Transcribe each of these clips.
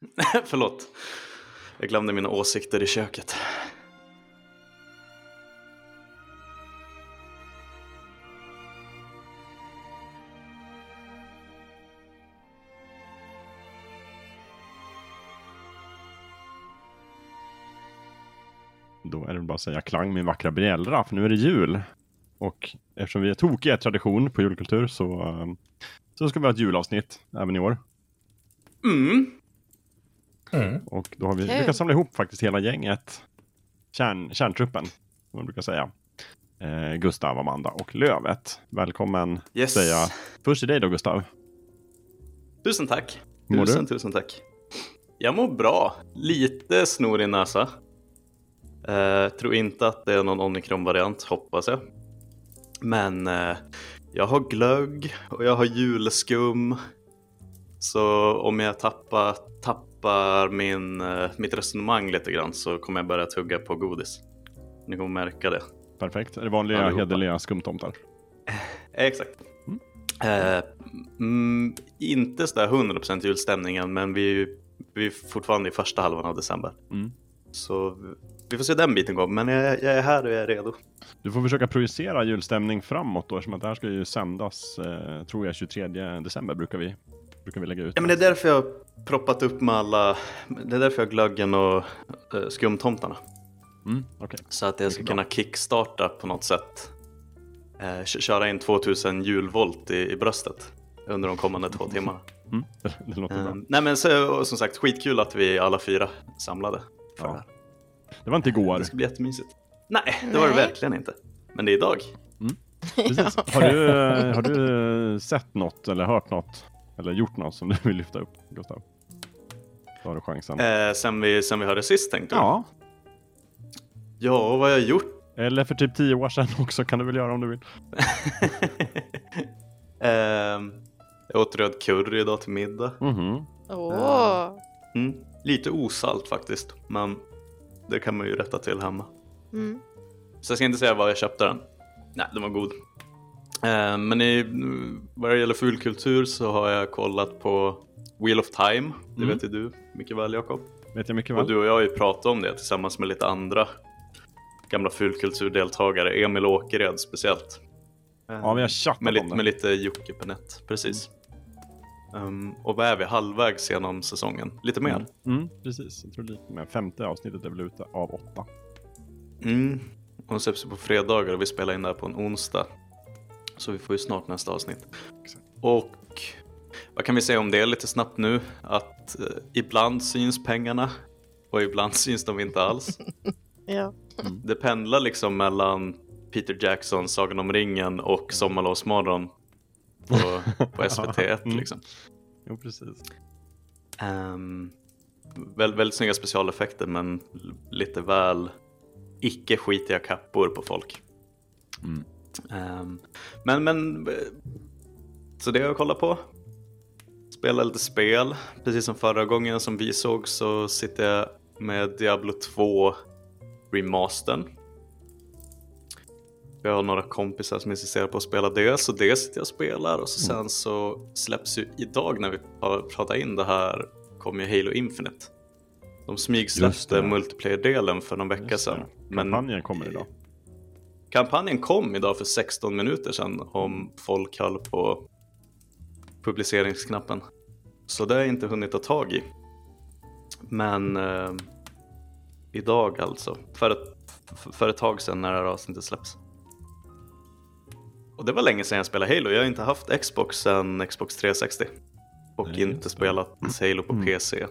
Förlåt. Jag glömde mina åsikter i köket. Då är det bara att säga klang min vackra bjällra, för nu är det jul. Och eftersom vi är tokiga i tradition på julkultur så, eh, så ska vi ha ett julavsnitt även i år. Mm. Mm. Och då har vi lyckats samla ihop faktiskt hela gänget. Kärn, kärntruppen, som man brukar säga. Eh, Gustav, Amanda och Lövet. Välkommen Yes. säga först till dig då Gustav. Tusen tack. Mår Tusen, du? tusen tack. Jag mår bra. Lite snor i näsa. Eh, tror inte att det är någon omikron-variant, hoppas jag. Men eh, jag har glögg och jag har julskum. Så om jag tappar, tappar min, eh, mitt resonemang lite grann så kommer jag börja tugga på godis. Ni kommer märka det. Perfekt. Är det vanliga Allihopa. hederliga skumtomtar? Eh, Exakt. Eh, mm, inte sådär 100% julstämningen men vi, vi är fortfarande i första halvan av december. Mm. Så vi får se den biten gå, men jag, jag är här och jag är redo. Du får försöka projicera julstämning framåt då, eftersom att det här ska ju sändas, eh, tror jag, 23 december brukar vi, brukar vi lägga ut. Ja, men det är därför jag har proppat upp med alla, det är därför jag har glöggen och eh, skumtomtarna. Mm, okej. Så att jag ska bra. kunna kickstarta på något sätt. Eh, kö- köra in 2000 julvolt i, i bröstet under de kommande två timmarna. Mm, det, låter bra. Eh, nej men så, som sagt, skitkul att vi alla fyra samlade för Ja. det här. Det var inte igår. Det ska bli jättemysigt. Nej, det var det verkligen inte. Men det är idag. Precis. Har, du, eh, har du sett något eller hört något eller gjort något som du vill lyfta upp, Gustav? Då har du chansen. Eh, sen, vi, sen vi hörde sist tänkte du? Ja, Ja, vad har jag gjort? eller för typ tio år sedan också kan du väl göra om du vill. Ehm, jag åt röd curry idag till middag. Mhm. Åh. Mm. Lite osalt faktiskt, men det kan man ju rätta till hemma. Mm. Så jag ska inte säga var jag köpte den. Nej, den var god. Eh, men i, vad det gäller fulkultur så har jag kollat på Wheel of Time. Det Mm. vet ju du mycket väl Jakob. Vet jag mycket Och väl. du och jag har ju pratat om det tillsammans med lite andra gamla fulkulturdeltagare. Emil Åkered speciellt. Ja, vi har chattat med, om lite, det. med lite Jocke på nät, precis. Um, och vad är vi? Halvvägs genom säsongen? Lite mer? Mm, precis, jag tror lite mer. Femte avsnittet är väl ute av åtta. Mm. Och släpps på fredagar och vi spelar in det här på en onsdag. Så vi får ju snart nästa avsnitt. Exakt. Och vad kan vi säga om det lite snabbt nu? Att eh, ibland syns pengarna och ibland syns de inte alls. Ja. Det pendlar liksom mellan Peter Jackson, Sagan om ringen och Sommarlovsmorgon på, på SVT1 Mm. liksom. Jo, precis. Um, väl, väldigt snygga specialeffekter men lite väl icke skitiga kappor på folk. Mm. Ehm, men, men, så det har jag kollat på. Spela lite spel. Precis som förra gången som vi såg så sitter jag med Diablo 2 remastern. Jag har några kompisar som insisterar på att spela det, så det sitter jag och spelar. Och så sen så släpps ju idag när vi har pratat in det här kommer ju Halo Infinite. De smygsläppte multiplayer-delen för någon vecka sedan. Men Kampanjen kommer idag. Kampanjen kom idag för 16 minuter sedan om folk höll på publiceringsknappen. Så det har jag inte hunnit ta tag i. Men eh, idag alltså, för ett, för ett tag sedan när det här avsnittet släpps. Och det var länge sedan jag spelade Halo. Jag har inte haft Xbox sedan Xbox 360. Och Nej, inte spelat Halo på Mm. PC.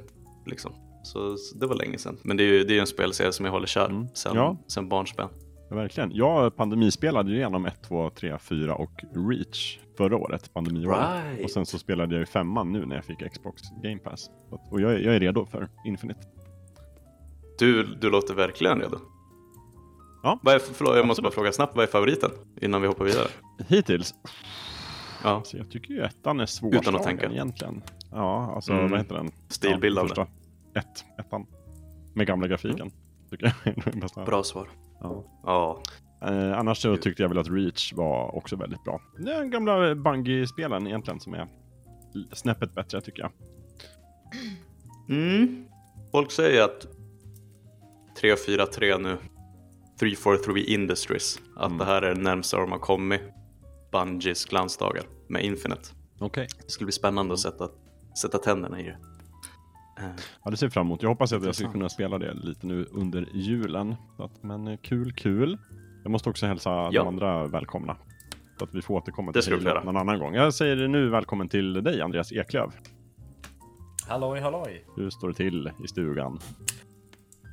Liksom. Så, så det var länge sedan. Men det är ju det är en spelserie som jag håller kär Mm. sen, Ja. sen barnsben. Ja, verkligen. Jag pandemispelade igenom 1, 2, 3, 4 och Reach förra året, pandemiåret. Right. Och sen så spelade jag ju femman nu när jag fick Xbox Game Pass. Att- Och jag, är- jag är redo för Infinite. Du, du låter verkligen redo. Ja, Vad är, förlåt, jag måste absolut. bara fråga snabbt, vad är favoriten? Innan vi hoppar vidare. Hittills, Ja, så jag tycker ju ettan är svårslagen tänka. egentligen. Ja, alltså Mm. vad heter den? Stilbildande. Ja, första. Ett, ettan. Med gamla grafiken. Tycker jag är den bästa. bra svar. Ja. Ja, Eh, annars så tyckte jag väl att Reach var också väldigt bra. Det är den gamla Bungie-spelen egentligen som är snäppet bättre tycker jag. Mm. Folk säger att 343 nu, 343 Industries, att Mm. det här är närmsta de har kommit Bungies glansdagar med Infinite. Okej. Det skulle bli spännande att sätta, sätta tänderna i det. Eh, Ja, det ser jag fram emot. Jag hoppas att jag ska kunna spela det lite nu under julen. Att, men eh, kul, kul. Jag måste också hälsa Ja. de andra välkomna. Så att vi får återkomma Det till få Halo någon annan gång. Jag säger nu välkommen till dig Andreas Eklöf. Halloj halloj! Hur står det till i stugan?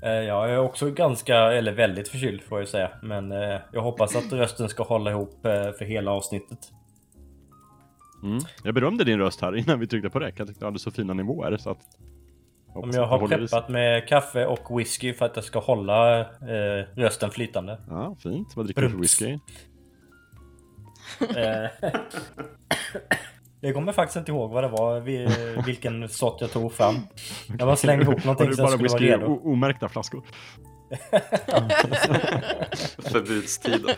Eh, Jag är också ganska, eller väldigt förkyld får jag säga. Men jag hoppas att rösten ska hålla ihop för hela avsnittet. Mm. Jag berömde din röst här innan vi tryckte på räck. Jag tyckte du hade så fina nivåer. Så att... Om jag har preppat med kaffe och whisky för att jag ska hålla eh, rösten flytande. Ja, fint. Vad dricker du för whisky? Eh, Jag kommer faktiskt inte ihåg vad det var, vi- vilken sort jag tog fram. Jag bara slängde ihop någonting så jag skulle vara whisky redo. omärkta flaskor? Förbudstiden.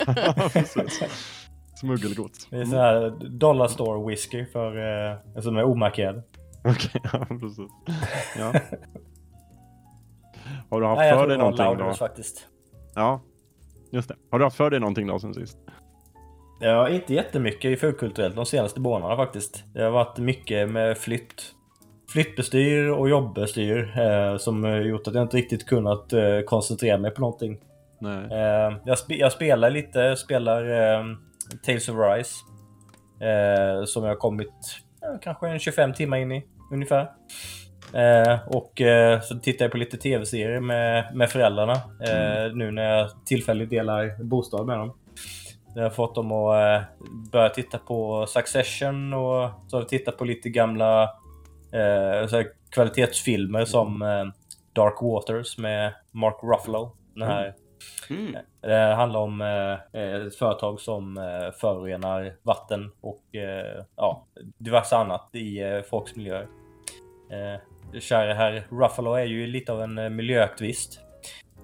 Smuggelgods. Det är sån här dollar store whisky för, eh, som är omarkerad. Okej, ja precis. Ja. Har du haft Nej, jag för dig någonting då? Louders faktiskt. Ja, just det. Har du haft för dig någonting då sen sist? Ja, inte jättemycket i fulkulturellt de senaste månaderna faktiskt. Det har varit mycket med flytt. Flyttbestyr och jobbbestyr eh, som gjort att jag inte riktigt kunnat eh, koncentrera mig på någonting. Nej. Eh, jag, spe jag spelar lite, spelar eh, Tales of Rise. Eh, som jag har kommit kanske en 25 timmar in i ungefär. Eh, och eh, så tittar jag på lite tv-serier med, med föräldrarna eh, nu när jag tillfälligt delar bostad med dem. Jag har fått dem att eh, börja titta på Succession och så har vi tittat på lite gamla eh, kvalitetsfilmer som eh, Dark Waters med Mark Ruffalo. Den här Mm. det handlar om ett företag som förorenar vatten och ja, diverse annat i folks miljöer. Eh, kära herr Ruffalo är ju lite av en eh, miljöaktivist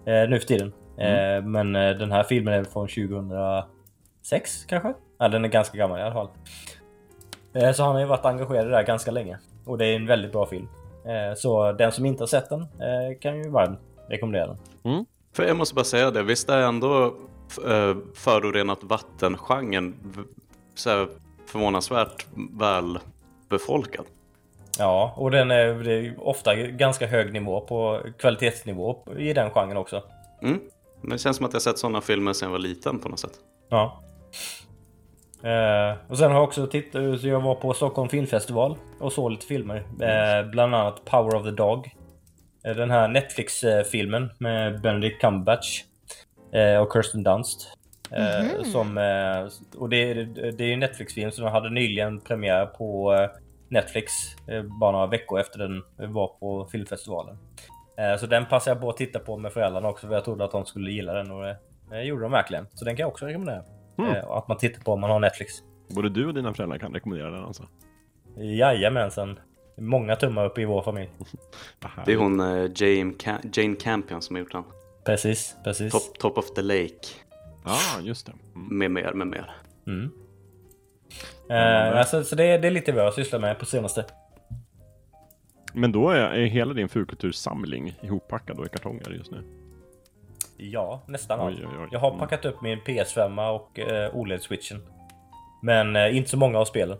eh, nu för tiden. Eh, men eh, den här filmen är från 2006 kanske? Ja, den är ganska gammal i alla fall. Så han har ju varit engagerad i det där ganska länge. Och det är en väldigt bra film. Så den som inte har sett den kan ju varmt rekommendera den. För jag måste bara säga det, visst är ändå förorenat vatten-genren här förvånansvärt väl befolkad? Ja, och den är, det är ofta ganska hög nivå på kvalitetsnivå i den genren också. Mm. Men det känns som att jag sett sådana filmer sedan jag var liten på något sätt. Ja. Eh, och sen har jag också tittat, så jag var på Stockholm Filmfestival och såg lite filmer. Eh, bland annat Power of the Dog. Eh, Den här Netflix-filmen med Benedict Cumberbatch eh, och Kirsten Dunst. Eh, Mhm. som, eh, och det, är- det är ju en Netflix-film den hade nyligen premiär på eh, Netflix eh, bara några veckor efter den var på filmfestivalen. Eh, så den passade jag på att titta på med föräldrarna också för jag trodde att de skulle gilla den och det eh, gjorde de verkligen. Så den kan jag också rekommendera. Mm. Eh, att man tittar på om man har Netflix. Både du och dina föräldrar kan rekommendera den alltså. Jajamensan. Många tummar upp i vår familj. Det är hon eh, Jane, Ca- Jane Campion som har gjort den. Precis, precis. Top, top of the Lake, Ja, just det. Mm. med mer, med mer. Mm. Eh, alltså, så det, det är lite vad jag sysslar med på senaste. Men då är, är hela din fulkultursamling ihoppackad då i kartonger just nu? Ja, nästan allt. Oj, oj, oj. Jag har Mm. packat upp min PS5 och eh, OLED-switchen. Men eh, inte så många av spelen.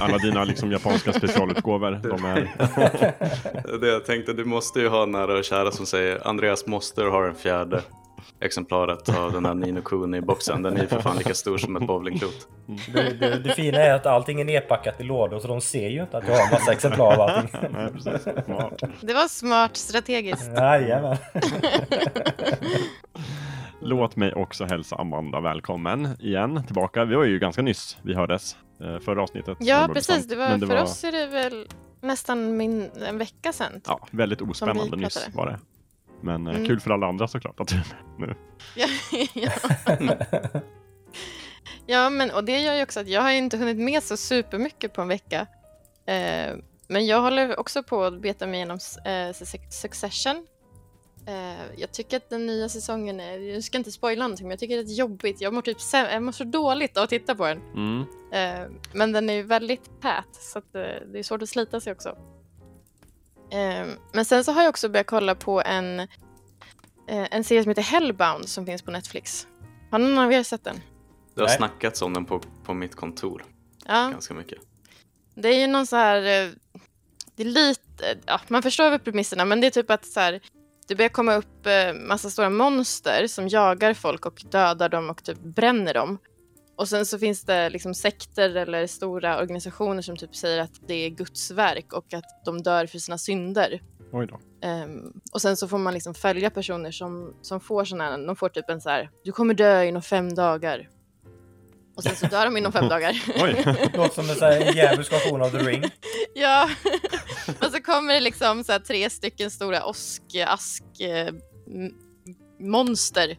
Alla dina liksom japanska specialutgåvor, de är... Det jag tänkte, du måste ju ha nära och kära som säger Andreas måste ha en fjärde exemplaret av den här Nino Kuni-boxen. Den är ju för fan lika stor som ett bowlingklot. Det, det, det fina är att allting är nedpackat i lådor så de ser ju inte att jag har en massa exemplar av allting. Nej, precis. Smart. Det var smart strategiskt. Jajamän. Låt mig också hälsa Amanda välkommen igen tillbaka. Vi var ju ganska nyss vi hördes eh, förra avsnittet. Ja, precis. Det var, det för var, oss är det väl nästan min, en vecka sedan. Ja, väldigt ospännande nyss var det. Men eh, Mm. kul för alla andra såklart att du är med nu. Ja, ja. men och det gör ju också att jag har inte hunnit med så supermycket på en vecka. Eh, men jag håller också på att beta mig igenom eh, Succession. Eh, jag tycker att den nya säsongen är, jag ska inte spoila någonting, men jag tycker det är jobbigt. Jag mår, typ, säm- jag mår så dåligt av att titta på den. Mm. Eh, men den är ju väldigt tät, så att, eh, det är svårt att slita sig också. Eh, men sen så har jag också börjat kolla på en, eh, en serie som heter Hellbound som finns på Netflix. Har någon av er sett den? Det har Nej. snackats om den på, på mitt kontor Ja, ganska mycket. det är ju någon så här... eh, Det är lite... Ja, man förstår väl premisserna, men det är typ att så här, det börjar komma upp eh, massa stora monster som jagar folk och dödar dem och typ bränner dem. Och sen så finns det liksom sekter eller stora organisationer som typ säger att det är Guds verk och att de dör för sina synder. Oj då. Ehm, och sen så får man liksom följa personer som, som får här, de får typ en så här, du kommer dö inom fem dagar. Och sen så dör de inom fem dagar. Oj. Låter som en, så här, en djävulsk version av The Ring. ja, och så kommer det liksom så här tre stycken stora åsk-ask eh, m- monster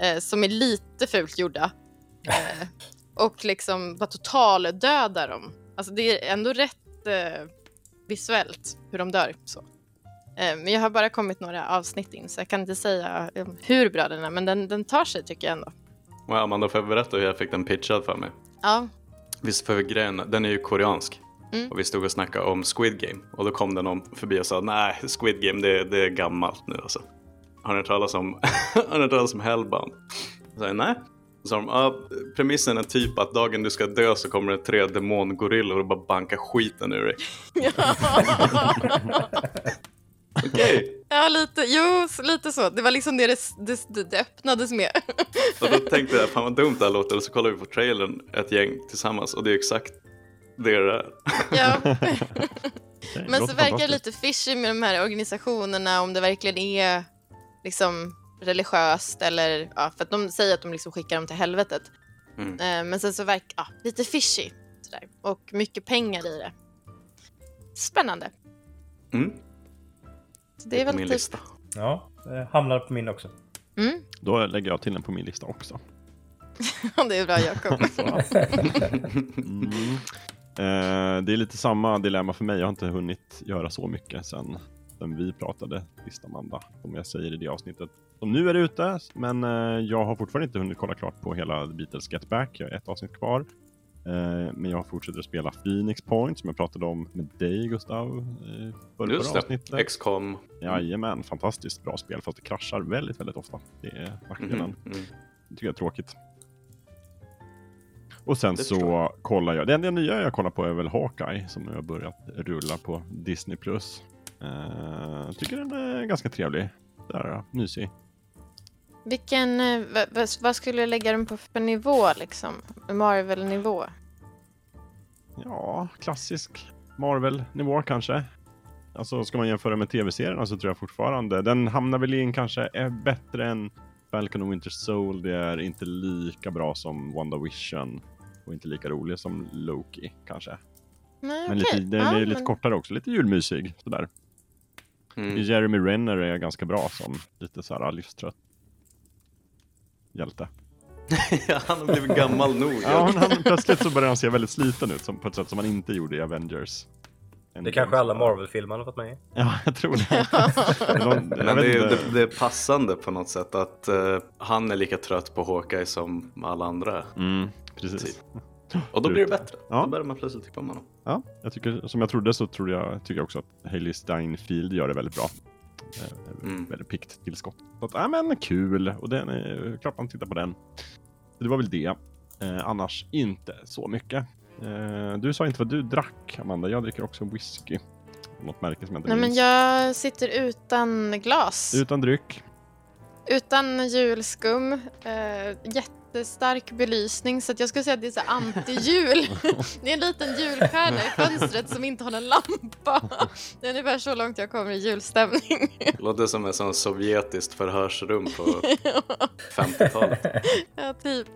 eh, som är lite fult gjorda. Eh, och liksom bara totaldödar dem. Alltså det är ändå rätt eh, visuellt hur de dör. Så. Eh, men jag har bara kommit några avsnitt in så jag kan inte säga eh, hur bra den är men den, den tar sig tycker jag ändå. Och Amanda, får jag berätta hur jag fick den pitchad för mig? Ja, Visst för grejen, den är ju koreansk. Mm. Och vi stod och snackade om Squid Game. Och då kom det någon förbi och sa nej, Squid Game det, det är gammalt nu alltså. Har ni hört talas om, har ni hört talas om Hellbound? Jag sa nej. Så de, ah, premissen är typ att dagen du ska dö så kommer det tre demongorillor och bara banka skiten ur dig. Okej, ja lite, jo, lite så. Det var liksom det det, det, det öppnades med. och då tänkte jag fan vad dumt det här låter. Och så kollade vi på trailern ett gäng tillsammans och det är exakt det det är. ja. Men så verkar det lite fishy med de här organisationerna om det verkligen är liksom religiöst eller ja, för att de säger att de liksom skickar dem till helvetet. Mm. Eh, men sen så verkar ja, lite fishy sådär. och mycket pengar i det. Spännande. Mm. Så det är på väl min typ... lista. Ja, det hamnar på min också. Mm. Då lägger jag till den på min lista också. det är bra Jakob. Mm. Eh, det är lite samma dilemma för mig. Jag har inte hunnit göra så mycket sen, sen vi pratade sist Amanda, som jag säger i det avsnittet. Som nu är ute, men eh, jag har fortfarande inte hunnit kolla klart på hela The Beatles Get Back. Jag har ett avsnitt kvar. Eh, men jag fortsätter att spela Phoenix Point som jag pratade om med dig Gustav. Eh, förra, Just förra det, avsnittet. XCOM. Jajamän, fantastiskt bra spel fast det kraschar väldigt, väldigt ofta. Det är nackdelen. Mhm, mm. Det tycker jag är tråkigt. Och sen så jag. kollar jag, det enda nya jag kollar på är väl Hawkeye som jag har börjat rulla på Disney+. Plus. Uh, tycker den är ganska trevlig. Där, mysig. Vilken, eh, vad, skulle du lägga den på för nivå liksom? Marvel-nivå? Ja, klassisk Marvel-nivå kanske. Alltså ska man jämföra med tv-serierna så tror jag fortfarande, den hamnar väl in kanske är bättre än Falcon och Winter Soldier, inte lika bra som WandaVision och inte lika rolig som Loki kanske. Nej, Men okej. lite, den Ja, är lite men- kortare också, lite julmysig sådär. Mm. Jeremy Renner är ganska bra som lite såhär livstrött hjälte. ja, han har blivit gammal nog. Ja, men han, plötsligt så börjar han se väldigt sliten ut som, på ett sätt som han inte gjorde i Avengers. Det kanske alla Marvel-filmer har fått med i. Ja, jag tror det. De, jag Men det är, det, det är passande på något sätt att eh, han är lika trött på Hawkeye som alla andra. är. Mm, precis. Och då blir det bättre. Ja. Då börjar man plötsligt tycka om honom. Ja, jag tycker, som jag trodde så trodde jag, tycker jag också att Hailey Steinfeld gör det väldigt bra. Eh, Mm. Väldigt piggt tillskott. Så att, ja men kul! Och den är, klart man tittar på den. Så det var väl det. Eh, annars inte så mycket. Eh, du sa inte vad du drack, Amanda. Jag dricker också whisky. Något märke som jag inte Nej, men minns. jag sitter utan glas. Utan dryck. Utan julskum. Eh, jättestark belysning så att jag skulle säga att det är så anti-jul. det är en liten julstjärna i fönstret som inte har en lampa. Det är ungefär så långt jag kommer i julstämning. Det låter som ett sånt sovjetiskt förhörsrum på 50-talet. ja, typ.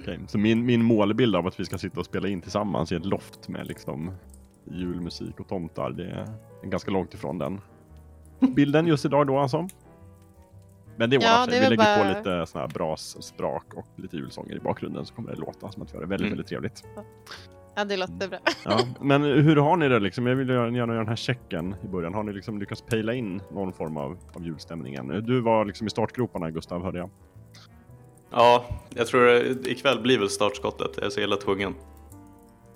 Okej, Så min, min målbild av att vi ska sitta och spela in tillsammans i ett loft med liksom julmusik och tomtar, det är ganska långt ifrån den bilden just idag då alltså. Men det är Ja, är Vi lägger bara- på lite såna här bras, sprak och lite julsånger i bakgrunden så kommer det låta som att vi har det väldigt, Mm. väldigt trevligt. Ja, det låter bra. Ja, men hur har ni det liksom? Jag vill gärna göra den här checken i början. Har ni liksom lyckats pejla in någon form av, av julstämning ännu? Du var liksom i startgroparna Gustav, hörde jag. Ja, jag tror det, ikväll blir väl startskottet. Jag är så jävla tvungen.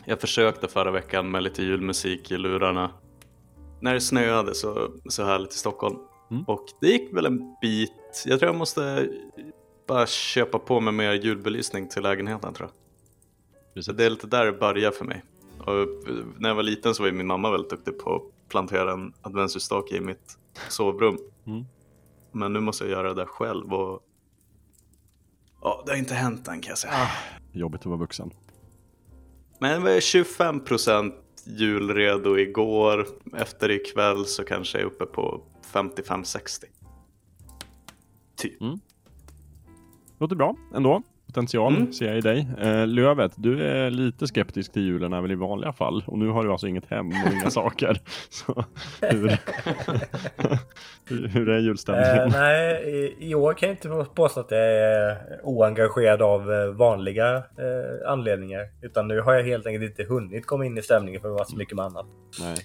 Jag försökte förra veckan med lite julmusik i lurarna när det snöade så, så härligt i Stockholm. Mm. Och det gick väl en bit. Jag tror jag måste bara köpa på mig mer julbelysning till lägenheten tror jag. Precis. det är lite där det börjar för mig. Och när jag var liten så var ju min mamma väldigt duktig på att plantera en adventsljusstake i mitt sovrum. Mm. Men nu måste jag göra det själv och ja, det har inte hänt än kan jag säga. Jobbigt att vara vuxen. Men jag var 25% julredo igår. Efter ikväll så kanske jag är uppe på 55-60. Typ. Låter bra ändå. Potential Mm. ser jag i dig. Eh, Lövet, du är lite skeptisk till julen väl i vanliga fall. Och nu har du alltså inget hem och inga saker. Så hur, hur, är julstämningen? Eh, nej, i, i år kan jag inte påstå att jag är oengagerad av eh, vanliga eh, anledningar. Utan nu har jag helt enkelt inte hunnit komma in i stämningen för det varit så mycket med annat. Nej.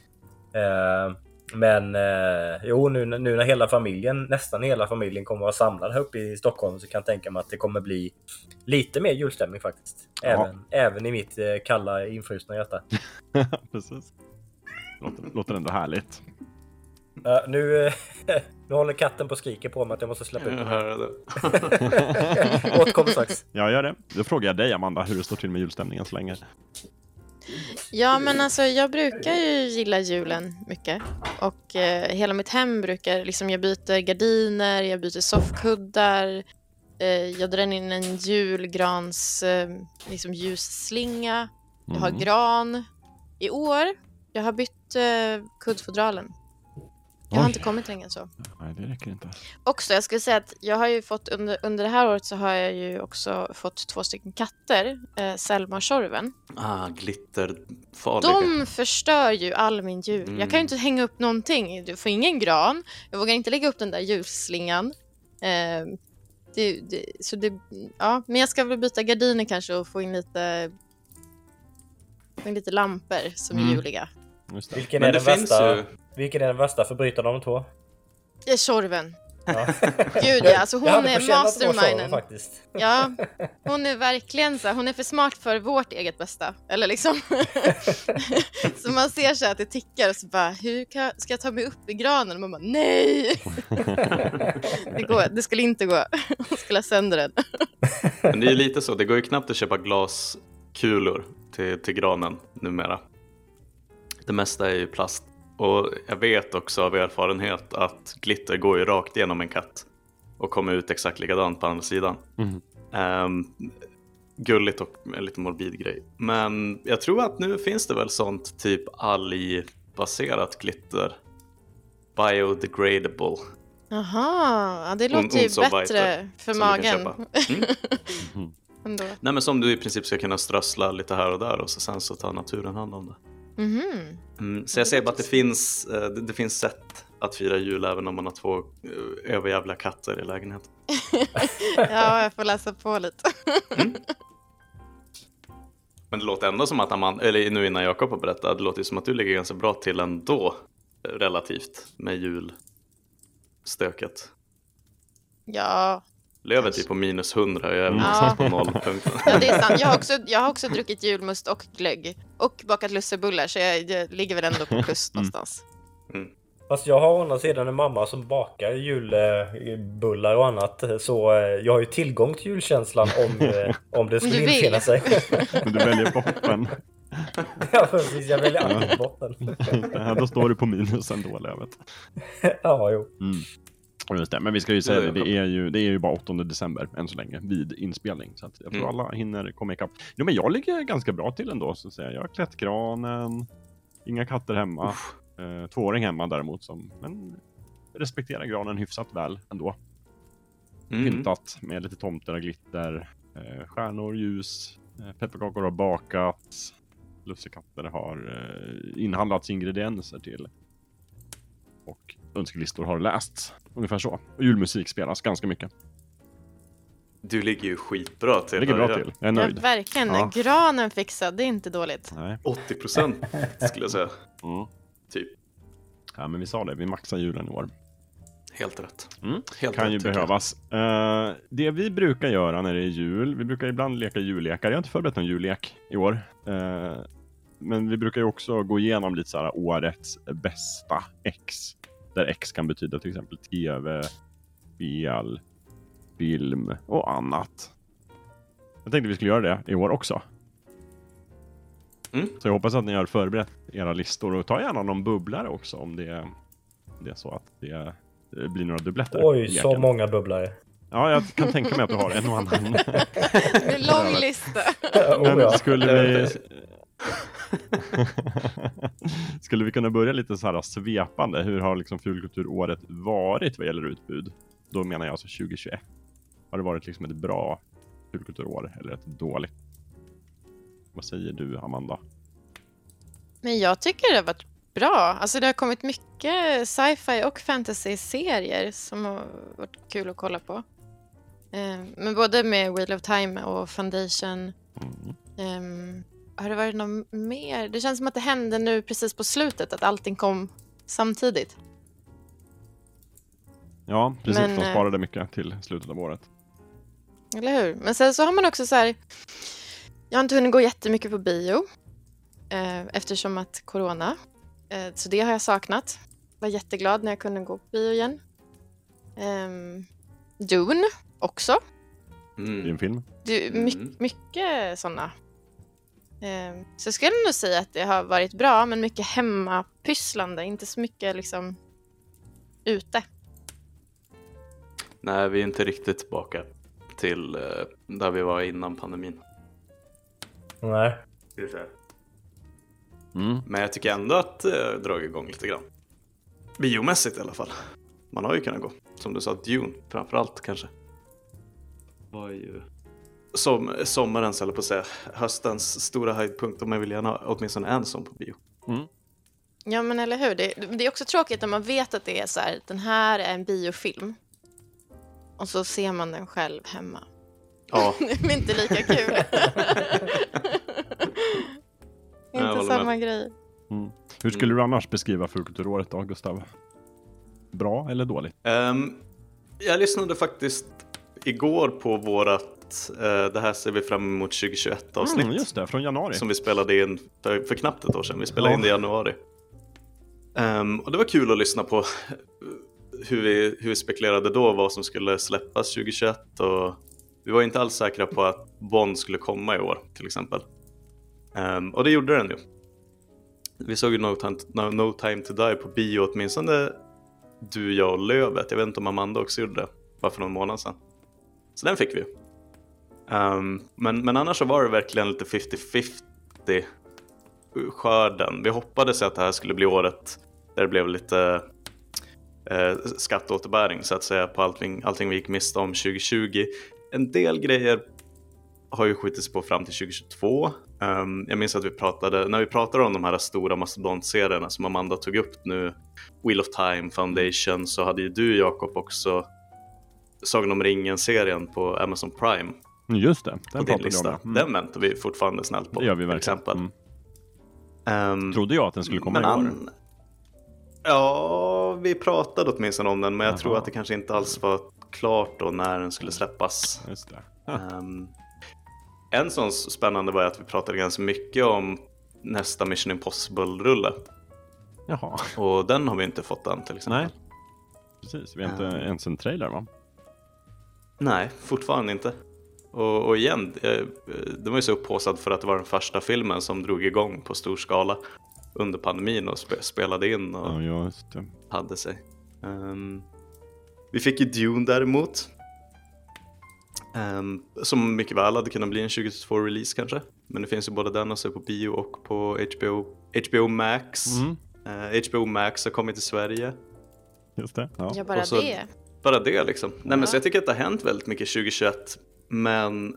Eh, men eh, jo, nu, när- nu när hela familjen, nästan hela familjen kommer att vara samlad här uppe i Stockholm så kan jag tänka mig att det kommer bli lite mer julstämning faktiskt. Ja. Även, även i mitt eh, kalla infrusna hjärta. Precis. Låter, låter ändå härligt. Eh, nu, eh, nu håller katten på och skriker på mig att jag måste släppa ut den. Återkommer strax. Jag gör det. Då frågar jag dig Amanda hur det står till med julstämningen så länge. Ja, men alltså jag brukar ju gilla julen mycket. Och eh, hela mitt hem brukar, liksom jag byter gardiner, jag byter soffkuddar. Eh, jag drar in en julgrans eh, liksom ljusslinga. Jag har Mm. gran. I år, jag har bytt eh, kuddfodralen. Jag har Oj. inte kommit längre än så. Nej, det räcker inte. Också, jag skulle säga att jag har ju fått under, under det här året så har jag ju också fått två stycken katter. Eh, Selma och Tjorven. Ah, glitterfarliga. De förstör ju all min jul. Mm. Jag kan ju inte hänga upp någonting. Du får ingen gran. Jag vågar inte lägga upp den där ljusslingan. Eh, det, det, så det, ja, men jag ska väl byta gardiner kanske och få in lite, få in lite lampor som är Mm. juliga. Just det. Vilken, är det den värsta, ju... vilken är den värsta förbrytaren av de två? Eh, Tjorven. Ja. Gud ja, alltså hon är det masterminden. faktiskt. Ja, hon är verkligen så. Hon är för smart för vårt eget bästa. Eller liksom. så man ser så att det tickar och så bara, hur kan, ska jag ta mig upp i granen? Och man bara, nej! det, går, det skulle inte gå. Hon skulle ha sönder den. Men det är ju lite så, det går ju knappt att köpa glaskulor till, till granen numera. Det mesta är ju plast. Och jag vet också av erfarenhet att glitter går ju rakt igenom en katt och kommer ut exakt likadant på andra sidan. Mhm. Ehm, gulligt och en lite morbid grej. Men jag tror att nu finns det väl sånt typ algbaserat glitter. Biodegradable. Jaha, ja, det låter ju bättre biter, för magen. Mm. Ändå. Nej men som du i princip ska kunna strössla lite här och där och så sen så tar naturen hand om det. Mhm. Mm, så jag säger bara att det finns, eh, det, det finns sätt att fira jul även om man har två eh, överjävla katter i lägenheten. Ja, jag får läsa på lite. Men det låter ändå som att Amanda, eller nu innan Jakob har berättat, det låter som att du ligger ganska bra till ändå eh, relativt med julstöket. Ja, Lövet är på minus 100 och jag är Mm. någonstans på nollpunkten. ja, det är sant. Jag har, också, jag har också druckit julmust och glögg. Och bakat lussebullar, så jag, jag ligger väl ändå på plus Mm. någonstans. Fast jag har å andra sidan en mamma som bakar julbullar och annat. Så eh, jag har ju tillgång till julkänslan om, eh, om det skulle infinna sig. Men du väljer botten. ja precis, jag väljer alltid botten. Här, då står du på minus ändå, Lövet. ja, jo. Mm. Och Just det. Men vi ska ju säga Det det, är ju, det är ju bara 8 december än så länge vid inspelning. Så att jag tror Mm. alla hinner komma ikapp. Jo, men jag ligger ganska bra till ändå. Så att säga. Jag har klätt granen, inga katter hemma. Uff. Eh, tvååring hemma däremot. Som, men respekterar granen hyfsat väl ändå. Mm. Pyntat med lite tomter och glitter. Eh, stjärnor, ljus. Eh, pepparkakor har bakats. Lussekatter har eh, inhandlats ingredienser till. Och önskelistor har lästs. Ungefär så. Och julmusik spelas ganska mycket. Du ligger ju skitbra till. Det ligger bra till. Jag är Ja, nöjd. verkligen. Ja. Granen fixad, det är inte dåligt. Nej. 80 procent skulle jag säga. Mm. Typ. Ja, men vi sa det. Vi maxar julen i år. Helt rätt. Mm. Helt kan rätt, ju jag. behövas. Eh, det vi brukar göra när det är jul, vi brukar ibland leka jullekar. Jag har inte förberett någon jullek i år. Eh, men vi brukar ju också gå igenom lite så här årets bästa X. Där X kan betyda till exempel tv, spel, film och annat. Jag tänkte vi skulle göra det i år också. Mm. Så jag hoppas att ni har förberett era listor och ta gärna någon bubblare också om det, det är så att det, det blir några dubbletter. Oj, så många bubblare. Ja, jag kan tänka mig att du har en och annan. Det är en lång lista. oh, Men skulle vi... skulle vi kunna börja lite så här svepande? Hur har liksom fulkulturåret varit vad gäller utbud? Då menar jag alltså 2021. Har det varit liksom ett bra fulkulturår eller ett dåligt? Vad säger du Amanda? Men jag tycker det har varit bra. Alltså det har kommit mycket sci-fi och fantasy-serier som har varit kul att kolla på. Eh, Men både med Wheel of Time och Foundation. Mm. ehm, har det varit något mer? Det känns som att det hände nu precis på slutet, att allting kom samtidigt. Ja, precis. Men, de eh, sparade mycket till slutet av året. Eller hur? Men sen så har man också så här... Jag har inte hunnit gå jättemycket på bio eh, eftersom att corona. Eh, så det har jag saknat. Var jätteglad när jag kunde gå på bio igen. Ehm, Dune också. I Mm. en film. Du, my, Mm. mycket sådana. Ehm, så jag skulle nog säga att det har varit bra, men mycket hemmapysslande. Inte så mycket liksom ute. Nej, vi är inte riktigt tillbaka till eh, där vi var innan pandemin. Nej. Mm. Men jag tycker ändå att det eh, drar igång lite grann. Biomässigt i alla fall. Man har ju kunnat gå. Som du sa, Dune framförallt kanske. Var ju... Som, sommarens, eller på att säga, höstens stora höjdpunkt. Och man vill gärna ha åtminstone en sån på bio. Ja, men eller hur. Det, det är också tråkigt när man vet att det är så här, den här är en biofilm. Och så ser man den själv hemma. Ja, Det är inte lika kul. Inte samma med. grej. Hur skulle du annars beskriva fulkulturåret då, Gustav? Bra eller dåligt? Ehm, jag lyssnade faktiskt igår på vårat eh, Det här ser vi fram emot 2021 avsnitt. Mm, just det, från januari. Som vi spelade in för, för knappt ett år sedan. Vi spelade Ja. in det i januari. Ehm, och det var kul att lyssna på hur vi, hur vi spekulerade då vad som skulle släppas 2021. Och vi var inte alls säkra på att Bond skulle komma i år till exempel. Ehm, och det gjorde den ju. Vi såg ju no time, no, no time to Die på bio åtminstone du, jag och Lövet. Jag vet inte om Amanda också gjorde det, bara för någon månad sedan. Så den fick vi Um, men, men annars så var det verkligen lite 50-50 skörden. Vi hoppades att det här skulle bli året där det blev lite eh, skatteåterbäring så att säga på allting, allting vi gick miste om 2020. En del grejer har ju skjutits på fram till 2022. Um, ehm, jag minns att vi pratade, när vi pratade om de här stora mastodontserierna som Amanda tog upp nu, Wheel of Time, Foundation, så hade ju du Jakob också Sagan om ringen-serien på Amazon Prime Just det, på den din pratade vi lista. Mm. Den väntar vi fortfarande snällt på. Det gör vi verkligen. exempel. Mm. Ehm, Trodde jag att den skulle komma men i år. Ja, vi pratade åtminstone om den, men jag Jaha. tror att det kanske inte alls var klart då när den skulle släppas. Just det. Ehm, en sån spännande var att vi pratade ganska mycket om nästa Mission Impossible-rulle. Jaha, Och den har vi inte fått än till exempel. Nej. precis. Vi har inte Ja. ens en trailer va? Nej, fortfarande inte. Och, och igen, eh, det var ju så upphaussad för att det var den första filmen som drog igång på stor skala under pandemin och spe, spelade in och Ja, just det. hade sig. Ehm, vi fick ju Dune däremot. Ehm, som mycket väl hade kunnat bli en 2022-release kanske. Men det finns ju både den och så på bio och på HBO, HBO Max. Mm, Eh, HBO Max har kommit till Sverige. just det. Ja. Ja, bara så- det. Bara det liksom. Nej, men så jag tycker att det har hänt väldigt mycket 2021. Men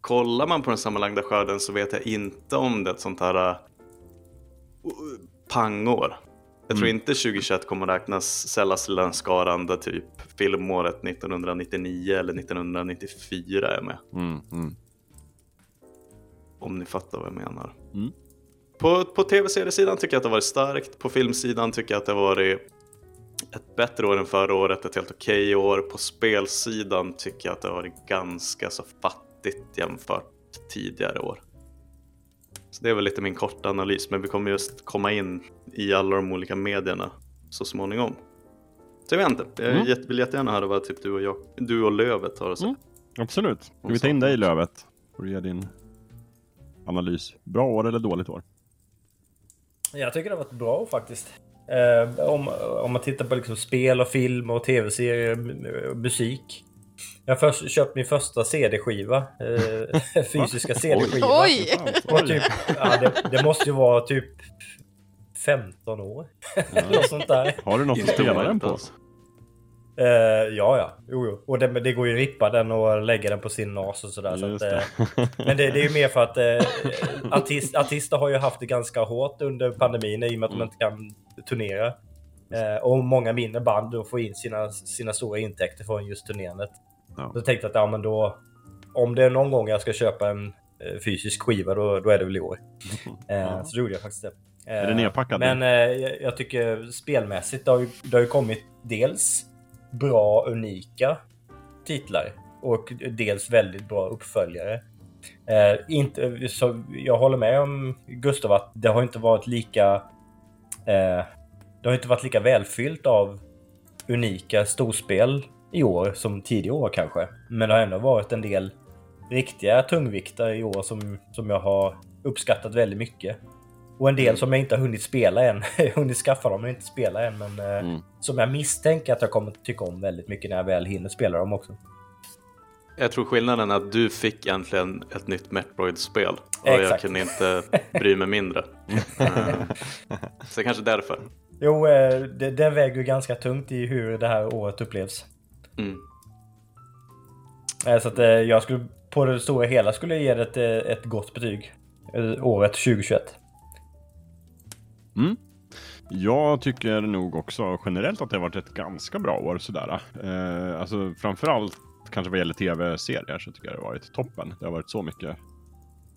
kollar man på den sammanlagda skörden så vet jag inte om det är ett sånt här uh, pangår. Jag tror Mm. inte 2021 kommer att räknas sällas till den skaran där typ filmåret 1999 eller 1994 är med. Mm, mm. Om ni fattar vad jag menar. Mm. På, på tv-seriesidan tycker jag att det har varit starkt. På filmsidan tycker jag att det har varit ett bättre år än förra året, ett helt okej år. På spelsidan tycker jag att det har varit ganska så fattigt jämfört tidigare år. Så det är väl lite min korta analys, men vi kommer just komma in i alla de olika medierna så småningom. Så jag vet inte, jag Mm. vill jättegärna höra vad typ du och, jag, du och Lövet har att säga. Mm. Absolut. Ska vi ta in dig. Lövet? Får du ge din analys. Bra år eller dåligt år? Jag tycker det har varit bra faktiskt. Eh, om, om man tittar på liksom spel och film och tv-serier, m- musik. Jag har först köpt min första CD-skiva. Eh, fysiska CD-skiva. Oj! Och typ, ja, det, det måste ju vara typ 15 år. Något sånt där. Har du något att spela den på? Eh, ja, ja. Jo, jo. Och det, det går ju att rippa den och lägga den på sin nas och sådär. Så att, Just eh, det. men det, det är ju mer för att eh, artist, artister har ju haft det ganska hårt under pandemin i och med att de Mm. inte kan turnera. Eh, och många mindre band då får in sina, sina stora intäkter från just turnerandet. Ja. Så jag tänkte att ja, men då, om det är någon gång jag ska köpa en eh, fysisk skiva då, då är det väl i år. Eh, Ja. Så då gjorde jag faktiskt det. Är det Eh, nedpackat Men jag, jag tycker spelmässigt det har, ju, det har ju kommit dels bra, unika titlar och dels väldigt bra uppföljare. Eh, inte, så jag håller med om Gustav att det har inte varit lika eh, det har inte varit lika välfyllt av unika storspel i år som tidigare år kanske. Men det har ändå varit en del riktiga tungviktare i år som, som jag har uppskattat väldigt mycket. Och en del som jag inte har hunnit spela än. Jag har hunnit skaffa dem men inte spela än. Men eh, Mm. som jag misstänker att jag kommer tycka om väldigt mycket när jag väl hinner spela dem också. Jag tror skillnaden är att du fick egentligen ett nytt Metroid-spel och jag Exakt. kunde inte bry mig mindre. Eh, Så kanske därför. Jo, eh, det, den väger ju ganska tungt i hur det här året upplevs. Mm. Så att jag skulle på det stora hela skulle jag ge det ett, ett gott betyg. Året 2021. Mm. Jag tycker nog också generellt att det har varit ett ganska bra år sådär. Eh, alltså framförallt kanske vad gäller tv-serier så tycker jag det har varit toppen. Det har varit så mycket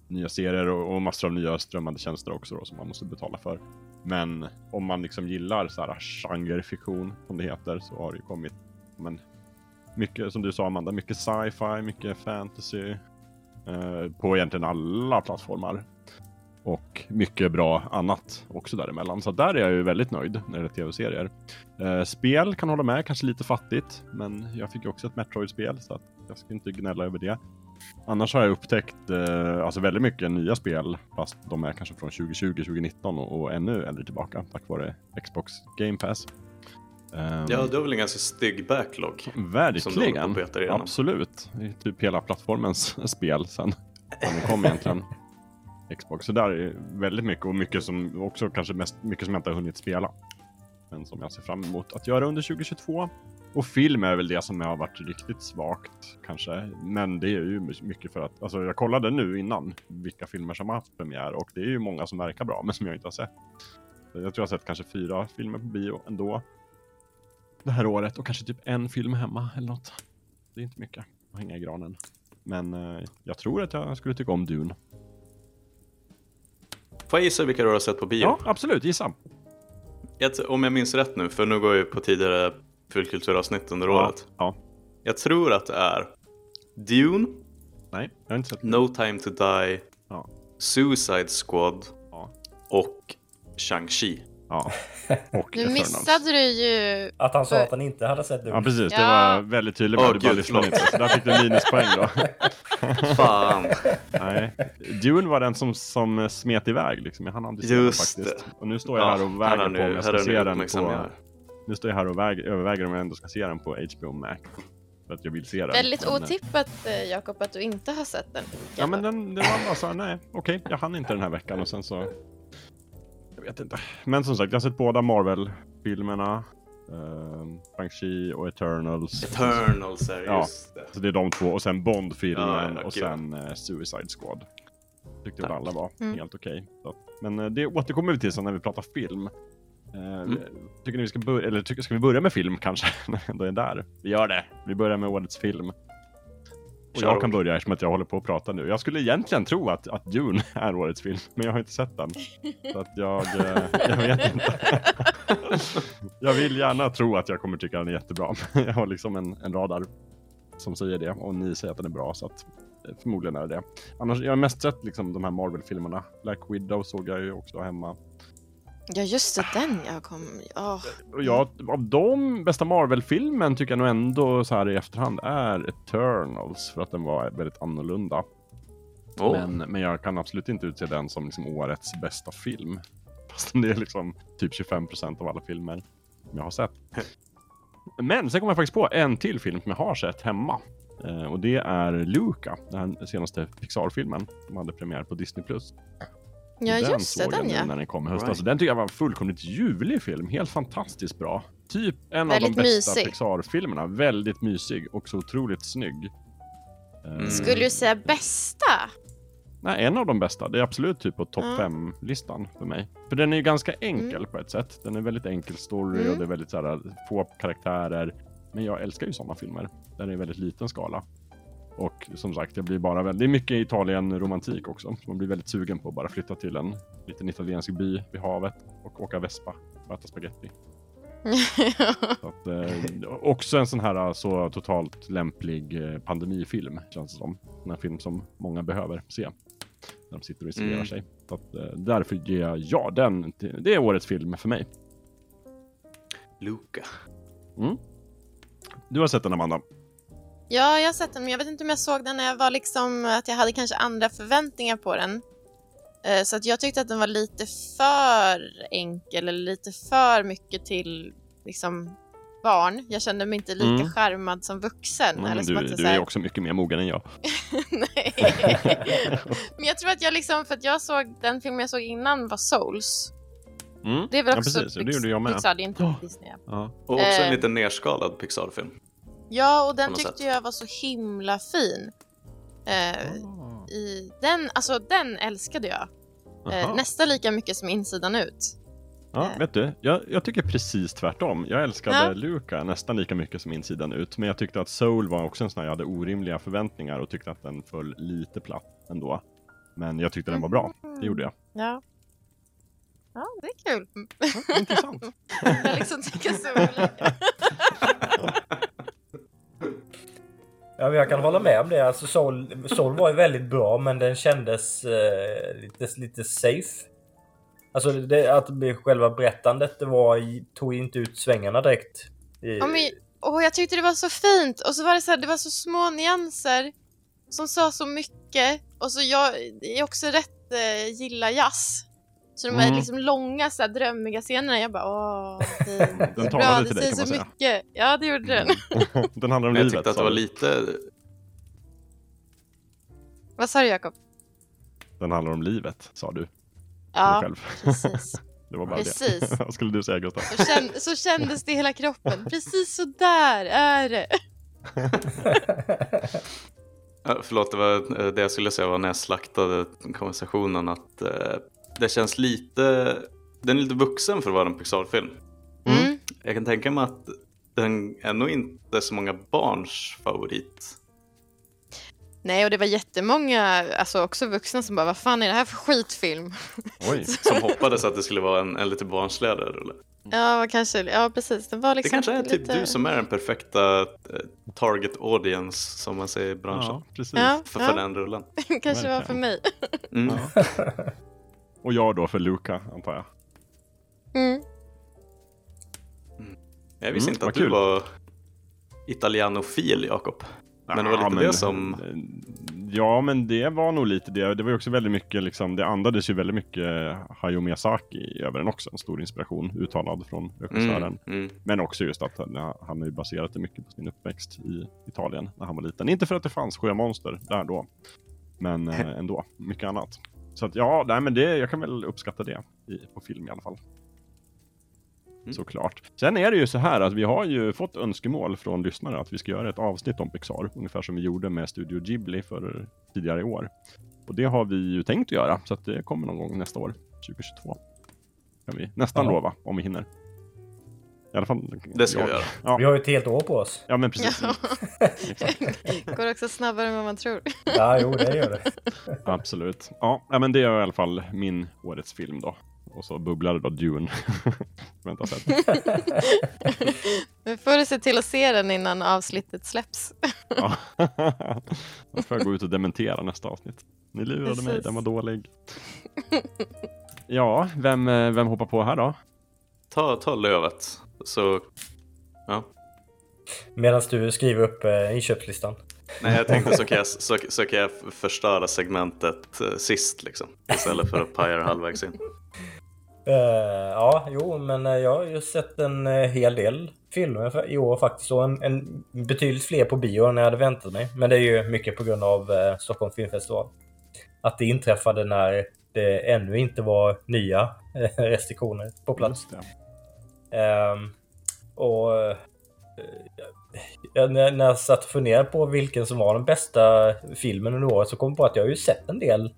nya serier och, och massor av nya strömmande tjänster också då, som man måste betala för. Men om man liksom gillar så här genrefiktion som det heter så har det ju kommit men, mycket som du sa Amanda, mycket sci-fi, mycket fantasy eh, på egentligen alla plattformar och mycket bra annat också däremellan. Så där är jag ju väldigt nöjd när det gäller tv-serier. Eh, spel kan hålla med, kanske lite fattigt, men jag fick ju också ett Metroid-spel så att jag ska inte gnälla över det. Annars har jag upptäckt eh, alltså väldigt mycket nya spel, fast de är kanske från 2020, 2019 och, och ännu äldre tillbaka tack vare Xbox Game Pass. Ehm, Ja, du har väl en ganska stygg backlog? Verkligen! Absolut. Det är typ hela plattformens spel sen sen det kom egentligen. Xbox. Så där är väldigt mycket och mycket som också kanske mest mycket som jag inte har hunnit spela. Men som jag ser fram emot att göra under 2022. Och film är väl det som har varit riktigt svagt kanske. Men det är ju mycket för att, alltså jag kollade nu innan vilka filmer som har haft premiär och det är ju många som verkar bra men som jag inte har sett. Jag tror jag har sett kanske fyra filmer på bio ändå. Det här året och kanske typ en film hemma eller något. Det är inte mycket att hänga i granen. Men eh, jag tror att jag skulle tycka om Dune. Får jag gissa vilka du har sett på bio? Ja, absolut. Gissa. Jag om jag minns rätt nu, för nu går jag ju på tidigare fullkulturavsnitt under Ja, året. ja. Jag tror att det är Dune, Nej, jag har inte sett No time to die, Ja. Suicide Squad Ja. och Shang-Chi. Ja. Och Nu missade du ju... Att han sa att han inte hade sett det. Ja, precis. Det Ja. var väldigt tydligt. Men du bara lyssnade inte. Så där fick du minuspoäng då. Fan! Nej. Dune var den som, som smet iväg liksom. Jag hann aldrig se den faktiskt. det. Och nu står jag här och väger har på om jag ska se den på... Nu står jag här och väger, överväger om jag ändå ska se den på HBO Max. För att jag vill se den. Väldigt Men, eh, otippat eh, Jakob att du inte har sett den. Ja men den, det var bara så här, nej okej, jag hann inte den här veckan och sen så... Jag vet inte. Men som sagt, jag har sett båda Marvel-filmerna. Uh, Shang-Chi och Eternals. Eternals är Ja. just det. Så det är de två och sen Bond-filmen Ja, ja, och sen eh, Suicide Squad. Tyckte väl alla var Mm. helt okej. Så, Men eh, det återkommer vi till sen när vi pratar film. Eh, Mm. Tycker ni vi ska börja, eller tycker, ska vi börja med film kanske? när vi ändå är där. Vi gör det. Vi börjar med årets film. Och jag kan börja eftersom att jag håller på att prata nu. Jag skulle egentligen tro att, att Dune är årets film, men jag har inte sett den. Så att jag, eh, jag vet inte. jag vill gärna tro att jag kommer tycka den är jättebra. jag har liksom en, en radar som säger det och ni säger att den är bra så att förmodligen är det det. Annars, jag har mest sett liksom de här Marvel-filmerna. Black Widow såg jag ju också hemma. Ja, just det, den jag kom... Oh. Och jag, av de bästa Marvel-filmen tycker jag nog ändå så här i efterhand är Eternals för att den var väldigt annorlunda. Oh. Men, men jag kan absolut inte utse den som liksom årets bästa film. Fast det är liksom typ 25% av alla filmer som jag har sett. Men sen kom jag faktiskt på en till film som jag har sett hemma. Eh, och det är Luca, den senaste Pixar-filmen som hade premiär på Disney+. Ja, den just det, såg den ja. när den kom i höstas. Right. Den tycker jag var en fullkomligt ljuvlig film. Helt fantastiskt bra. Typ en Väldigt av de bästa mysig. Pixar-filmerna. Väldigt mysig och så otroligt snygg. Eh, Mm. Skulle du säga bästa? Nej, en av de bästa. Det är absolut typ på topp Ja. 5-listan för mig. För den är ju ganska enkel på ett sätt. Den är väldigt enkel story Mm. och det är väldigt så här, få karaktärer. Men jag älskar ju sådana filmer. Där det är väldigt liten skala. Och som sagt, jag blir bara väldigt, det är mycket Italien-romantik också. Så man blir väldigt sugen på att bara flytta till en liten italiensk by vid havet och åka vespa och äta spaghetti. Så att, eh, också en sån här eh, så totalt lämplig eh, pandemifilm känns det som. En film som många behöver se. När de sitter och isolerar Mm. sig. Så att, eh, därför ger jag ja, den. Det är årets film för mig. Luca. Du har sett den Amanda? Ja, jag har sett den, men jag vet inte om jag såg den när jag var liksom, att jag hade kanske andra förväntningar på den. Eh, Så att jag tyckte att den var lite för enkel eller lite för mycket till liksom barn. Jag kände mig inte lika Mm. charmad som vuxen. Mm, eller som du, att det du så här- är också mycket mer mogen än jag. Nej. Men jag tror att jag liksom, för att jag såg, den filmen jag såg innan var Souls. Mm. Det är väl Ja, också precis. Det gjorde jag med. Pixar, det är inte Ja. Disney. Ja. Och också en Eh. lite nerskalad Pixar-film. Ja, och den tyckte sätt. jag var så himla fin. Eh, i den, alltså den älskade jag. Eh, nästan lika mycket som insidan ut. Ja, Eh. vet du? Jag, jag tycker precis tvärtom. Jag älskade Ja. Luca nästan lika mycket som insidan ut. Men jag tyckte att Soul var också en sån här, jag hade orimliga förväntningar och tyckte att den föll lite platt ändå. Men jag tyckte den var bra. Det gjorde jag. Ja. Ja, det är kul. Ja, intressant. Jag liksom tycker så olika. Ja, jag kan hålla med om det. Alltså Soul, Sol var ju väldigt bra, men den kändes eh, lite, lite safe. Alltså det, att själva berättandet det var, tog inte ut svängarna direkt. I, Ja, men, åh, jag tyckte det var så fint. Och så var det så här, det var så små nyanser som sa så mycket. Och så jag är också rätt eh, gillar jazz. Så de här Mm. liksom långa så här, drömmiga scenerna, jag bara åh, fint. Den talade bra, till det dig, kan man så säga. mycket. Ja, det gjorde den. den handlar om jag livet. tyckte att det var lite... Vad sa du Jakob? Den handlar om livet, sa du. Ja, precis. det var bara Precis. det. Vad skulle du säga Gustav? Så, känn, så kändes det i hela kroppen. Precis så där är det. Förlåt, det var det jag skulle säga var när jag slaktade konversationen att eh, det känns lite... Den är lite vuxen för att vara en Pixar-film. Mm. Jag kan tänka mig att den är nog inte så många barns favorit. Nej, och det var jättemånga, alltså också vuxna som bara, vad fan är det här för skitfilm? Oj. Som hoppades att det skulle vara en, en lite barnsligare rulle. Ja, kanske, ja precis. Det var Det liksom kanske är typ lite... du som är den perfekta eh, target audience som man säger i branschen. Ja, precis. Ja, För, för ja. den rullen. kanske var för verkligen. mig. Mm. Och jag då för Luca, antar jag. Mm. Jag visste Mm, inte att du kul. var italianofil, Jakob. Men det var lite det som- Ja, men det var nog lite det. Det var ju också väldigt mycket, liksom, det andades ju väldigt mycket Hayao Miyazaki över den också. En stor inspiration uttalad från regissören. Mm, mm. Men också just att han, han har ju baserat det mycket på sin uppväxt i Italien när han var liten. Inte för att det fanns sjömonster där då, men eh, ändå mycket annat. Så att ja, nej, men det, jag kan väl uppskatta det i, på film i alla fall. Mm. Såklart. Sen är det ju så här att vi har ju fått önskemål från lyssnare att vi ska göra ett avsnitt om Pixar, ungefär som vi gjorde med Studio Ghibli för tidigare i år. Och det har vi ju tänkt att göra, så att det kommer någon gång nästa år, 2022. Kan vi nästan Ja. lova, om vi hinner. I alla fall. Det ska jag. vi göra. Ja. Vi har ju ett helt år på oss. Ja, men precis. Ja. Går också snabbare än vad man tror. Ja, jo det gör det. Absolut. Ja, men det är i alla fall min årets film då. Och så bubblade då Dune. Vänta sett. Nu får du se till att se den innan avsnittet släpps. Ja. Då får jag gå ut och dementera nästa avsnitt. Ni lurade mig, Precis. den var dålig. Ja, vem, eh, vem hoppar på här då? Ta, ta lövet. Så, ja. Medan du skriver upp eh, inköpslistan. Nej, jag tänkte så kan jag, så, så kan jag förstöra segmentet eh, sist liksom. Istället för att paja det halvvägs in. Eh, ja, jo, men eh, jag har ju sett en eh, hel del filmer i år faktiskt. Och en, en betydligt fler på bio än jag hade väntat mig. Men det är ju mycket på grund av eh, Stockholm Filmfestival. Att det inträffade när det ännu inte var nya restriktioner på plats. Ehm, och eh, jag, när, när jag satt och funderade på vilken som var den bästa filmen under året så kom jag på att jag har ju sett en del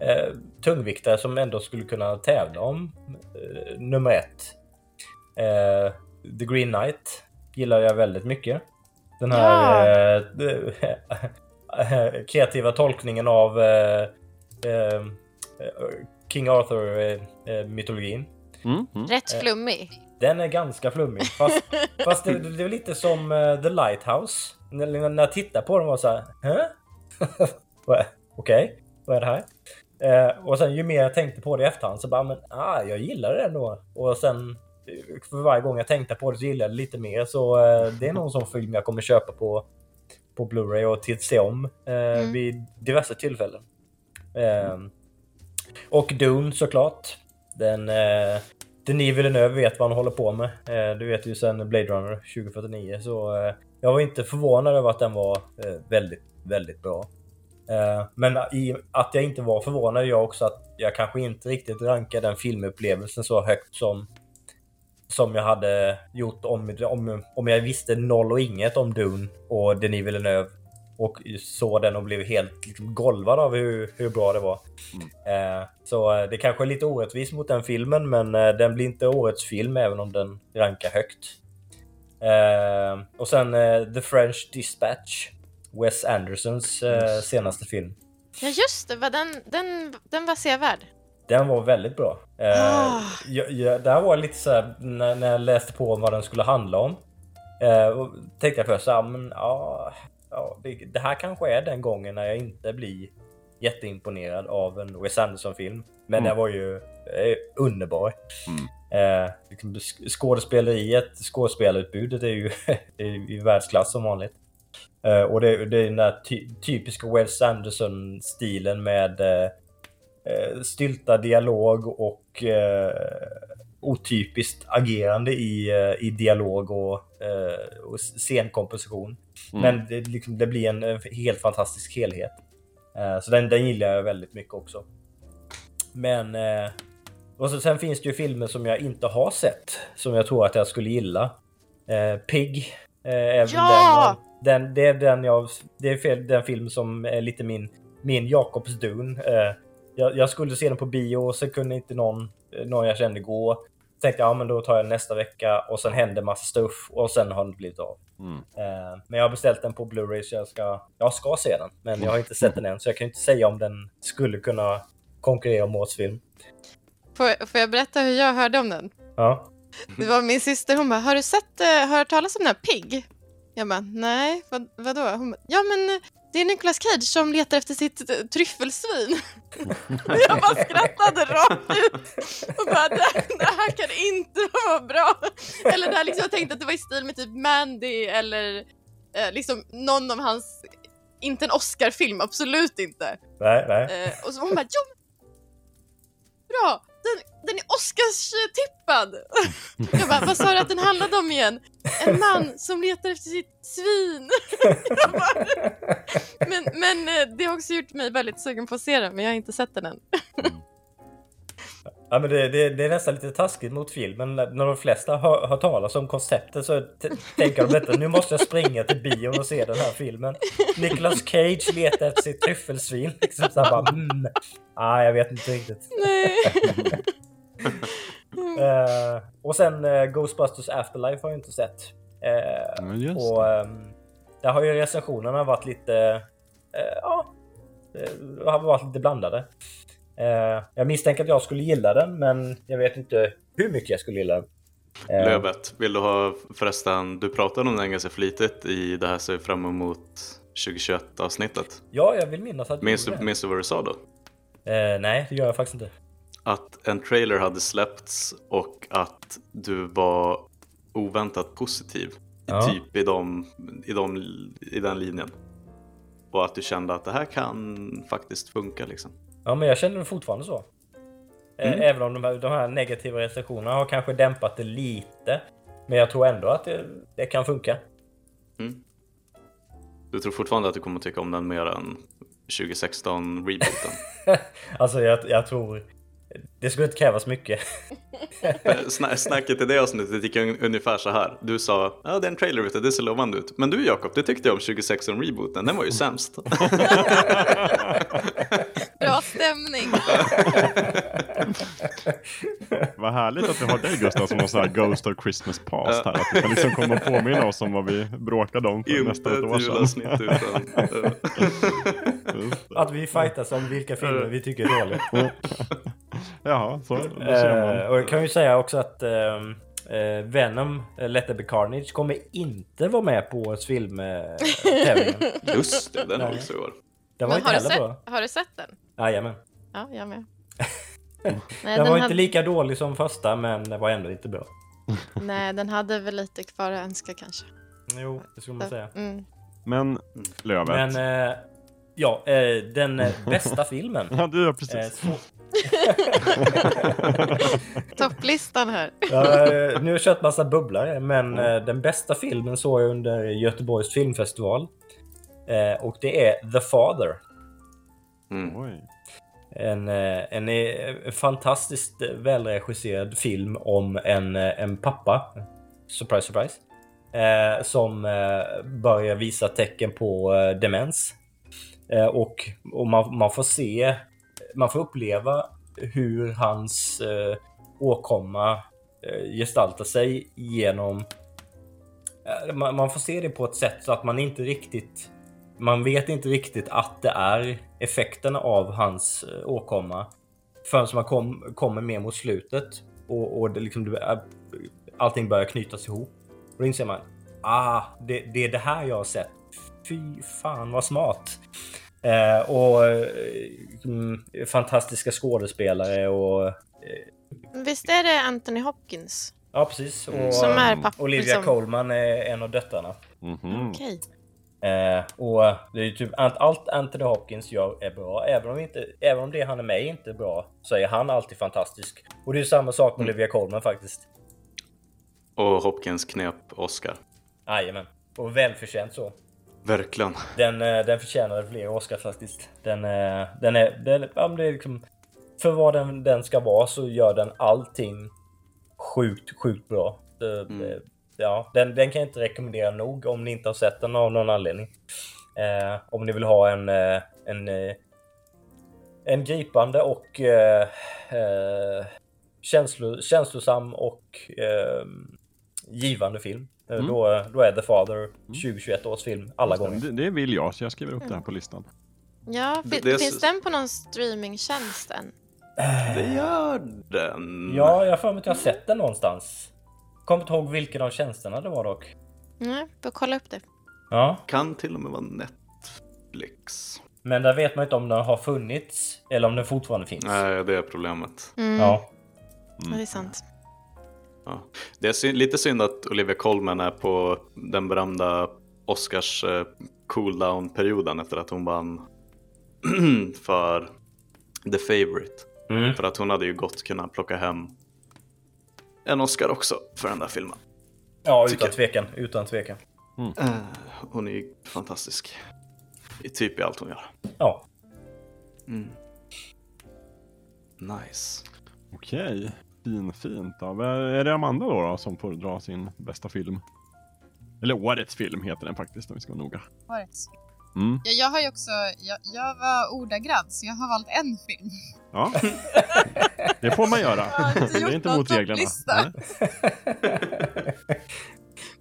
eh, tungviktare som ändå skulle kunna tävla om eh, nummer ett. Eh, The Green Knight gillar jag väldigt mycket. Den här de- eh, kreativa tolkningen av eh, eh, King Arthur-mytologin. Mm, mm. Rätt flummig. Den är ganska flummig. Fast, fast det, det är lite som eh, The Lighthouse. När, när jag tittar på den var så här, Okej, vad är det här? Eh, och sen ju mer jag tänkte på det i efterhand så bara, men ah, jag gillar det ändå. Och sen eh, för varje gång jag tänkte på det så gillade jag det lite mer. Så eh, det är någon sån film jag kommer köpa på, på Blu-ray och till se om Mm. vid diverse tillfällen. Eh, och Dune såklart. Den... Denis Villeneuve vet vad han håller på med. Eh, du vet ju sen Blade Runner 2049. Så eh, jag var inte förvånad över att den var eh, väldigt, väldigt bra. Men i att jag inte var förvånad gör också att jag kanske inte riktigt rankar den filmupplevelsen så högt som som jag hade gjort om, om, om jag visste noll och inget om Dune och Denis Villeneuve och såg den och blev helt liksom, golvad av hur, hur bra det var. Eh, så eh, det kanske är lite orättvist mot den filmen men eh, den blir inte årets film även om den rankar högt. Eh, och sen The French Dispatch. Wes Andersons eh, senaste film. Ja just det, den, den, den var sevärd. Den var väldigt bra. Ah. jag, jag, där var jag lite så här, när, när jag läste på om vad den skulle handla om. Eh, och tänkte jag först så här, men ja, ja det, det här kanske är den gången när jag inte blir jätteimponerad av en Wes Anderson-film. Men Mm. den var ju eh, underbar. Mm. Eh, sk- skådespeleriet, skådespelarutbudet är ju, är ju i världsklass som vanligt. Eh, och det, det är den där ty, typiska Wes Anderson-stilen med eh, eh, stylta dialog och eh, otypiskt agerande i, eh, i dialog och, eh, och scenkomposition. Mm. Men det, liksom, det blir en eh, helt fantastisk helhet. Eh, så den, den gillar jag väldigt mycket också. Men... Eh, och så, sen finns det ju filmer som jag inte har sett som jag tror att jag skulle gilla. Eh, Pig. Eh, Ja! den, den, det är den jag... Det är den film som är lite min, min Jakobs Dun. Eh, jag, jag skulle se den på bio och så kunde inte någon, någon jag kände gå. Tänkte ja men då tar jag nästa vecka och sen hände massa stuff och sen har den blivit av. Mm. Eh, men jag har beställt den på Blu-ray så jag ska, jag ska se den. Men jag har inte sett den än så jag kan inte säga om den skulle kunna konkurrera om årets film. Får, får jag berätta hur jag hörde om den? Ja. Det var min syster, hon bara, har du sett, eh, hört talas om den här Pig? Jag bara, nej, vad, vadå? Hon bara, ja men det är Nicolas Cage som letar efter sitt eh, tryffelsvin. jag bara skrattade rakt ut och bara, det, det här kan inte vara bra. Eller det här liksom, jag tänkte att det var i stil med typ Mandy eller eh, liksom någon av hans, inte en Oscar-film, absolut inte. Nej, nej. Eh, och så hon bara, jo, bra, den, den är Oscars-tippad. Jag bara, vad sa du att den handlade om igen? En man som letar efter sitt svin. Bara, men men eh, det har också gjort mig väldigt sugen på att se den, men jag har inte sett den än. Mm. Ja, men det, det, det är nästan lite taskigt mot filmen. När de flesta hör, hör talas om konceptet så tänker de detta. Nu måste jag springa till bion och se den här filmen. Nicolas Cage letar efter sitt tryffelsvin. Liksom så bara, mm. ah, jag vet inte riktigt. Nej. Eh, och sen eh, Ghostbusters Afterlife har jag inte sett. Men just och ehm, där har ju recensionerna varit lite... ja, har varit lite blandade. Eh, jag misstänker att jag skulle gilla den, men jag vet inte hur mycket jag skulle gilla den. Eh, Lövet, vill du ha förresten, du pratade om den ganska flitigt i det här ser fram emot 2021 avsnittet. Ja, jag vill minnas att Minns du, det. minns du vad du sa då? Eh, nej, det gör jag faktiskt inte. Att en trailer hade släppts och att du var oväntat positiv. Ja. Typ i, de, i, de, i den linjen. Och att du kände att det här kan faktiskt funka liksom. Ja, men jag känner fortfarande så. Eh, Mm. Även om de här, de här negativa recensionerna har kanske dämpat det lite. Men jag tror ändå att det, det kan funka. Du tror fortfarande att du kommer tycka om den mer än 2016 rebooten? Alltså jag, jag tror... Det skulle inte krävas mycket. Sna- Snacket i det avsnittet gick un- ungefär så här. Du sa ja det är en trailer ute, det ser lovande ut. Men du Jakob, det tyckte jag om 2016 rebooten, den var ju sämst. Stämning. Vad härligt att vi har dig Gustav som har så här Ghost of Christmas Past här. Att du kan liksom komma och påminna oss om vad vi bråkade om för Inte nästan ett år sedan. utan... eh. Att vi fightas om vilka filmer vi tycker är dåliga. Jaha, så det ser man. Eh, och jag kan ju säga också att ehm, eh, Venom, eh, Let There Be Carnage, kommer inte vara med på årets filmtävlingen. Just det, den var också i år. Den var Men inte har, du heller sett, bra. har du sett den? Jajamän. Ja, jag med. Den, Nej, var den, inte hade, lika dålig som första, men den var ändå inte bra. nej, den hade väl lite kvar att önska kanske. Jo, det skulle man säga. Mm. Men Lövet. Men eh, ja, eh, den eh, bästa filmen. Ja, du Eh, precis. så, Topplistan här. Ja, eh, nu har jag kört massa bubblare, men eh, den bästa filmen såg jag under Göteborgs filmfestival. Eh, och det är The Father. Mm. Oj. En, eh, en eh, fantastiskt välregisserad film om en, eh, en pappa, surprise surprise, eh, som eh, börjar visa tecken på eh, demens. Eh, och och man, man får se, man får uppleva hur hans eh, åkomma eh, gestaltar sig genom... Eh, man, man får se det på ett sätt så att man inte riktigt... Man vet inte riktigt att det är effekterna av hans eh, åkomma förrän man kom, kommer mer mot slutet och, och det liksom, allting börjar knytas ihop. Och då inser man, ah, det, det är det här jag har sett. Fy fan vad smart. Eh, och eh, mm, fantastiska skådespelare och eh, Visst är det Anthony Hopkins? Ja, precis. Och, Mm. Som är um, pappa- Olivia som- Colman är en av döttrarna. Mhm. Okej. Eh, och det är ju typ allt- allt Anthony Hopkins gör är bra. Även om, inte, även om det han är med inte är bra så är han alltid fantastisk. Och det är ju samma sak med Olivia Colman faktiskt. Och Hopkins knep Oscar. Jajamän. Och välförtjänt så. Verkligen. Den, eh, den förtjänar fler Oscar faktiskt. Den, eh, den är... Den, ja, det är liksom, för vad den, den ska vara så gör den allting sjukt, sjukt bra. Det, det, ja, den, den kan jag inte rekommendera nog om ni inte har sett den av någon anledning. Eh, om ni vill ha en, eh, en, eh, en gripande och eh, eh, känslo, känslosam och eh, givande film. Mm. Då, då är The Father 2021 års film alla gånger. Det, det vill jag, så jag skriver upp det här på listan. Ja, Det- fi- det finns den på någon streamingtjänst än? Det gör den. Ja, jag har för mig att jag har sett den någonstans. Kommer inte ihåg vilken av tjänsterna det var dock. Nej, får kolla upp det. Ja, Kan till och med vara Netflix. men där vet man inte om den har funnits eller om den fortfarande finns. Nej, det är problemet. Mm. Ja, Ja, det är sant. Ja. Det är sy- lite synd att Olivia Colman är på den berömda Oscars eh, cooldown-perioden efter att hon vann för The Favourite. mm. För att hon hade ju gott kunnat plocka hem en Oscar också för den där filmen. ja utan jag. tvekan. Utan tvekan. Eh, hon är ju fantastisk. I typ i allt hon gör. Ja. Mm. Nice. Okej, fin, fint. Då. Är det Amanda då, då som får dra sin bästa film? Eller årets film heter den faktiskt om vi ska vara noga. Årets. Mm. Ja, jag har ju också, jag, jag var ordagrant så jag har valt en film. Ja, det får man göra. Det är inte mot reglerna.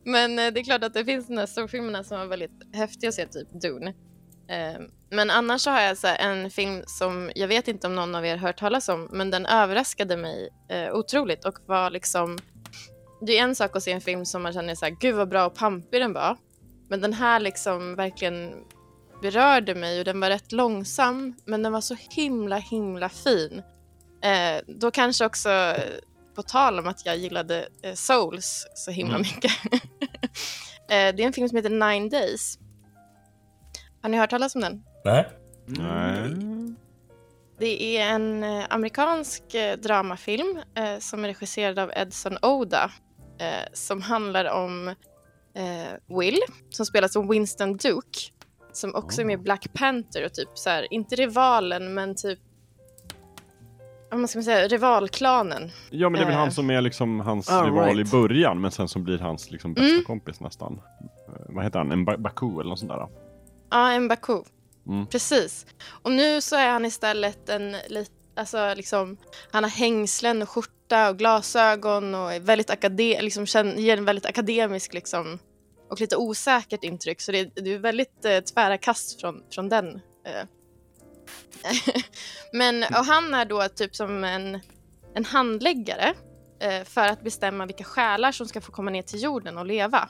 Men eh, det är klart att det finns de där storfilmerna som var väldigt häftiga att se, typ Dune. Eh, Men annars har jag så en film som jag vet inte om någon av er hört talas om, men den överraskade mig eh, otroligt och var liksom det är en sak att se en film som man känner så här, gud vad bra och pampig den var. Men den här liksom verkligen berörde mig och den var rätt långsam men den var så himla himla fin. Eh, då kanske också, eh, på tal om att jag gillade eh, Souls så himla Mm. mycket. eh, det är en film som heter Nine Days. Har ni hört talas om den? Nej. Nej. Det är en eh, amerikansk eh, dramafilm eh, som är regisserad av Edson Oda eh, som handlar om eh, Will som spelas som Winston Duke som också är med i Black Panther och typ så här, inte rivalen men typ vad ska man säga, rivalklanen. Ja, men det är väl Eh. han som är liksom hans Ah, rival right. i början, men sen som blir hans liksom bästa Mm. kompis nästan. Eh, vad heter han? En ba- Baku eller något sånt där? Ja, Mbaku. Mm. Precis. Och nu så är han istället en lit, alltså liksom, han har hängslen och skjorta och glasögon och är väldigt akade, liksom, ger en väldigt akademisk liksom, och lite osäkert intryck. Så det, det är väldigt eh, tvära kast från, från den. Eh. Men och han är då typ som en, en handläggare eh, för att bestämma vilka själar som ska få komma ner till jorden och leva.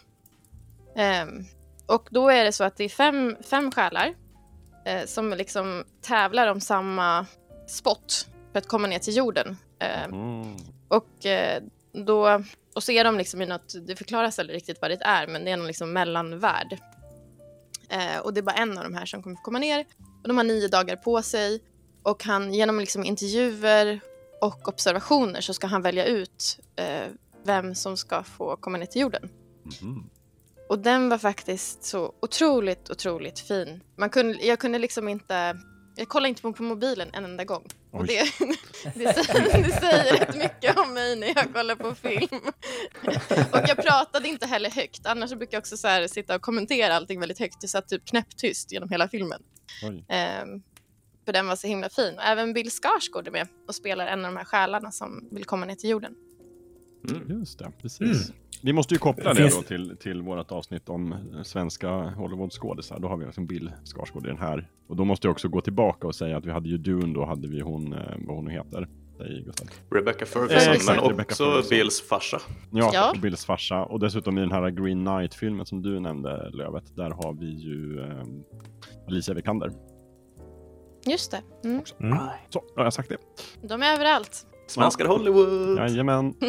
Ehm, och då är det så att det är fem, fem själar eh, som liksom tävlar om samma spot för att komma ner till jorden. Eh, Mm. och eh, då och så är de liksom i något, det förklaras aldrig riktigt vad det är, men det är någon liksom mellanvärld. Eh, och det är bara en av de här som kommer komma ner. Och de har nio dagar på sig. Och han, genom liksom intervjuer och observationer så ska han välja ut eh, vem som ska få komma ner till jorden. Mhm. Och den var faktiskt så otroligt, otroligt fin. Man kunde, jag kunde liksom inte... Jag kollade inte på, mobilen en enda gång. Och det, det, säger, det säger rätt mycket om mig när jag kollar på film. Och jag pratade inte heller högt. Annars brukar jag också så här sitta och kommentera allting väldigt högt. Jag satt typ knäpptyst genom hela filmen. Ehm, för den var så himla fin. Och även Bill Skarsgård är med och spelar en av de här själarna som vill komma ner till jorden. Mm. Just det, precis. Vi måste ju koppla det Finns- då till, till vårt avsnitt om eh, svenska Hollywoodskådisar. Då har vi alltså Bill Skarsgård i den här. Och då måste jag också gå tillbaka och säga att vi hade ju Dune, då hade vi hon, eh, vad hon heter. Rebecca Ferguson, Exakt, men Rebecca också Ferguson. Bills farsa. Ja, Ja. Bills farsa. Och dessutom i den här Green Knight-filmen som du nämnde, Lövet, där har vi ju eh, Alicia Vikander. Just det. Mm. Mm. Så, då har jag sagt det. De är överallt. Svenskar Hollywood! Jajamän.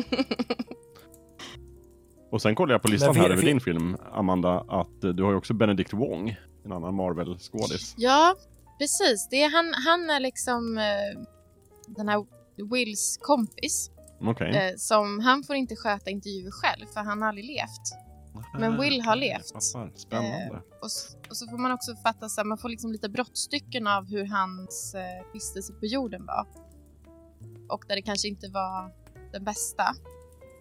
Och sen kollar jag på listan här över din film, Amanda, att eh, du har ju också Benedict Wong, en annan Marvel-skådis. Ja, precis. Det är, han, han är liksom eh, den här Wills kompis. Okej. Eh, som, han får inte sköta intervjuer själv för han har aldrig levt. men Will har Ah, levt. Spännande. Och, s- och så får man också fatta så här, man får liksom lite brottstycken av hur hans eh, vistelse på jorden var. Och där det kanske inte var den bästa.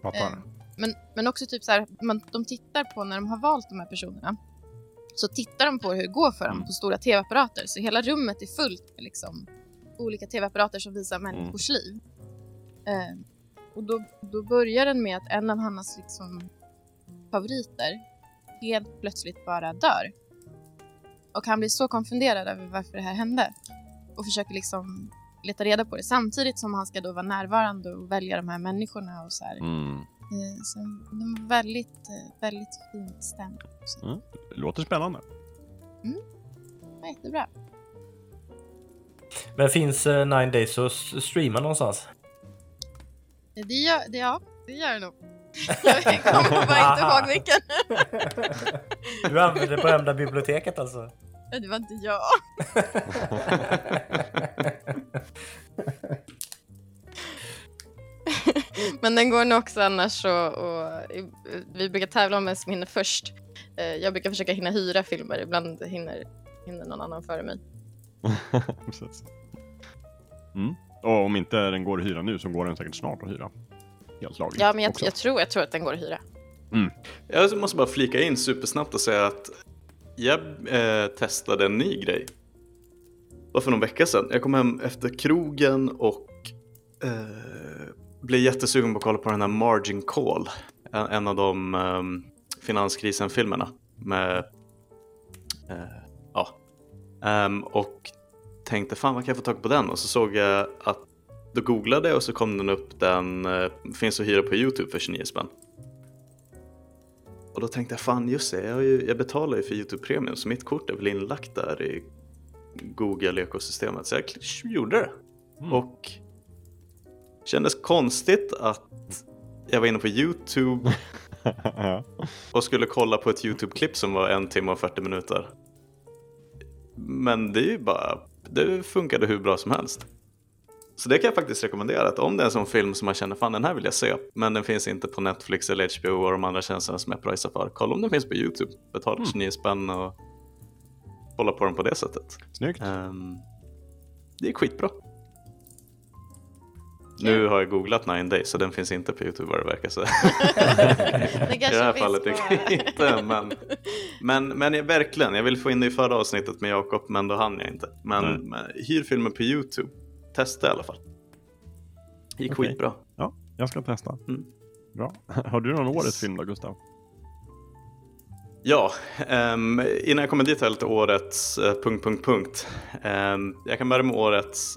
fattar. eh, Men, men också typ så här, man, de tittar på när de har valt de här personerna. Så tittar de på hur det går för dem Mm. på stora tv-apparater. Så hela rummet är fullt med liksom olika tv-apparater som visar människors liv. Eh, och då, då börjar den med att en av Hannas liksom favoriter helt plötsligt bara dör. Och han blir så konfunderad över varför det här hände. Och försöker liksom leta reda på det samtidigt som han ska då vara närvarande och välja de här människorna och så här. Mm. Eh, Så de var väldigt, eh, väldigt fint stämda. Mm. Låter spännande. det var jättebra. Men finns eh, Nine Days att streama någonstans? Eh, Det gör det, ja, det gör det nog. Jag kommer bara inte ihåg vilken. Du använder det berömda biblioteket alltså? Det var inte jag. Men den går nog också annars och, och vi brukar tävla om vem som hinner först. Eh, Jag brukar försöka hinna hyra filmer, ibland hinner, hinner någon annan före mig. Precis. Mm. Och om inte den går att hyra nu så går den säkert snart att hyra. Helt lagligt Ja, men jag, jag, tror, jag tror att den går att hyra. Jag måste bara flika in supersnabbt och säga att jag eh, testade en ny grej. Bara för någon vecka sedan. Jag kom hem efter krogen och eh, blev jättesugen på att kolla på den här Margin Call. En, av de um, finanskrisen-filmerna. Med, eh, ja. Ehm, och tänkte fan vad kan jag få tag på den? Och så såg jag att då googlade jag och så kom den upp den, eh, finns att hyra på Youtube för 29 spänn. och då tänkte jag fan just det, jag, ju, jag betalar ju för YouTube Premium så mitt kort är väl inlagt där i Google-ekosystemet. Så jag gjorde det. Mm. Och kändes konstigt att jag var inne på YouTube och skulle kolla på ett YouTube-klipp som var en timme och 40 minuter. Men det är ju bara, det funkade hur bra som helst. Så det kan jag faktiskt rekommendera, att om det är en sån film som man känner fan den här vill jag se, men den finns inte på Netflix eller HBO och de andra tjänsterna som jag pröjsar för, kolla om den finns på YouTube. Betala Mm. 29 spänn och kolla på den på det sättet. Snyggt. Ehm, det är skitbra. Nu har jag googlat Nine Days så den finns inte på YouTube vad det verkar så. Det I det här fallet på- tycker jag inte. Men, men, men jag, verkligen, jag vill få in det i förra avsnittet med Jakob men då hann jag inte. Men, Mm. men hyr filmen på YouTube. Testa i alla fall. Gick Okej. skitbra. Ja, jag ska testa. Mm. Bra. Har du någon årets film då, Gustav? Ja, ehm, innan jag kommer dit har jag lite årets uh, punkt, punkt, punkt. Ehm, jag kan börja med årets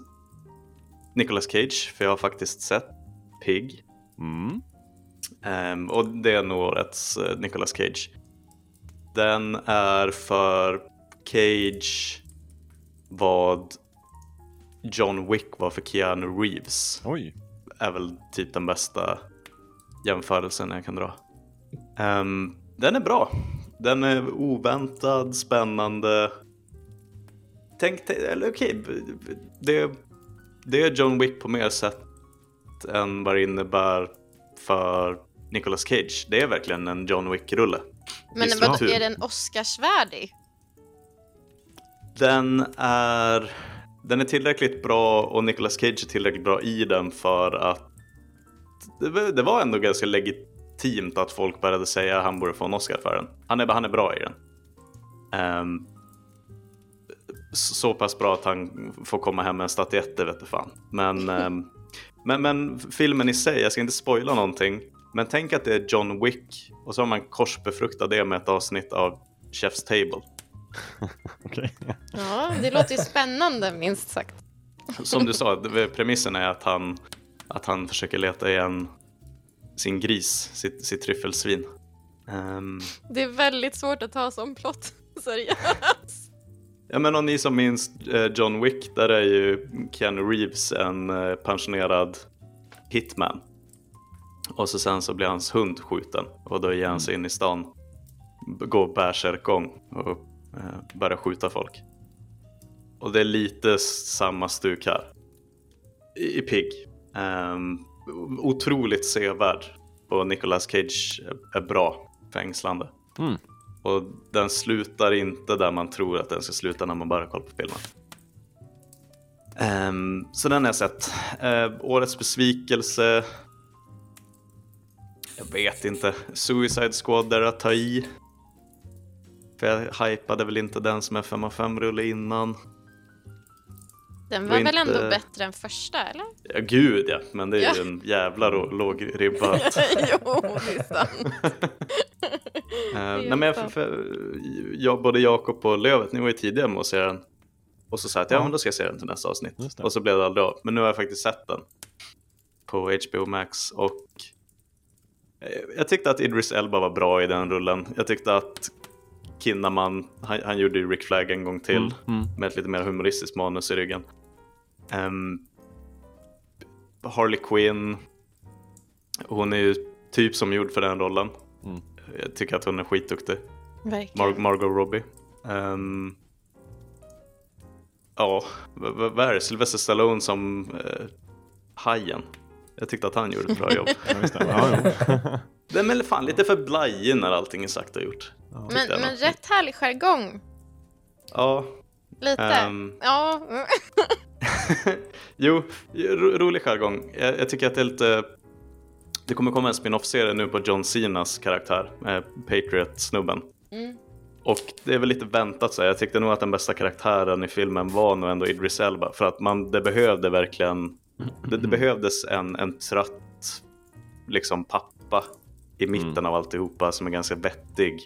Nicolas Cage, för jag har faktiskt sett Pig. Mm. Ehm, och det är nog årets uh, Nicolas Cage. Den är för Cage vad John Wick var för Keanu Reeves. Oj. Är väl typ den bästa jämförelsen jag kan dra. Ehm, den är bra. Den är oväntad, spännande. Tänk, eller okej, b- det, det är John Wick på mer sätt än vad det innebär för Nicolas Cage. Det är verkligen en John Wick-rulle. Men vad, är den Oscarsvärdig? Den är, den är tillräckligt bra och Nicolas Cage är tillräckligt bra i den för att det, var- det var ändå ganska legitimt att folk började säga att han borde få en Oscar för den. Han är, han är bra i den. Ehm, så pass bra att han får komma hem med en statyett, det vet du fan. Men, ehm, men, men filmen i sig, jag ska inte spoila någonting, men tänk att det är John Wick och så har man korsbefruktat det med ett avsnitt av Chef's Table. Okej. Ja, det låter ju spännande minst sagt. Som du sa, premissen är att han, att han försöker leta igen sin gris, sitt, sitt tryffelsvin. Ehm, Det är väldigt svårt att ta som plott seriöst ja men om ni som minns eh, John Wick, där är ju Keanu Reeves en eh, pensionerad hitman. Och så sen så blir hans hund skjuten och då ger han sig in i stan, går bärsärkgång och eh, börjar skjuta folk. Och det är lite samma stuk här. I, i Pig. Um, ehm, otroligt sevärd. Och Nicolas Cage är, är bra, fängslande. Mm. Och den slutar inte där man tror att den ska sluta när man bara kollar på filmen. Um, så den har jag sett. Uh, årets besvikelse. Jag vet inte. Suicide Squad där att ta i. För jag hypade väl inte den som är 5 av 5 rulle innan. Den var var väl ändå inte- bättre än första, eller? Ja, gud ja, men det är ju Ja. en jävla låg ribba. jo, det är sant. Eh, är nej, men jag, sant. för, jag, både Jakob och Lövet, ni var ju tidiga med att se den. Och så sa jag att ja, Ja. men då ska jag se den till nästa avsnitt. Och så blev det aldrig av. Men nu har jag faktiskt sett den. På HBO Max och eh, jag tyckte att Idris Elba var bra i den rullen. Jag tyckte att Kinnaman, han, han gjorde ju Rick Flag en gång till Mm. Mm. med ett lite mer humoristiskt manus i ryggen. Ehm, Harley Quinn, hon är ju typ som gjord för den rollen. Mm. Jag tycker att hon är skitduktig. Verkligen. Mar- Margot Robbie. Ehm, ja, vad är det? Sylvester Stallone som uh, Hajen. Jag tyckte att han gjorde ett bra jobb. Den är fan lite för blajig när allting är sagt och gjort. Ja. Men, men rätt härlig jargong. Ja, Lite. ehm, Ja. jo, ro, rolig jargong. Jag, jag tycker att det är lite... Det kommer komma en spin-off-serie nu på John Cenas karaktär, eh, Patriot-snubben. Mm. Och det är väl lite väntat så här. Jag tyckte nog att den bästa karaktären i filmen var nog ändå Idris Elba. För att man, det behövde verkligen, det, det behövdes en, en trött liksom pappa i mitten Mm. av alltihopa som är ganska vettig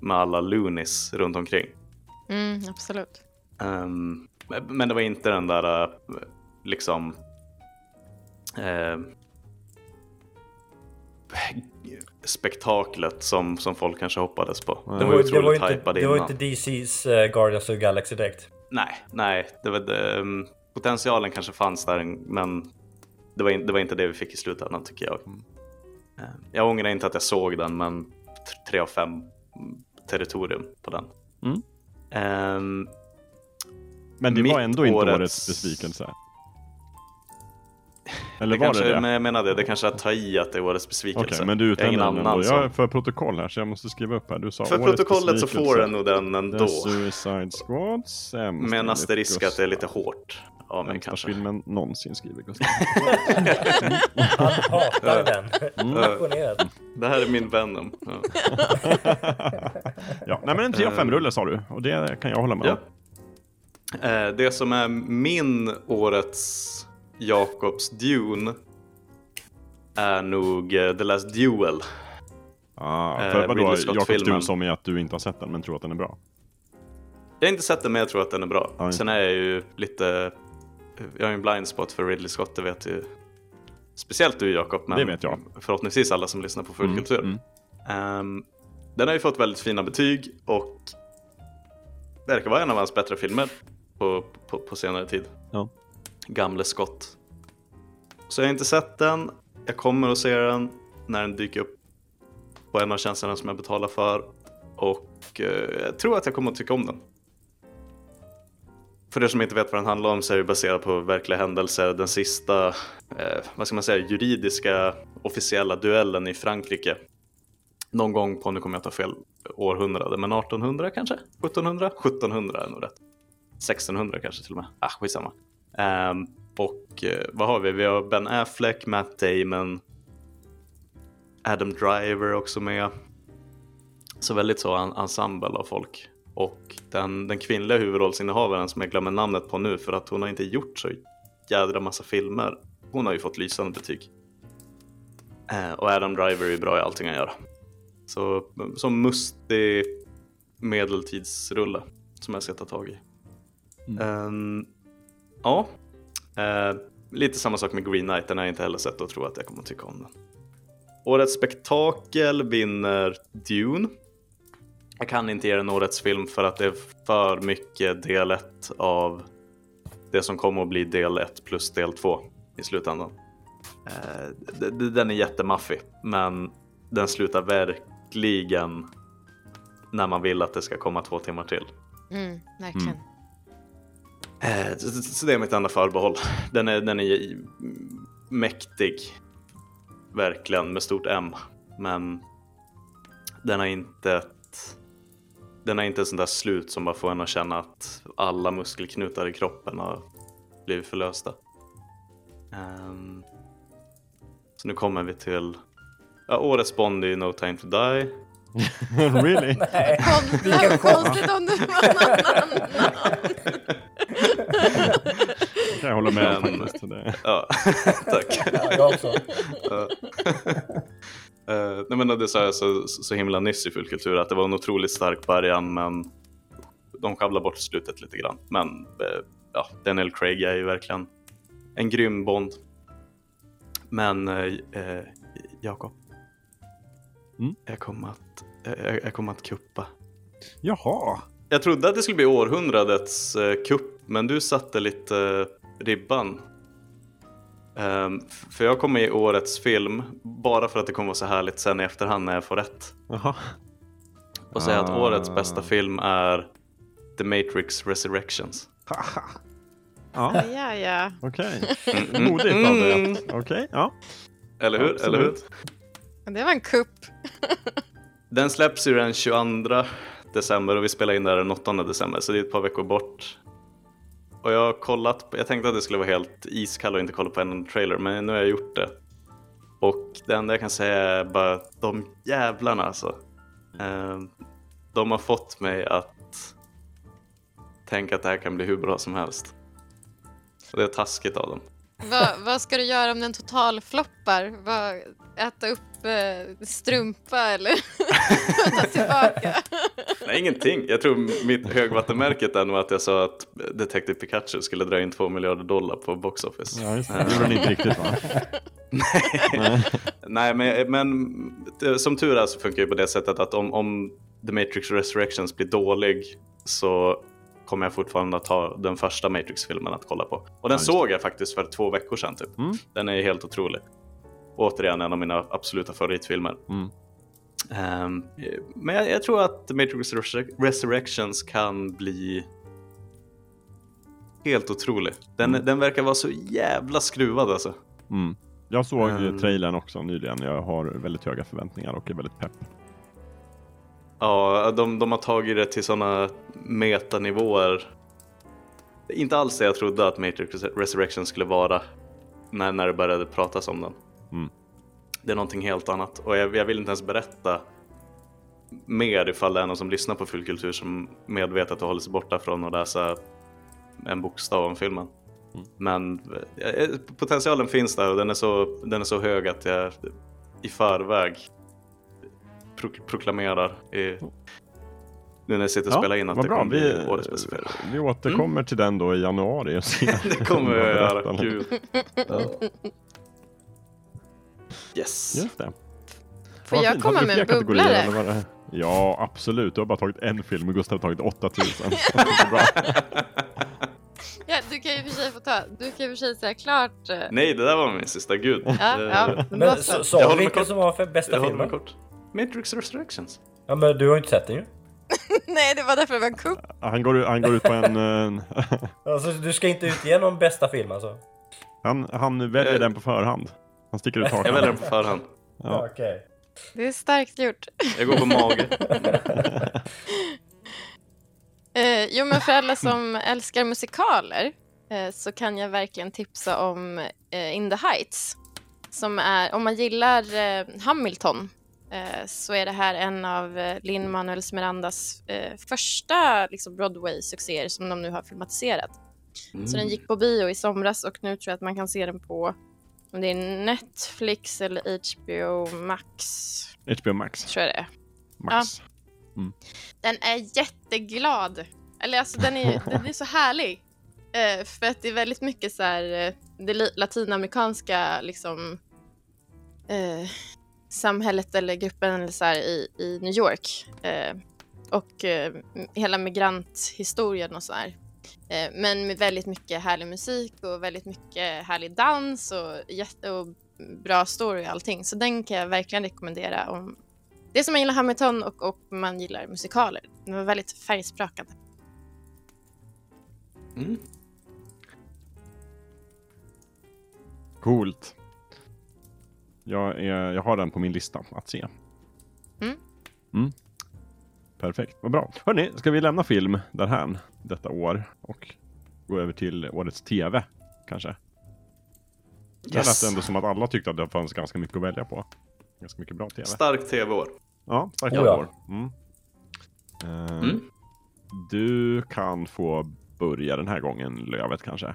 med alla loonies runt omkring. Mm, absolut. Ehm, men- det var inte den där eh, liksom eh, spektaklet som, som folk kanske hoppades på. Det var ju det var, otroligt inte, hypade det var innan. inte DC's eh, Guardians of the Galaxy direkt. Nej, nej, det var det, um, potentialen kanske fanns där men det var, in, det var inte det vi fick i slutändan tycker jag. Eh, Jag ångrar inte att jag såg den men t- tre av fem mm, territorium på den. Mm. Ehm, Men det Mitt var ändå inte årets- årets besvikelse. Eller det var kanske, det det? Men jag menar det, det kanske är att ta i att det är årets Okej, besvikelse. men du Jag ingen den annan ändå. Jag är för protokoll här så jag måste skriva upp här. Du sa För protokollet så får den nog den ändå. The Suicide Squad sämst Med en asterisk att det är lite hårt av mig Sämsta kanske. filmen någonsin skriver Gustav. Han hatar den. Mm. Det här är min Venom. Ja. ja, nej men en 3 av 5 rulle sa du och det kan jag hålla med Ja. om. Eh, Det som är min årets Jakobs Dune är nog eh, The Last Duel. Ah, Eh, för vadå, Ridley Scott-filmen. Jakobs Dun som är att du inte har sett den men tror att den är bra? Jag har inte sett den men jag tror att den är bra. Just Sen är jag ju lite, jag har ju en blind spot för Ridley Scott, det vet ju speciellt du Jakob, men Det vet jag. förhoppningsvis alla som lyssnar på Fullkultur. Mm, Ehm, den har ju fått väldigt fina betyg och verkar vara en av hans bättre filmer på, på, på senare tid. Ja. Gamle Scott. Så jag har inte sett den. Jag kommer att se den när den dyker upp på en av tjänsterna som jag betalar för. Och eh, jag tror att jag kommer att tycka om den. För er som inte vet vad den handlar om så är det baserat på verkliga händelser. Den sista, eh, vad ska man säga, juridiska officiella duellen i Frankrike. Någon gång på, nu kommer jag ta fel århundrade, men 1800 kanske? 1700? 1700 är nog rätt. 1600 kanske till och med. Ah, skitsamma. Um, och eh, vad har vi? Vi har Ben Affleck, Matt Damon, Adam Driver också med. Så väldigt så en ensemble av folk. Och den, den kvinnliga huvudrollsinnehavaren som jag glömmer namnet på nu för att hon har inte gjort så jädra massa filmer. Hon har ju fått lysande betyg. Eh, och Adam Driver är ju bra i allting han gör. Så som mustig medeltidsrulle som jag ska ta tag i. Ehm, ja, Eh, lite samma sak med Green Knight, den har jag inte heller sett och tror att jag kommer att tycka om den. Årets spektakel vinner Dune. Jag kan inte ge den årets film för att det är för mycket del 1 av det som kommer att bli del 1 plus del 2 i slutändan. Eh, d- den är jättemaffig, men den slutar verkligen när man vill att det ska komma två timmar till. Mm, verkligen. Eh, Så, så- det är mitt enda förbehåll. Den är, den är mäktig, verkligen, med stort M. Men den har inte ett, den har inte ett sånt där slut som bara får en att känna att alla muskelknutar i kroppen har blivit förlösta. Ehm, så nu kommer vi till ja, årets Bond i No Time To Die. really? Nej. Vilken konstigt om det var någon annan. Det kan jag hålla med om faktiskt. Det... Ja, tack. Ja, jag också. Nej men det sa jag så, så himla nyss i Fullkultur att det var en otroligt stark början men de sjabblar bort slutet lite grann. Men eh, ja, Daniel Craig är ju verkligen en grym Bond. Men eh, Jakob, Mm? jag, kommer att, jag, jag kommer att kuppa. Jaha. Jag trodde att det skulle bli århundradets eh, kupp, men du satte lite ribban. F- för jag kommer ge årets film, bara för att det kommer vara så härligt sen i efterhand när jag får rätt. Jaha. Och säga att Ah. årets bästa film är The Matrix Resurrections. Ja, Ja, ja. okej. Mm, Modigt av mm. dig. att- Okej, ja. Eller hur? Eller hur? Det var en kupp. Den släpps ju den 22 december och vi spelar in där den 8 december, så det är ett par veckor bort. Och jag har kollat, på, jag tänkte att det skulle vara helt iskall och inte kolla på en trailer, men nu har jag gjort det. Och det enda jag kan säga är bara att de jävlarna alltså. Eh, de har fått mig att tänka att det här kan bli hur bra som helst. Och det är taskigt av dem. Vad, vad ska du göra om den totalfloppar? Vad, äta upp eh, strumpa eller ta tillbaka? Nej, ingenting. Jag tror mitt högvattenmärket är nog att jag sa att Detective Pikachu skulle dra in två miljarder dollar på box office. Ja, just det. Det gjorde inte riktigt va? Nej, men, men det- som tur är så funkar det på det sättet att om, om The Matrix Resurrections blir dålig så kommer jag fortfarande att ha den första Matrix-filmen att kolla på. Och den det. såg jag faktiskt för två veckor sedan typ. Mm. Den är helt otrolig. Återigen en av mina absoluta favoritfilmer. Mm. Ehm, men jag, jag tror att Matrix Resur- Resurrections kan bli helt otrolig. Den, Mm. den verkar vara så jävla skruvad alltså. Mm. Jag såg um, trailern också nyligen. Jag har väldigt höga förväntningar och är väldigt pepp. Ja, de, de har tagit det till sådana metanivåer. Inte alls det jag trodde att Matrix Resurrection skulle vara när, när det började pratas om den. Mm. Det är någonting helt annat och jag, jag vill inte ens berätta mer ifall det är någon som lyssnar på fullkultur som medvetet hållit sig borta från att läsa en bokstav om filmen. Mm. Men eh, potentialen finns där och den är så, den är så hög att jag i förväg pro- proklamerar i, nu när jag sitter och spelar in att det bra. kommer Vi, bli årets film. vi återkommer till den då i januari och ser. Det kommer jag göra, Berätta. gud. Yes. Just det. Får jag fint. komma med en bubblare? eller var det- Ja, absolut. Du har bara tagit en film och Gustav har tagit 8000. Det är bra. Ja, du kan ju för sig få ta, du kan ju för sig säga klart. eh, Nej, det där var min sista, gud. Ja, Eh, ja, men Men sa du vilken som var för bästa Jag filmen? kort. Matrix Resurrections. Ja, men du har ju inte sett den ju. Nej, det var därför det var en kupp. Han går, han går ut på en... eh, Alltså, du ska inte utge någon bästa film alltså? han, han väljer Eh. den på förhand. Han sticker ut hakan. Jag väljer den på förhand. Ja. Okej. Det är starkt gjort. Jag går på mage. Eh, jo, men för alla som älskar musikaler eh, så kan jag verkligen tipsa om eh, In the Heights. Som är, om man gillar eh, Hamilton eh, så är det här en av eh, Lin-Manuel Mirandas eh, första liksom, Broadway-succéer som de nu har filmatiserat. Så den gick på bio i somras och nu tror jag att man kan se den på om det är Netflix eller HBO Max, HBO Max. tror jag det är. Max. Den är jätteglad. Eller alltså den är, den är så härlig. Eh, för att det är väldigt mycket så här, eh, det latinamerikanska liksom eh, samhället eller gruppen eller så här, i, i New York. Eh, och eh, hela migranthistorien och så här. Eh, men med väldigt mycket härlig musik och väldigt mycket härlig dans och, jätte, och bra story och allting. Så den kan jag verkligen rekommendera om det som man gillar Hamilton och, och man gillar musikaler. Den var väldigt färgsprakande. Mm. Coolt. Jag, är, jag har den på min lista att se. Mm. Mm. Perfekt, vad bra. Hörni, ska vi lämna film därhän detta år och gå över till årets TV kanske? Det lät Yes. ändå som att alla tyckte att det fanns ganska mycket att välja på. Ganska mycket bra TV. Starkt tv-år. Ja, starka Oh ja. år. Mm. Eh, Mm. Du kan få börja den här gången, Lövet kanske?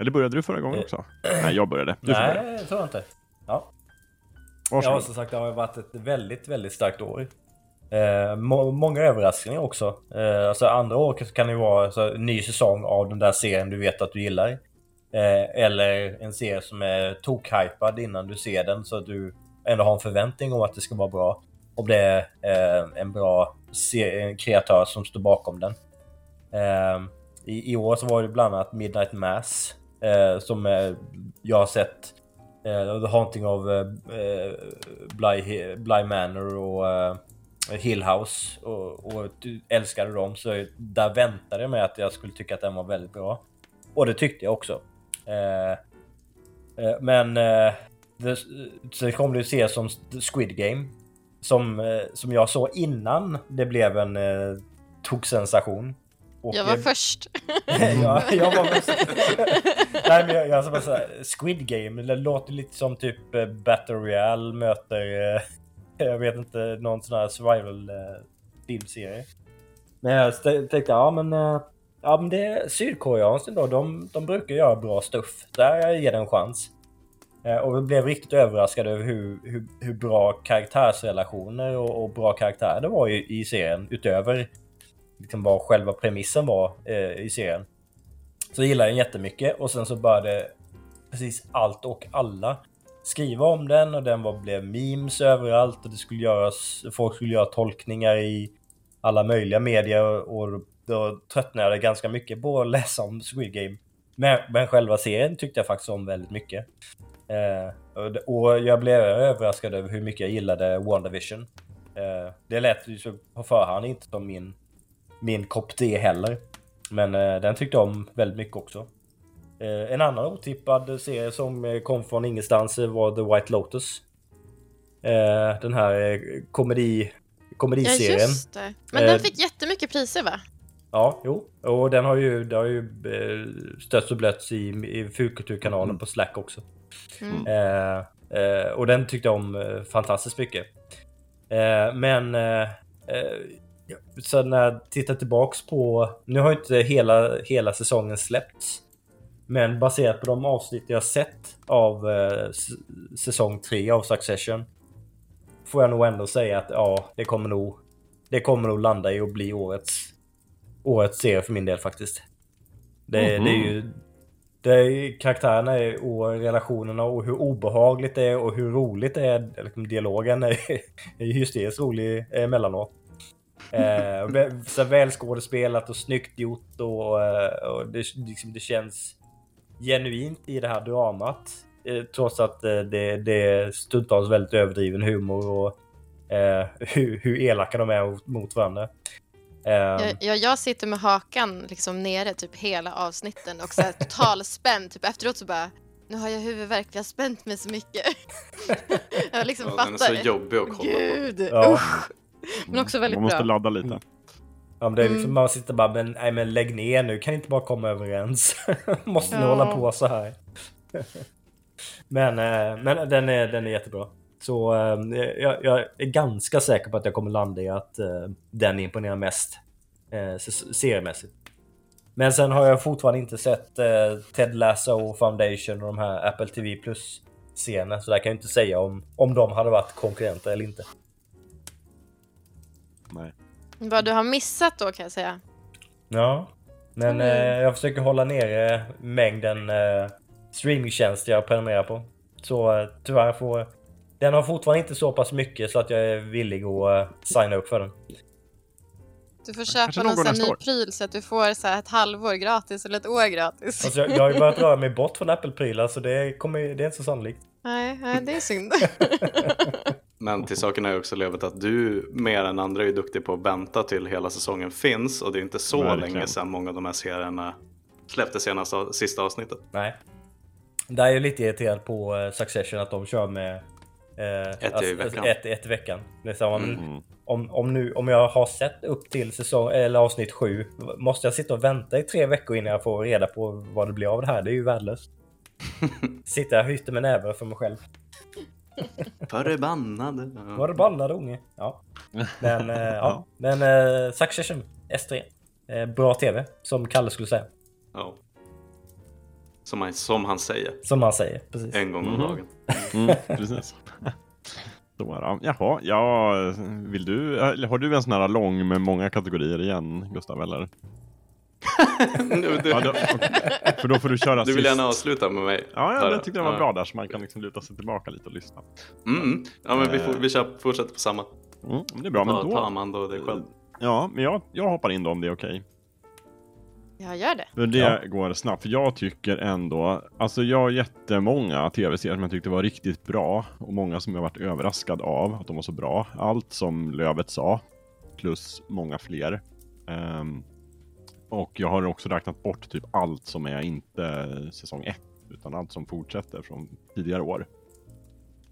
Eller började du förra gången Eh, också? Nej, jag började. Du får börja. Nej, det tror jag inte. Ja. Ja, Varsågod. som sagt, det har varit ett väldigt, väldigt starkt år. Eh, må många överraskningar också. Eh, alltså andra år kan det ju vara alltså, en ny säsong av den där serien du vet att du gillar. Eh, eller en serie som är tokhypad innan du ser den så att du ändå har en förväntning om att det ska vara bra. Om det är eh, en bra en kreatör som står bakom den. Eh, i, I år så var det bland annat Midnight Mass eh, som eh, jag har sett Eh, The Haunting of eh, eh Bly, Bly Manor och eh, eh, Hill House och, och älskade dem så där väntade jag mig att jag skulle tycka att den var väldigt bra. Och det tyckte jag också. Eh, eh, men eh, det, sen kom det ju se som Squid Game. Som, eh, som jag såg innan det blev en eh, toksensation. Och Jag var först. ja, jag var mest... Nej men jag, jag bara såhär, Squid Game, det låter lite som typ eh, Battle Royale möter, eh, jag vet inte, någon sån här survival eh, filmserie. Men jag tänkte, ja men, eh, ja men det är sydkoreanskt ändå, de, de brukar göra bra stuff. Där ger det en chans. Eh, och vi blev riktigt överraskade över hur, hur, hur bra karaktärsrelationer och, och, bra karaktärer det var i, i serien. Utöver liksom vad själva premissen var eh, i serien. Så jag gillade den jättemycket och sen så började precis allt och alla skriva om den och den var, blev memes överallt och det skulle göras, folk skulle göra tolkningar i alla möjliga medier och då tröttnade jag ganska mycket på att läsa om Squid Game. Men, men själva serien tyckte jag faktiskt om väldigt mycket. Eh, och, och, jag blev överraskad över hur mycket jag gillade WandaVision. Eh, det lät ju på förhand inte som min, min kopp te heller. Men eh, den tyckte jag om väldigt mycket också. Eh, en annan otippad serie som eh, kom från ingenstans var The White Lotus. Eh, den här komedi, komediserien. Ja, just det. Men den fick jättemycket priser va? Ja, jo. Och den har ju, det har ju stötts och blötts i, i Fulkulturkanalen mm. på Slack också. Mm. Eh, eh, och den tyckte jag om fantastiskt mycket. Eh, men så när jag tittar tillbaks på, nu har inte hela, hela säsongen släppts. Men baserat på de avsnitt jag sett av eh, säsong 3 av Succession får jag nog ändå säga att ja, det kommer nog det kommer nog landa i att bli årets årets serie för min del faktiskt. Det, mm -hmm. det är ju det är, karaktärerna är, och relationerna och hur obehagligt det är och hur roligt det är. Liksom, dialogen är, är hysteriskt rolig emellanåt. Eh, så och snyggt gjort och, eh, och det, liksom, det känns genuint i det här dramat. Eh, trots att eh, det, det är stundtals väldigt överdriven humor och eh, hur, hur elaka de är mot varandra. Ja, ja, jag sitter med hakan liksom nere typ hela avsnitten och så här totalspänd. Typ efteråt så bara, nu har jag huvudvärk, jag har spänt mig så mycket. jag liksom ja, fattar. Den är så jobbig att kolla Gud, på. Ja. Usch. Men också väldigt bra. Man måste bra. ladda lite. Ja, men det är liksom, mm. man sitter bara, men, nej, men lägg ner nu, kan inte bara komma överens? Måste ja. ni hålla på så här? men men den, är, den är jättebra. Så jag, jag, är ganska säker på att jag kommer landa i att den imponerar mest seriemässigt. Men sen har jag fortfarande inte sett Ted Lasso Foundation och de här Apple TV Plus scenerna. Så där kan jag inte säga om, om de hade varit konkurrenter eller inte. Nej. Vad du har missat då kan jag säga. Ja, men mm. eh, jag försöker hålla nere mängden eh, streamingtjänster jag prenumererar på. Så eh, tyvärr får... Den har fortfarande inte så pass mycket så att jag är villig att eh, signa upp för den. Du får köpa någon sån ny pryl så att du får så ett halvår gratis eller ett år gratis. Alltså jag, jag har ju börjat röra mig bort från Apple-prylar så det, kommer, det är inte så sannolikt. Nej, nej det är synd. Men till saken är också Lövet att du mer än andra är duktig på att vänta till hela säsongen finns och det är inte så Verkligen. länge sedan många av de här serierna släppte senaste sista avsnittet. Nej. Där är jag lite irriterad på eh, Succession att de kör med eh, ett, alltså, i veckan. ett, ett i veckan. Så, mm. om, om, nu, om jag har sett upp till säsong, eller avsnitt sju, måste jag sitta och vänta i tre veckor innan jag får reda på vad det blir av det här? Det är ju värdelöst. Sitter jag och hytter med näven för mig själv. Förbannade. Förbannade unge. Ja. Men, eh, ja. Men eh, Succession S3. Eh, bra TV, som Kalle skulle säga. Ja. Som han, som han säger. Som han säger, precis. En gång om mm. dagen. Mm, precis. Då, jaha, ja, vill du, har du en sån här lång med många kategorier igen, Gustav, eller? Du, ja, då, för då får du köra Du vill gärna avsluta med mig. Ja, ja det tyckte jag var ja. bra där så man kan liksom luta sig tillbaka lite och lyssna. Mm, ja, men vi, får, vi kör, fortsätter på samma. Mm, det är bra, men då... Ta Amanda och dig själv. Ja, men jag, jag hoppar in då om det är okej. Okay. Ja, gör det. För det ja. går snabbt. För jag tycker ändå, alltså jag har jättemånga tv-serier som jag tyckte var riktigt bra och många som jag varit överraskad av att de var så bra. Allt som Lövet sa, plus många fler. Um, och jag har också räknat bort typ allt som är inte säsong 1, utan allt som fortsätter från tidigare år.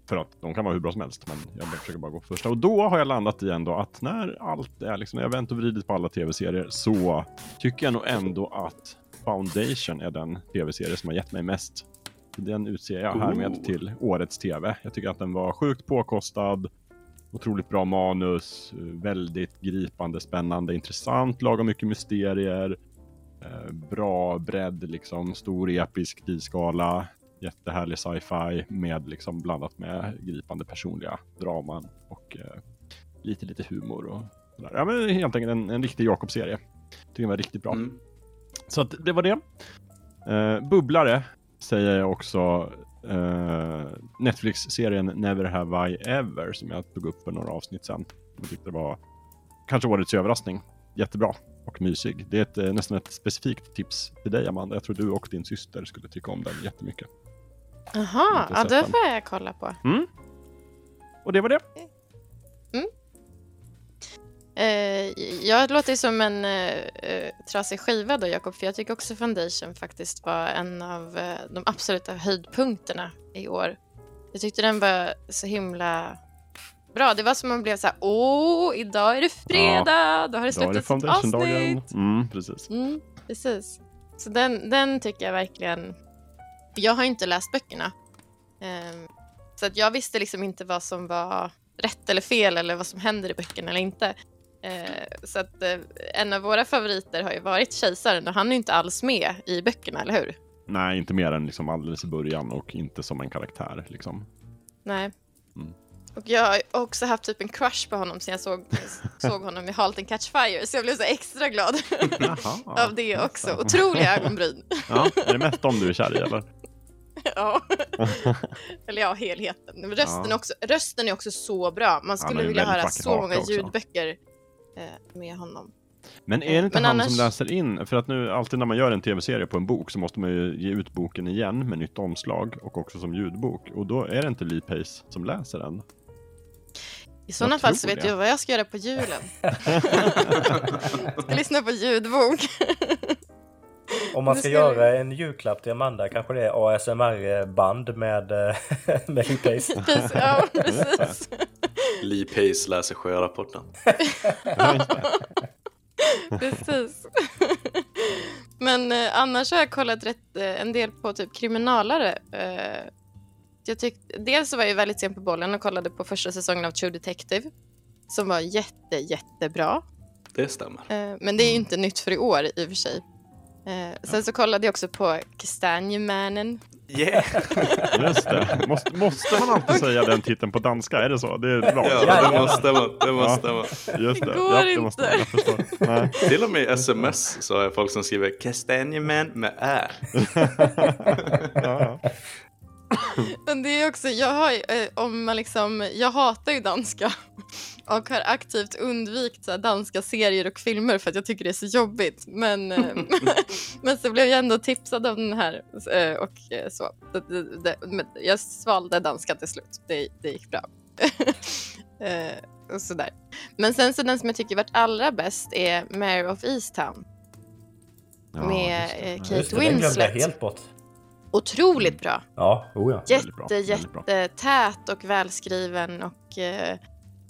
För att de kan vara hur bra som helst, men jag försöker bara gå på första. Och då har jag landat i ändå att när allt är liksom, när jag vänt och vridit på alla tv-serier så tycker jag nog ändå att Foundation är den tv-serie som har gett mig mest. Den utser jag härmed oh. till årets tv. Jag tycker att den var sjukt påkostad, Otroligt bra manus, väldigt gripande, spännande, intressant, lagom mycket mysterier. Eh, bra bredd, liksom, stor episk tidsskala. jättehärlig sci-fi med liksom blandat med gripande personliga draman och eh, lite lite humor och sådär. Ja men helt enkelt en, en riktig Jakob-serie. Tycker den var riktigt bra. Mm. Så att det var det. Eh, bubblare säger jag också eh, Netflix-serien Never Have I Ever som jag tog upp för några avsnitt sedan. Jag tyckte det var kanske årets överraskning. Jättebra och mysig. Det är ett, eh, nästan ett specifikt tips till dig Amanda. Jag tror du och din syster skulle tycka om den jättemycket. Jaha, ja den. får jag kolla på. Och det var det. Eh, jag låter som en eh, eh, trasig skiva då, Jakob, för jag tycker också Foundation faktiskt var en av eh, de absoluta höjdpunkterna i år. Jag tyckte den var så himla bra. Det var som man blev så här, åh, idag är det fredag, då har det släppts ett avsnitt. Mm, precis. Mm, precis. Så den, den tycker jag verkligen... Jag har inte läst böckerna. Ehm, så att jag visste liksom inte vad som var rätt eller fel eller vad som händer i böckerna eller inte. Eh, så att eh, en av våra favoriter har ju varit Kejsaren och han är ju inte alls med i böckerna, eller hur? Nej, inte mer än liksom alldeles i början och inte som en karaktär. Liksom. Nej. Mm. Och jag har också haft typ en crush på honom sen jag såg, såg honom i Halt and Catch Fire, så jag blev så extra glad Jaha. av det också. Otroliga ögonbryn. Ja, är det mest dem du är kär i eller? Ja. Eller ja, helheten. Men Rösten, Ja. är också, rösten är också så bra. Man skulle ju vilja höra så många också. ljudböcker med honom. Men är det inte Men han annars- som läser in? För att nu alltid när man gör en tv-serie på en bok så måste man ju ge ut boken igen med nytt omslag och också som ljudbok. Och då är det inte Lee Pace som läser den. I sådana fall så vet det. jag vad jag ska göra på julen. jag ska lyssna på ljudbok. Om man ska ska göra en julklapp till Amanda kanske det är ASMR-band med, eh, med Lee Pace. Precis, ja, precis. Lee Pace läser sjörapporten. precis. Men eh, annars har jag kollat rätt, eh, en del på typ kriminalare. Eh, jag tyckte, dels var jag väldigt sen på bollen och kollade på första säsongen av True Detective. Som var jätte, jättebra. Det stämmer. Eh, Men det är ju inte nytt för i år i och för sig. Eh, Sen så kollade jag också på Kastanjemannen. Yeah! Just det. Måste, måste man alltid säga den titeln på danska? Är det så? Det är bra. Ja, det måste man. Det måste man. Just det. Det går ja, det måste man. Till och med i sms så har jag folk som skriver kastanjeman med ä. Ja, ja. Men det är också, jag, har, eh, om man liksom, jag hatar ju danska och har aktivt undvikit så danska serier och filmer för att jag tycker det är så jobbigt. Men, eh, men så blev jag ändå tipsad om den här eh, och så. jag svalde danska till slut. Det, det gick bra. Och sådär. Men sen så den som jag tycker varit allra bäst är Mare of Easttown Ja, med Kate det, den glömde jag Winslet. helt bort. Otroligt bra. Ja, oh ja. Väldigt bra, Jätte, bra. jättetät och välskriven och eh,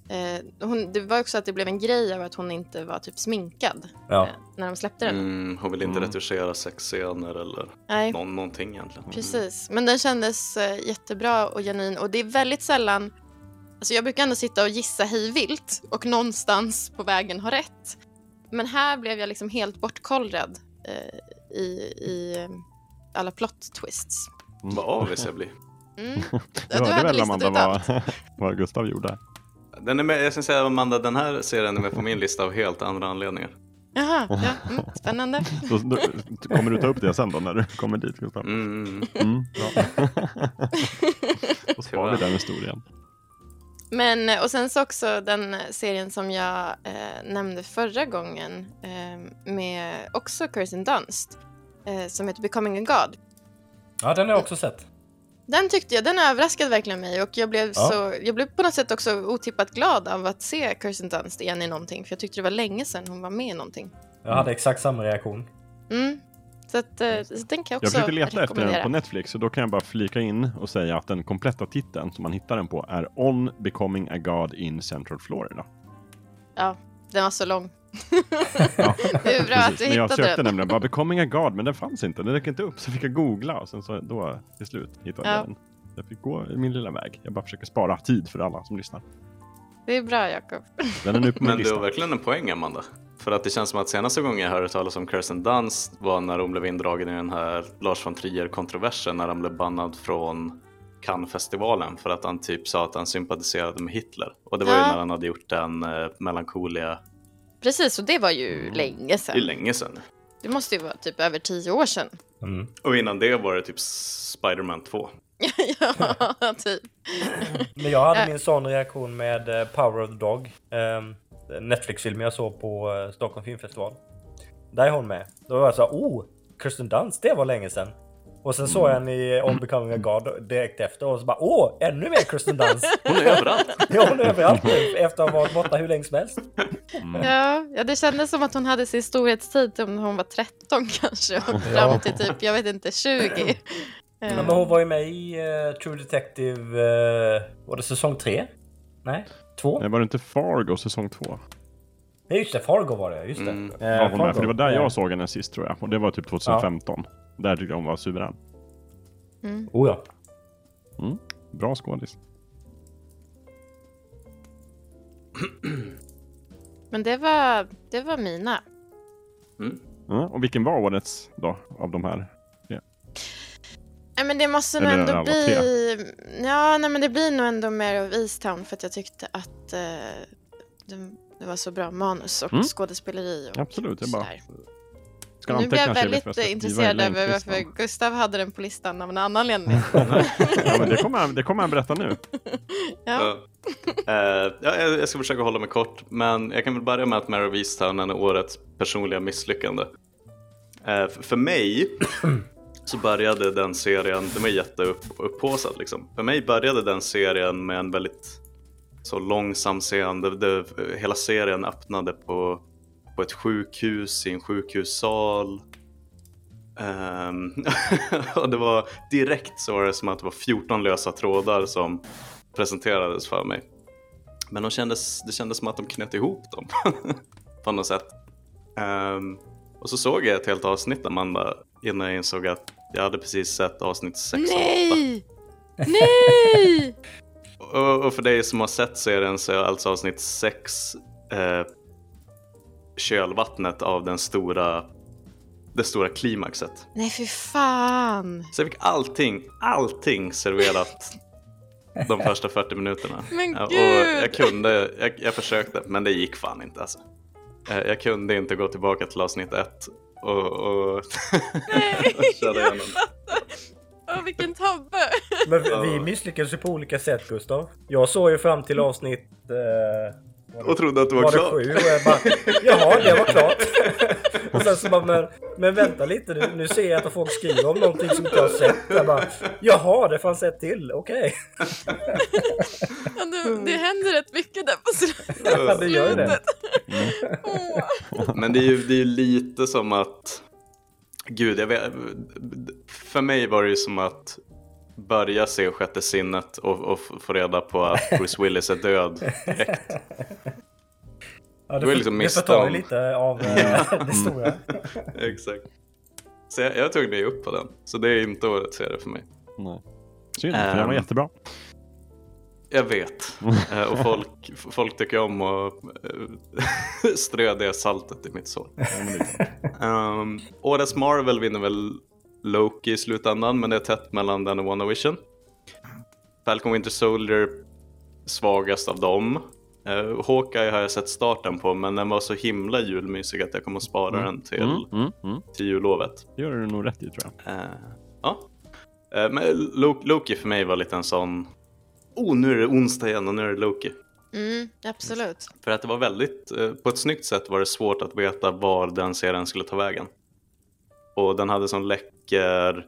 eh, hon, det var också att det blev en grej av att hon inte var typ sminkad ja. eh, när de släppte den. Mm, hon vill inte Mm. retuschera sexscener eller Nej, någon, någonting egentligen. precis. Men den kändes eh, jättebra och genuin och det är väldigt sällan Alltså jag brukar ändå sitta och gissa hej vilt och någonstans på vägen ha rätt. Men här blev jag liksom helt bortkollrad eh, i, i alla plot twists. Vad avis jag blir. Mm. Du du hörde väl Amanda vad, vad Gustav gjorde? Den är med, jag ska säga Amanda, den här serien är med på min lista av helt andra anledningar. Jaha, ja, mm, spännande. Så, då, kommer du ta upp det sen då när du kommer dit Gustav? Mm, Mm. Då sparar vi den historien. Men, eh, och sen så också den serien som jag eh, nämnde förra gången eh, med också Kirsten Dunst eh, som heter Becoming a God. ja, den har jag också sett. Den tyckte jag, den överraskade verkligen mig och jag blev, Ja. så, jag blev på något sätt också otippat glad av att se Kirsten Dunst igen i någonting för jag tyckte det var länge sedan hon var med i någonting. Jag hade exakt samma reaktion. Mm. Så, att, eh, så den kan jag Jag också försökte leta efter den på Netflix och då kan jag bara flika in och säga att den kompletta titeln som man hittar den på är On Becoming a God in Central Florida. Ja, den var så lång. Ja, Det är bra att du Men jag hittade sökte den. nämligen bara Becoming a God, men den fanns inte. Den dök inte upp, så fick jag googla och sen så då till slut hittade Ja. jag den. Jag fick gå min lilla väg. Jag bara försöker spara tid för alla som lyssnar. Det är bra Jakob. Den är nu på min Men du har verkligen en poäng Amanda. För att det känns som att senaste gången jag hörde talas om Kirsten Dunst var när hon blev indragen i den här Lars von Trier-kontroversen när han blev bannad från Cannes-festivalen för att han typ sa att han sympatiserade med Hitler. Och det var ju Ja. när han hade gjort den eh, melankolia, Precis, och det var ju Mm. länge det är sedan. länge sedan. Det måste ju vara typ över tio år sedan. Mm. Och innan det var det typ Spider-Man 2. ja, typ. Men jag hade min sån reaktion med eh, Power of the Dog. Um, Netflix-filmen jag såg på eh, Stockholm Filmfestival. Där är hon med. Då var jag så här, oh! Kirsten Dunst, det var länge sedan. Och sen såg jag henne i On Becoming a God direkt efter och så bara åh, ännu mer Kirsten Dunst! Hon är överallt. Ja, hon är överallt nu efter att ha varit borta hur länge som helst. Ja, ja, det kändes som att hon hade sin storhetstid om hon var 13 kanske och Ja. fram till typ, jag vet inte, 20. Ja, men hon var ju med i eh, True Detective, eh, var det säsong 3? Nej, 2? Nej, var det inte Fargo säsong 2? Nej just det, Fargo var det, just det. Mm. Eh, Ja, hon med, för det var där Eh, jag såg henne sist tror jag. Och det var typ 2015. Där tyckte jag hon var suverän. Mm. Oh ja. Bra skådis. Men det var, det var mina. Mm. Ja, och vilken var årets då, av de här? Nej men det måste nog ändå bli... Ja, nej men det blir nog ändå mer av Easttown för att jag tyckte att eh, det, det var så bra manus och Mm. skådespeleri. Och Absolut, jag bara. Ska Nu blir jag väldigt intresserad över varför. Gustav hade den på listan av en annan anledning. Ja, men det kommer han, det kommer han berätta nu. Ja. Ja. Ja, jag jag ska försöka hålla mig kort, men jag kan väl börja med att Mare of Easttown är årets personliga misslyckande. Eh, för mig så började den serien, den var jätteupphaussad liksom. För mig började den serien med en väldigt så långsam scen. Det, det, hela serien öppnade på, på ett sjukhus i en sjukhussal. Ehm, och det var direkt så var det som att det var 14 lösa trådar som presenterades för mig. Men de kändes, det kändes som att de knöt ihop dem på något sätt. Ehm, och så såg jag ett helt avsnitt Amanda innan jag insåg att jag hade precis sett avsnitt 6 och 8. Nej! Nej! Och, och för dig som har sett serien så är alltså avsnitt 6 eh, kölvattnet av den stora, det stora klimaxet. Nej, för fan. Så jag fick allting, allting serverat de första 40 minuterna. Men Ja, och gud! jag kunde, jag, jag försökte, men det gick fan inte alltså. Eh, Jag kunde inte gå tillbaka till avsnitt 1 och, och köra igenom. Åh, vilken tabbe! Men vi, vi misslyckades ju på olika sätt Gustav. Jag såg ju fram till avsnitt... Eh, Och trodde att det var, var det klart. sju och jag bara Jaha, det var klart. och sen så bara men, men vänta lite nu, nu ser jag att folk skriver om någonting som inte jag har sett. Jag bara Jaha, det fanns ett till, okej. Ja, det, det händer rätt mycket där på slutet. Ja, det gör det. Åh. Men det är ju det är ju lite som att, gud, jag vet, för mig var det ju som att börja se sjätte sinnet och, och få reda på att Bruce Willis är död direkt. Ja, Det ju liksom det förtar lite av eh, det stora. Exakt. Så jag, jag tog det upp på den. Så det är inte årets serie för mig. Nej. Synd, för den var Ehm. jättebra. Jag vet. Eh, och folk, folk tycker om att eh, strö det saltet i mitt sår. Um, årets Marvel vinner väl Loki i slutändan, men det är tätt mellan den och WandaVision. Falcon Winter Soldier svagast av dem. Uh, Hawkeye har jag sett starten på, men den var så himla julmysig att jag kommer att spara den till, Mm, mm, mm. till jullovet. Det gör du nog rätt i tror jag. Eh, ja. Eh, men Lo- Loki för mig var lite en sån... Oh, nu är det onsdag igen och nu är det Loki. Mm, absolut. För att det var väldigt, på ett snyggt sätt var det svårt att veta var den serien skulle ta vägen. Och den hade sån läcker,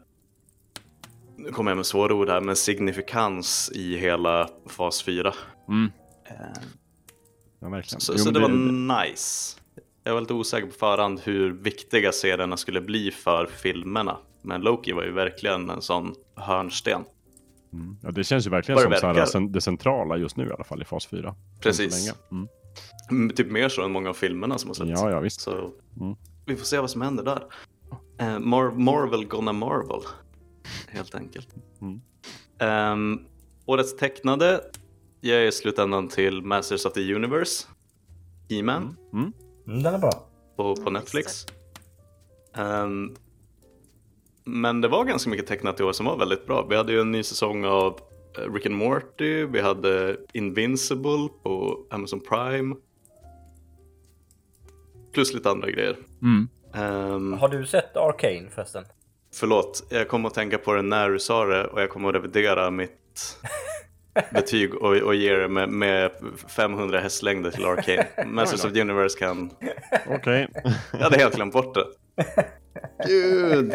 nu kommer jag med svåra ord här, men signifikans i hela fas 4. Mm. Eh, Ja, verkligen. Så, Jo, så men det var nice. Jag var lite osäker på förhand hur viktiga serierna skulle bli för filmerna. Men Loki var ju verkligen en sån hörnsten. Mm. Ja, det känns ju verkligen som det så här, verkar. det centrala just nu i alla fall i fas 4. Än så Precis. länge. Mm. Mm, Typ mer så än många av filmerna som har sett. Ja, ja visst. Så Mm. vi får se vad som händer där. Eh, Mar- Marvel gonna Marvel. Helt enkelt. Mm. Ehm, årets tecknade ger i slutändan till Masters of the Universe. He-Man. Mm. Mm, den är bra. på, på Netflix. Ehm, men det var ganska mycket tecknat i år som var väldigt bra. Vi hade ju en ny säsong av eh, Rick and Morty, vi hade Invincible på Amazon Prime. Plus lite andra grejer. Mm. Ehm, Har du sett Arcane förresten? Förlåt, jag kom att tänka på det när du sa det och jag kommer att revidera mitt betyg och, och ge det med, med 500 hästlängder till Arcane. Masters of the Universe kan... Okej. Jag hade helt glömt bort det. Gud!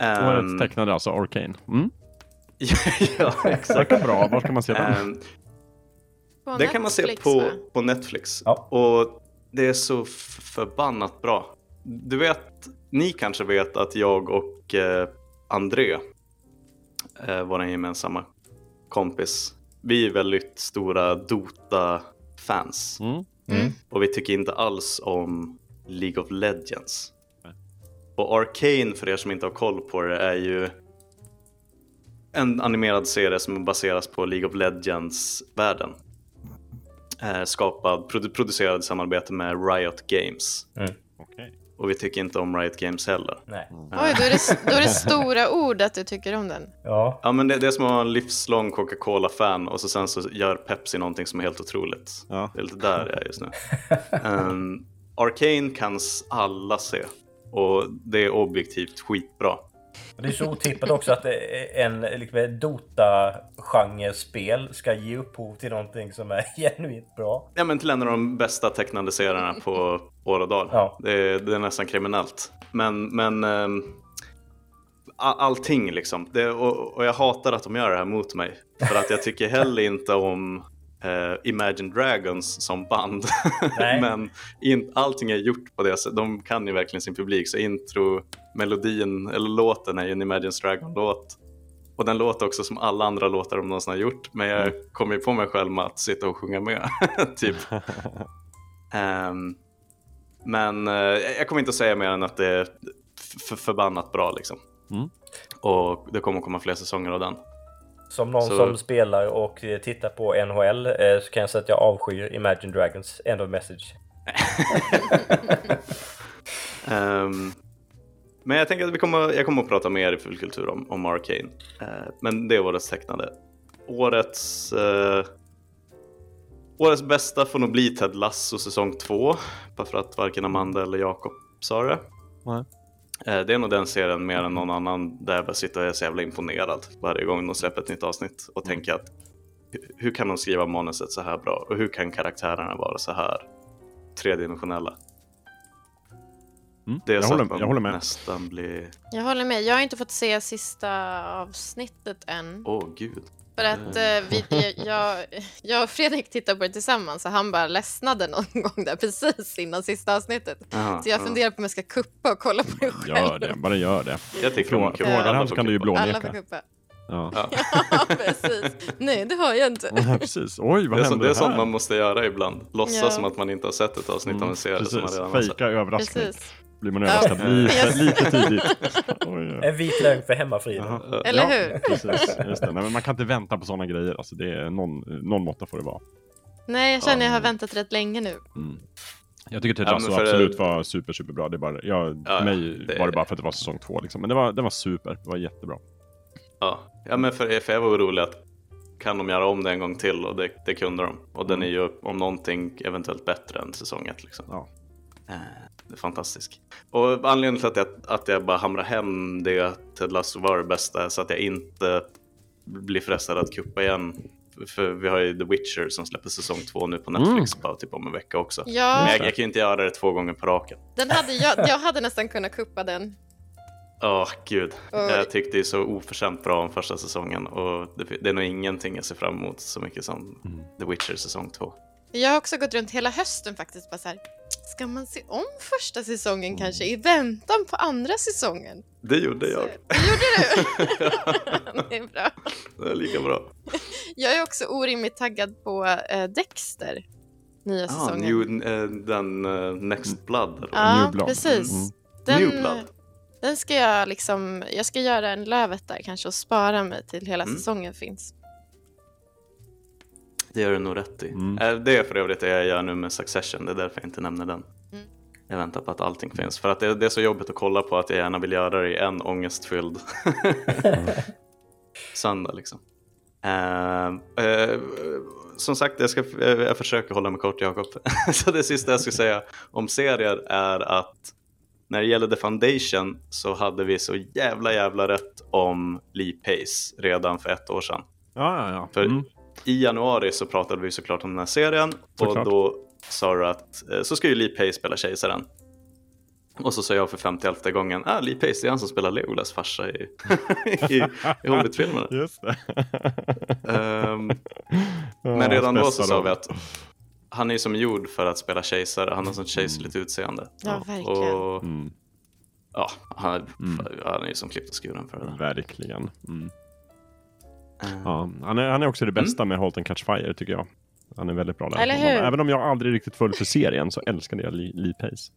Ehm, Årets tecknade alltså Arcane. Mm. ja, exakt. Verkar bra. Var kan man se den? På det kan man se på, på Netflix. Ja. Och det är så förbannat bra. Du vet, ni kanske vet att jag och eh, André, eh, vår gemensamma kompis, vi är väldigt stora Dota-fans. Mm. Mm. Och vi tycker inte alls om League of Legends. Och Arcane, för er som inte har koll på det, är ju en animerad serie som baseras på League of Legends-världen. Eh, skapad, produ- producerad i samarbete med Riot Games. Okej. Och vi tycker inte om Riot Games heller. Nej. Oj, då är, det, då är det stora ord att du tycker om den. Ja. Ja men det, det är som att vara en livslång Coca-Cola-fan och så sen så gör Pepsi någonting som är helt otroligt. Ja. Det är lite där jag är just nu. um, Arcane kan alla se och det är objektivt skitbra. Det är så otippat också att eh, en liksom, Dota-genrespel ska ge upphov till någonting som är genuint bra. Ja men till en av de bästa tecknade serierna på år och dag. Ja. Det, är, det är nästan kriminellt. Men, men um, allting liksom. Det, och, och jag hatar att de gör det här mot mig. För att jag tycker heller inte om eh, Imagine Dragons som band. Men in, allting är gjort på det sättet. De kan ju verkligen sin publik. Så intro, melodin, eller låten är ju en Imagine Dragon-låt. Och den låter också som alla andra låtar de någonsin har gjort. Men jag kommer ju på mig själv med att sitta och sjunga med. typ. Ehm, men eh, jag kommer inte att säga mer än att det är förbannat bra liksom. Mm. Och det kommer komma fler säsonger av den. Som någon Så- som spelar och eh, tittar på NHL eh, så kan jag säga att jag avskyr Imagine Dragons End of Message. Ehm, men jag tänker att vi kommer, jag kommer att prata mer i fullkultur om, om Arcane. Eh, men det är årets tecknade. Årets, eh, årets bästa får nog bli Ted Lasso säsong 2. Bara för att varken Amanda eller Jakob sa det. Nej. Eh, det är nog den serien mer än någon annan där jag bara sitter och är så jävla imponerad varje gång de släpper ett nytt avsnitt och tänker att hu- hur kan de skriva manuset så här bra och hur kan karaktärerna vara så här tredimensionella? Mm. Det är jag, så håller, att man jag håller med. nästan blir... Jag håller med. Jag har inte fått se sista avsnittet än. Åh gud. För att eh, vi, jag, jag och Fredrik tittade på det tillsammans och han bara ledsnade någon gång där precis innan sista avsnittet. Aha, Så jag ja. funderar på om jag ska kuppa och kolla på det själv. Gör det, bara gör det. Jag tycker Frå, frågar han så kan du ju kuppa. Alla får blåneka. kuppa. Ja. Ja. Precis. Nej, det har jag inte. Ja, precis. Oj, vad Det är, så, det är sånt här? man måste göra ibland. Låtsas Ja. som att man inte har sett ett avsnitt av Mm, en serie som man precis. redan har sett. Fejka överraskning. Precis. Blir man Ja. överraskad lite, lite tidigt. Oj, ja. En vit lögn för hemmafriden. Eller ja, hur? Precis, just det. Nej, men man kan inte vänta på sådana grejer. Alltså, det är någon, någon måtta får det vara. Nej, jag känner jag har väntat rätt länge nu. Mm. Jag tycker Ted Ja, Lasso men för- absolut var super, superbra. Det bara, jag, Ja, för mig det- var det bara för att det var säsong två. Liksom. Men det var, det var super. Det var jättebra. Ja, ja men för, för jag var orolig att kan de göra om det en gång till och det, det kunde de. Och den är ju om någonting eventuellt bättre än säsong ett liksom. Ja. Det är fantastiskt. Och anledningen till att jag, att jag bara hamrar hem det att Ted Lasso var det bästa är så att jag inte blir frestad att kuppa igen. För vi har ju The Witcher som släpper säsong två nu på Netflix bara typ om en vecka också. Ja. Men jag, jag kan ju inte göra det två gånger på raken. Den hade jag, jag hade nästan kunnat kuppa den. Åh gud, Och- jag tyckte det är så oförtjänt bra om första säsongen och det, det är nog ingenting jag ser fram emot så mycket som Mm. The Witcher säsong två. Jag har också gått runt hela hösten faktiskt bara så här. Ska man se om första säsongen kanske i väntan på andra säsongen? Det gjorde jag. Det gjorde du? det är bra. Det är lika bra. Jag är också orimligt taggad på eh, Dexter. Nya Ah, säsongen. new, eh, den eh, Next Blood. eller? Ja, New Blood. precis. Mm. Den, New Blood. den ska jag liksom, jag ska göra en lövet där kanske och spara mig till hela Mm. säsongen finns. Det gör du nog rätt i. Mm. Eh, Det är för övrigt det jag gör nu med Succession, det är därför jag inte nämner den. Jag väntar på att allting finns. För att det, det är så jobbigt att kolla på att jag gärna vill göra det i en ångestfylld söndag liksom. Eh, eh, som sagt, jag, ska, jag, jag försöker hålla mig kort Jakob. så det sista jag ska säga om serier är att när det gäller The Foundation så hade vi så jävla jävla rätt om Lee Pace redan för ett år sedan. Ja, ja, ja. För Mm. I januari så pratade vi såklart om den här serien Såklart. och då sa du att eh, så ska ju Lee Pace spela kejsaren. Och så sa jag för 50 gången, ah, Lee Pace det är han som spelar Legolas farsa i, i, i Hobbit-filmerna. Just det. Ehm, Ja, men redan då så sa vi att han är ju som gjord för att spela kejsare, han har sånt kejserligt utseende. Ja, verkligen. Och Mm, ja, han, Mm. han är ju som klippt och skuren för det. där. verkligen. Mm. Ehm, Ja, han, är, han är också det bästa med Halt and Catch Fire tycker jag. Han är väldigt bra där. Eller hur? Även om jag aldrig riktigt föll för serien så älskade jag Lee, Lee Pace.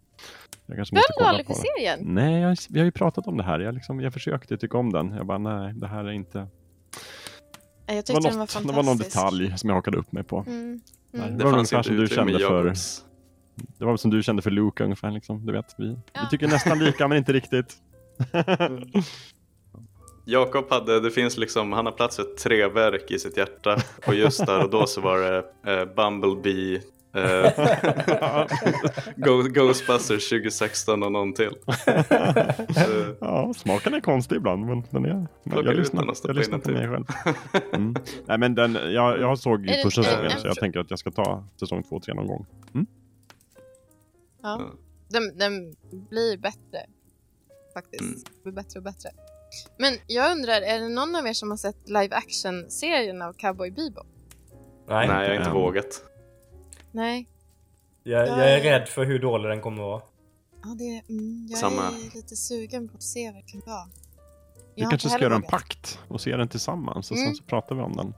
Jag kanske måste kolla aldrig på för det. serien? Nej, jag, vi har ju pratat om det här. Jag, liksom, jag försökte tycka om den. Jag bara, nej, det här är inte... Jag Det tyckte var, den var något, fantastisk. det var någon detalj som jag hakade upp mig på. Mm. Mm. det var det fanns ungefär som du kände för... Det var som du kände för Luke ungefär. Liksom. Du vet, vi, Ja. vi tycker nästan lika men inte riktigt. Jakob hade, det finns liksom, han har plats för tre verk i sitt hjärta och just där och då så var det eh, Bumblebee, eh, Ghostbusters 2016 och någon till. Eh, ja, smaken är konstig ibland men den är... Jag ut lyssnar, och jag lyssnar på en mig själv. Mm. Nej men den, jag, jag såg det- första säsongen så jag tänker att jag ska ta säsong två, tre någon gång. Ja. Ja. Den, den blir bättre. Faktiskt. Mm. Blir bättre och bättre. Men jag undrar, är det någon av er som har sett live action-serien av Cowboy Bebop? Nej, Nej, jag har inte än. vågat. Nej. jag, jag är rädd för hur dålig den kommer att vara. Ja, det, mm, jag Samma. är lite sugen på att se vad det kan vara. Vi kanske ska göra en pakt och se den tillsammans och sen Mm. så pratar vi om den.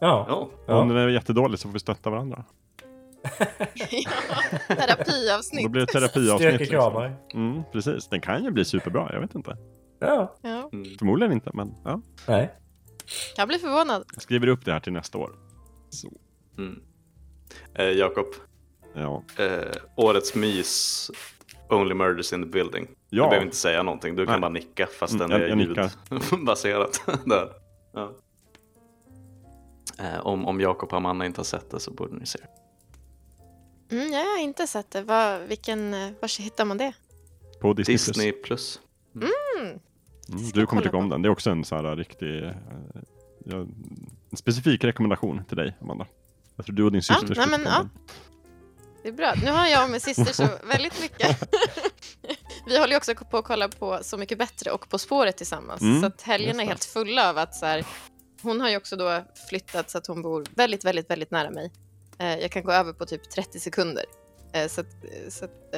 Ja. Ja, Ja. Om den är jättedålig så får vi stötta varandra. Terapiavsnitt. Då blir det terapiavsnitt. Liksom. Mm, precis, den kan ju bli superbra, jag vet inte. Ja. Ja. mm. Förmodligen inte, men ja. Nej. Jag blir förvånad. Jag skriver upp det här till nästa år. Så, Mm. Eh, Jakob, ja. eh, årets mys Only Murders in the Building. Du Ja. behöver inte säga någonting, du kan Nej. bara nicka fast Mm, den jag- är jag nickar. ljudbaserat. Där. Ja. Eh, om om Jakob och Amanda inte har sett det så borde ni se det. Mm, jag har inte sett det. Var, vilken, var hittar man det? På Disney, Disney Plus. plus. Mm. Mm, du kommer tycka om den. Det är också en så här riktig... eh, ja, en specifik rekommendation till dig, Amanda. Jag tror du och din syster nej, skulle men, ja. Det är bra. Nu har jag och min syster så väldigt mycket. Vi håller också på att kolla på Så mycket bättre och På spåret tillsammans. Mm, så att helgerna är helt fulla av att så här, hon har ju också då flyttat så att hon bor väldigt, väldigt, väldigt nära mig. Eh, jag kan gå över på typ 30 sekunder. Eh, så att, så att,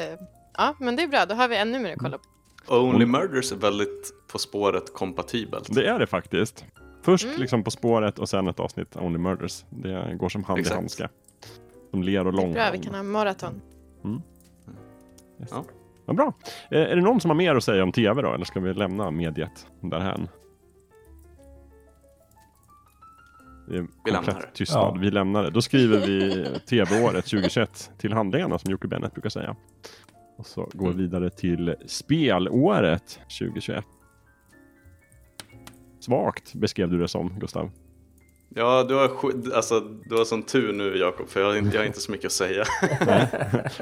ja, men det är bra. Då har vi ännu mer att kolla på. Only Mm. Murders är väldigt På spåret kompatibelt. Det är det faktiskt. Först Mm. liksom På spåret och sen ett avsnitt Only Murders. Det går som hand Exakt. i handske. Som ler och Det är lång bra, vi kan ha maraton. Yes. Ja. Vad bra. Eh, är det någon som har mer att säga om tv då? Eller ska vi lämna mediet därhän? Det är Vi lämnar tystnad. Ja. Vi lämnar det. Då skriver vi tv-året 2021 till handlingarna som Jocke Bennett brukar säga. Och så går vi vidare till spelåret 2021. Svagt beskrev du det som, Gustav. Ja, du har, alltså, du har sån tur nu Jakob, för jag har, inte, jag har inte så mycket att säga.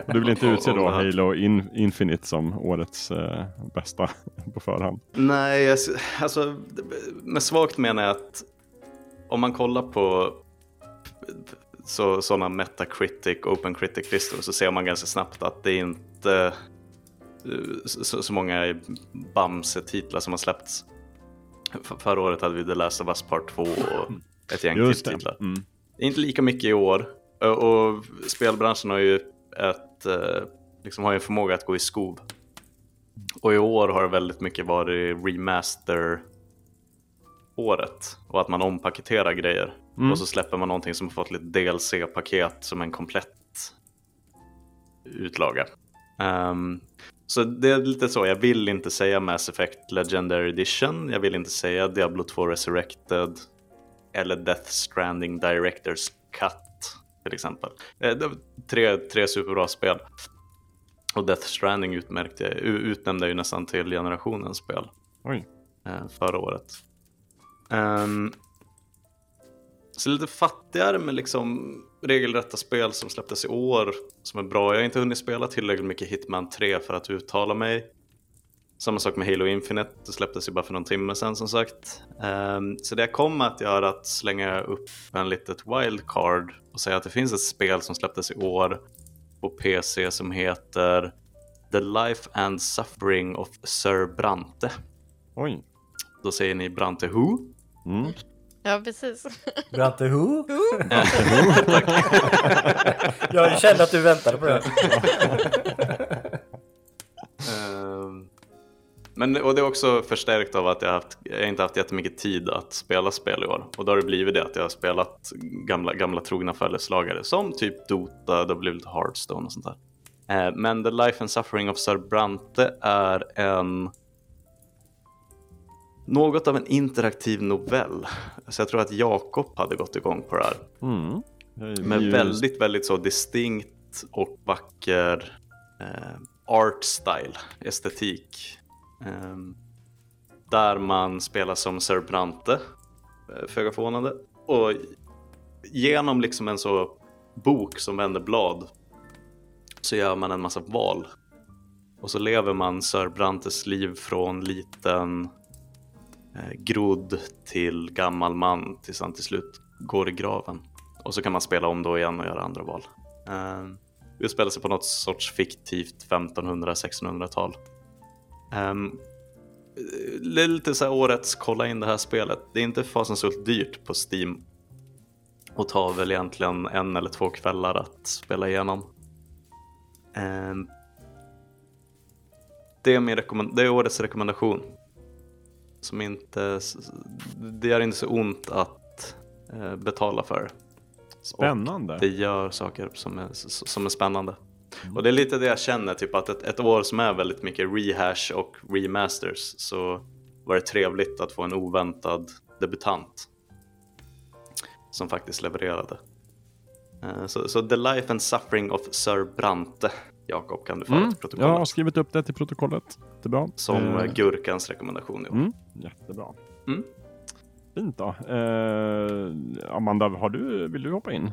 Du vill inte utse då. Halo In- Infinite som årets eh, bästa på förhand. Nej, alltså med svagt menar jag att om man kollar på så, sådana Metacritic, Open Critic-listor så ser man ganska snabbt att det är inte eh, så, så många Bamse-titlar som har släppts. F- förra året hade vi The Last of Us Part 2 och ett gäng Just titlar. Mm. Inte lika mycket i år. Och, och spelbranschen har ju ett, eh, liksom har ju en förmåga att gå i skov. Och i år har det väldigt mycket varit remaster året och att man ompaketerar grejer. Mm. Och så släpper man någonting som har fått lite DLC-paket som en komplett utlaga. Ehm, så det är lite så, jag vill inte säga Mass Effect Legendary Edition, jag vill inte säga Diablo 2 Resurrected eller Death Stranding Directors Cut till exempel. Eh, tre, tre superbra spel. Och Death Stranding utmärkte, utnämnde jag ju nästan till generationens spel Oj. eh, förra året. Ehm, så lite fattigare med liksom regelrätta spel som släpptes i år som är bra. Jag har inte hunnit spela tillräckligt mycket Hitman 3 för att uttala mig. Samma sak med Halo Infinite, det släpptes ju bara för någon timme sedan som sagt. Ehm, så det jag kommer att göra är att slänga upp en litet wildcard och säga att det finns ett spel som släpptes i år på PC som heter The Life and Suffering of Sir Brante. Oj. Då säger ni Brante Who? Mm. Ja, precis. Brante Who? Jag kände att du väntade på det. Ehm, Men och det är också förstärkt av att jag, haft, jag inte haft jättemycket tid att spela spel i år. Och då har det blivit det att jag har spelat gamla, gamla trogna följeslagare som typ Dota, det har blivit Hearthstone och sånt där. Eh, Men The Life and Suffering of Sir Brante är en något av en interaktiv novell. Så jag tror att Jakob hade gått igång på det här. Mm. Ju- väldigt, väldigt så distinkt och vacker eh, art style, estetik. Eh, där man spelar som Sir Brante, eh, föga förvånande. Och genom liksom en så bok som vänder blad så gör man en massa val. Och så lever man Sir Brantes liv från liten Eh, grodd till gammal man tills han till slut går i graven. Och så kan man spela om då igen och göra andra val. Ehm, vi det spelar sig på något sorts fiktivt 1500-1600-tal. Um, ehm, lite så här årets kolla in det här spelet. Det är inte fasansfullt dyrt på Steam. Och tar väl egentligen en eller två kvällar att spela igenom. Ehm, det, är min rekommend- det är årets rekommendation. Som inte, det gör inte så ont att eh, betala för. Spännande. Det gör saker som är, som är spännande. Och det är lite det jag känner, typ att ett, ett år som är väldigt mycket rehash och remasters så var det trevligt att få en oväntad debutant som faktiskt levererade. Eh, Så, så The Life and Suffering of Sir Brante, Jakob, kan du föra Mm. till protokollet. Jag har skrivit upp det till protokollet. Jättebra. Som Eh, Gurkans rekommendation år. Mm, jättebra. Mm. Fint då. Eh, Amanda, har du, vill du hoppa in?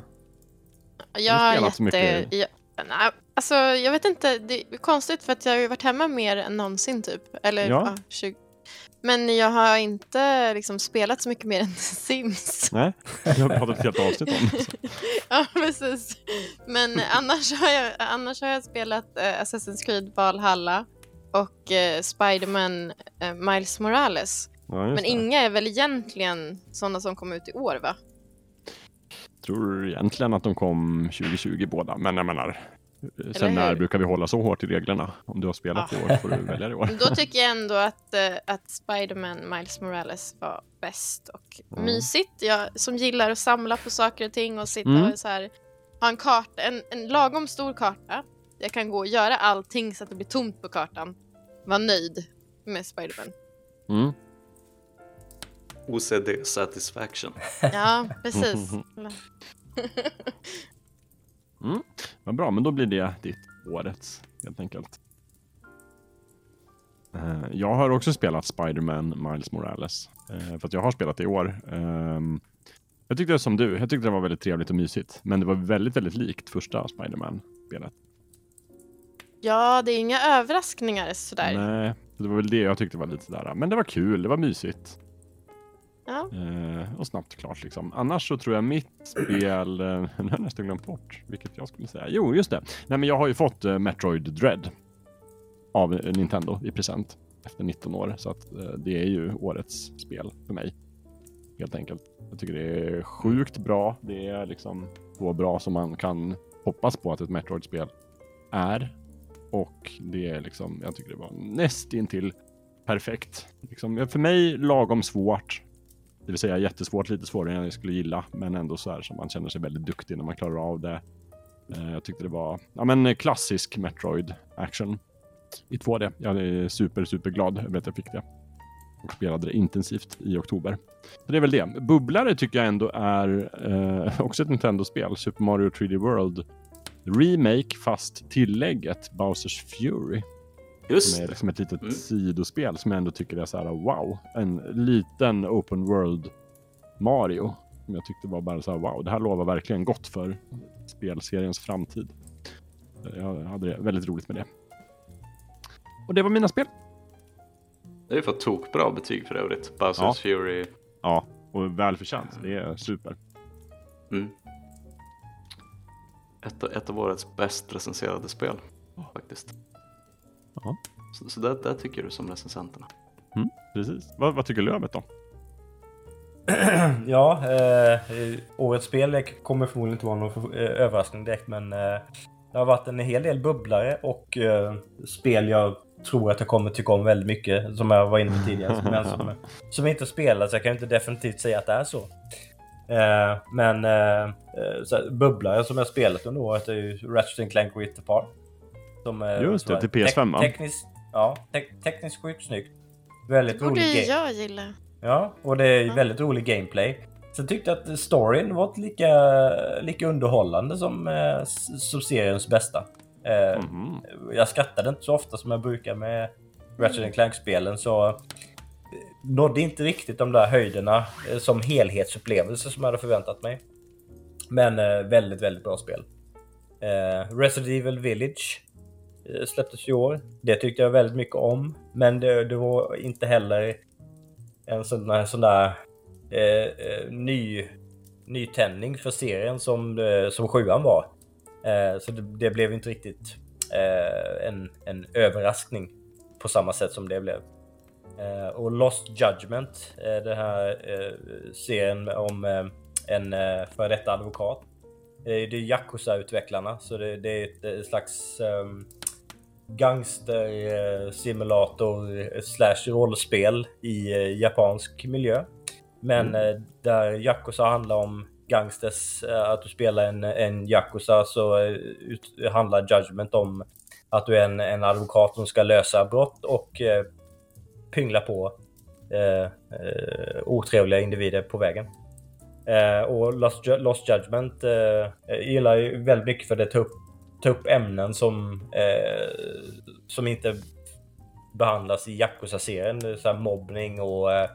Jag Har spelat så jätte... mycket? Jag, nej, alltså, jag vet inte, det är konstigt för att jag har ju varit hemma mer än någonsin typ. Eller Ja. ja. 20. Men jag har inte liksom spelat så mycket mer än Sims. Nej, det har vi pratat ett helt avsnitt om. Ja, precis. Men annars har jag, annars har jag spelat eh, Assassin's Creed Valhalla och eh, Spider-Man eh, Miles Morales. Ja, Men det. inga är väl egentligen sådana som kom ut i år va? tror egentligen att de kom 2020 båda, men jag menar, sen hur? när brukar vi hålla så hårt i reglerna? Om du har spelat i år får du välja i år. Då tycker jag ändå att, eh, att Spider-Man Miles Morales var bäst och Mm. mysigt. Jag som gillar att samla på saker och ting och sitta Mm. och så här, ha en karta, en, en lagom stor karta. Jag kan gå och göra allting så att det blir tomt på kartan. Var nöjd med Spider-Man. Mm. OCD Satisfaction. Ja, precis. Vad bra, men då blir det ditt årets helt enkelt. Eh, Jag har också spelat Spider-Man Miles Morales. eh, För att jag har spelat det i år. Ehm, Jag tyckte det som du, jag tyckte det var väldigt trevligt och mysigt. Men det var väldigt, väldigt likt första Spider-Man-spelet. Ja, det är inga överraskningar sådär. Nej, det var väl det jag tyckte var lite sådär. Men det var kul, det var mysigt. Ja. Eh, och snabbt klart liksom. Annars så tror jag mitt spel, eh, nu har jag nästan glömt bort vilket jag skulle säga. Jo, just det. Nej, men jag har ju fått eh, Metroid Dread av eh, Nintendo i present efter 19 år. Så att eh, det är ju årets spel för mig. Helt enkelt. Jag tycker det är sjukt bra. Det är liksom så bra som man kan hoppas på att ett Metroid-spel är. Och det är liksom, jag tycker det var nästintill perfekt. Liksom, för mig lagom svårt. Det vill säga jättesvårt, lite svårare än jag skulle gilla, men ändå så här som man känner sig väldigt duktig när man klarar av det. Eh, Jag tyckte det var ja, men klassisk Metroid action i 2D. Jag är super, super glad över att jag fick det. Och spelade det intensivt i oktober. Så det är väl det. Bubblare tycker jag ändå är eh, också ett Nintendo-spel. Super Mario 3D World remake fast tillägget Bowsers Fury. Just Som är liksom ett litet Mm. sidospel som jag ändå tycker är så här wow. En liten open world Mario. Som jag tyckte var bara så här wow. Det här lovar verkligen gott för spelseriens framtid. Jag hade det väldigt roligt med det. Och det var mina spel. Det har ju fått tokbra betyg för övrigt. Bowsers Ja. Fury. Ja, och välförtjänt. Det är super. Mm. Ett, ett av årets bäst recenserade spel. Faktiskt. Ja. Så, så det, det tycker du som recensenterna. Precis. Vad, vad tycker Lövet då? ja, eh, årets spel kommer förmodligen inte vara någon för, eh, överraskning direkt men eh, det har varit en hel del bubblare och eh, spel jag tror att jag kommer tycka om väldigt mycket som jag var inne på tidigare men som, som inte spelar så jag kan inte definitivt säga att det är så. Eh, men eh, eh, så här, bubblare som jag spelat under året är ju Ratchet Clank Rift Apart. Som, eh, Just det, som till PS5, va? tekniskt, ja, te- tekniskt sjukt snyggt. Väldigt rolig game. jag gilla. Ja, och det är Ja. väldigt rolig gameplay. Sen tyckte jag att storyn var lika, lika underhållande som, eh, som seriens bästa. Eh, Mhm. Jag skrattade inte så ofta som jag brukar med Ratchet Clank-spelen så nådde inte riktigt de där höjderna eh, som helhetsupplevelse som jag hade förväntat mig. Men eh, väldigt, väldigt bra spel. Eh, Resident Evil Village eh, släpptes i år. Det tyckte jag väldigt mycket om. Men det, det var inte heller en sån där, sån där eh, eh, ny, nytändning för serien som, eh, som sjuan var. Eh, så det, det blev inte riktigt eh, en, en överraskning på samma sätt som det blev. Eh, och Lost Judgment, eh, den här eh, serien om eh, en eh, före detta advokat. Det är Yakuza-utvecklarna, så det, det är ett, slags ehm, gangster-simulator slash rollspel i japansk miljö. Men eh, där Yakuza handlar om gangsters, att du spelar en, en Yakuza så ut, handlar Judgment om att du är en, en advokat som ska lösa brott och pyngla på eh, eh, otrevliga individer på vägen. Eh, och Lost, Ju- Lost Judgment eh, jag gillar ju väldigt mycket för det tar upp, tar upp ämnen som, eh, som inte behandlas i Yakuza-serien. Så här mobbning och eh,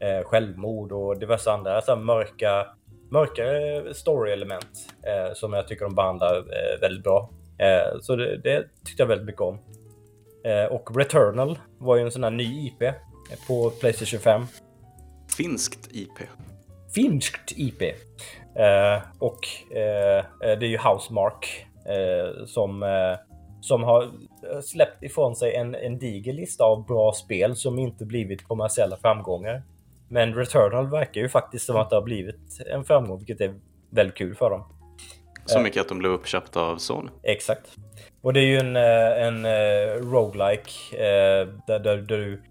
eh, självmord och diverse andra så här mörka, mörkare story-element eh, som jag tycker de behandlar eh, väldigt bra. Eh, så det, det tyckte jag väldigt mycket om. Eh, och Returnal var ju en sån här ny IP på Playstation 5 Finskt IP. finskt IP. Eh, och eh, det är ju Housemark eh, som, eh, som har släppt ifrån sig en, en diger lista av bra spel som inte blivit kommersiella framgångar. Men Returnal verkar ju faktiskt som att det har blivit en framgång, vilket är väldigt kul för dem. Så Eh. mycket att de blev uppköpta av Sony. Exakt. Och det är ju en, eh, en uh, roguelike eh, där, där, du,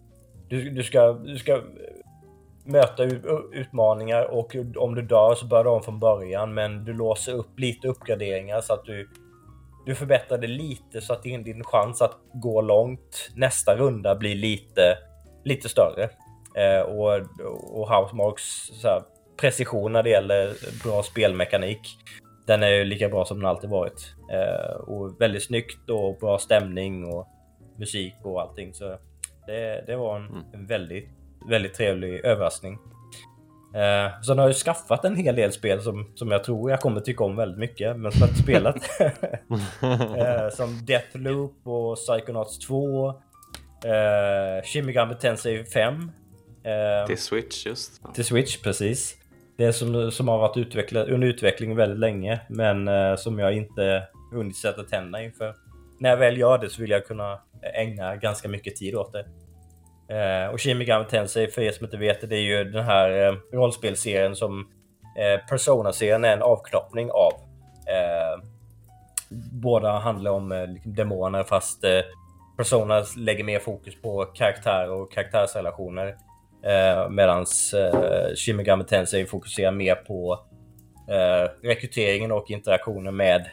du, du, ska, du ska möta utmaningar och om du dör så börjar du om från början men du låser upp lite uppgraderingar så att du, du förbättrar det lite så att din, din chans att gå långt nästa runda blir lite, lite större. Eh, och, och Housemarks så här, precision när det gäller bra spelmekanik den är ju lika bra som den alltid varit. Eh, och väldigt snyggt och bra stämning och musik och allting. Så det, det var en, Mm. en väldigt, väldigt trevlig överraskning. Eh, sen har jag ju skaffat en hel del spel som, som jag tror jag kommer tycka om väldigt mycket, men som jag inte spelat. eh, som Deathloop och Psychonauts 2. Eh, Shin Megami Tensei 5. Eh, Till Switch just. Till Switch, precis. Det som, som har varit utvecklat, under utveckling väldigt länge, men eh, som jag inte hunnit sätta tänderna inför. När jag väl gör det så vill jag kunna ägna ganska mycket tid åt det. Eh, och Shin Megami Tensei, för er som inte vet det, det är ju den här eh, rollspelserien som eh, Persona-serien är en avknoppning av. Eh, båda handlar om eh, liksom demoner fast eh, Persona lägger mer fokus på karaktär och karaktärsrelationer. Eh, Medan eh, Shimigami Tensei fokuserar mer på eh, rekryteringen och interaktionen med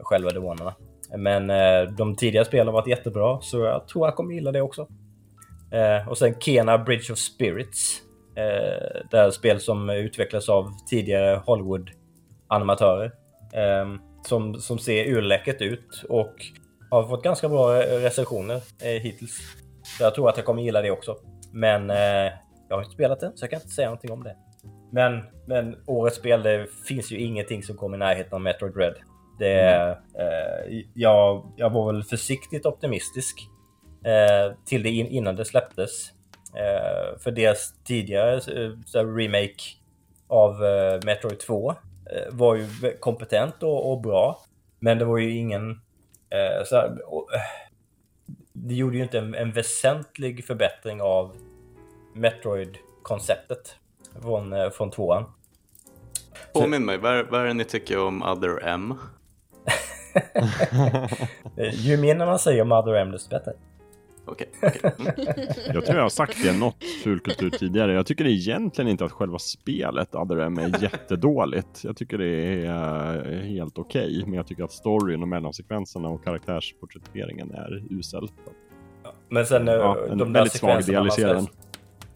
själva demonerna. Men eh, de tidigare spelen har varit jättebra så jag tror jag kommer gilla det också. Eh, och sen Kena Bridge of Spirits. Eh, det är ett spel som utvecklats av tidigare Hollywood-animatörer. Eh, som, som ser urläckert ut och har fått ganska bra recensioner eh, hittills. Så jag tror att jag kommer gilla det också. Men eh, jag har inte spelat det, så jag kan inte säga någonting om det. Men, men årets spel, det finns ju ingenting som kommer i närheten av Metroid Dread. Det, mm. eh, jag, jag var väl försiktigt optimistisk eh, till det in, innan det släpptes. Eh, för deras tidigare eh, remake av eh, Metroid 2 eh, var ju kompetent och, och, bra. Men det var ju ingen... Eh, så här, och, eh, det gjorde ju inte en, en väsentlig förbättring av Metroid-konceptet från, eh, från tvåan. Påminn mig, vad är, vad är det ni tycker om Other M? Ju mer man säger om Other M, desto bättre. Okej. Okay, okay. jag tror jag har sagt det i något fulkultur tidigare. Jag tycker egentligen inte att själva spelet Other M är jättedåligt. Jag tycker det är uh, helt okej, okay, men jag tycker att storyn och mellansekvenserna och karaktärsporträtteringen är usel. Men sen eh, ja, en de där väldigt svag del i serien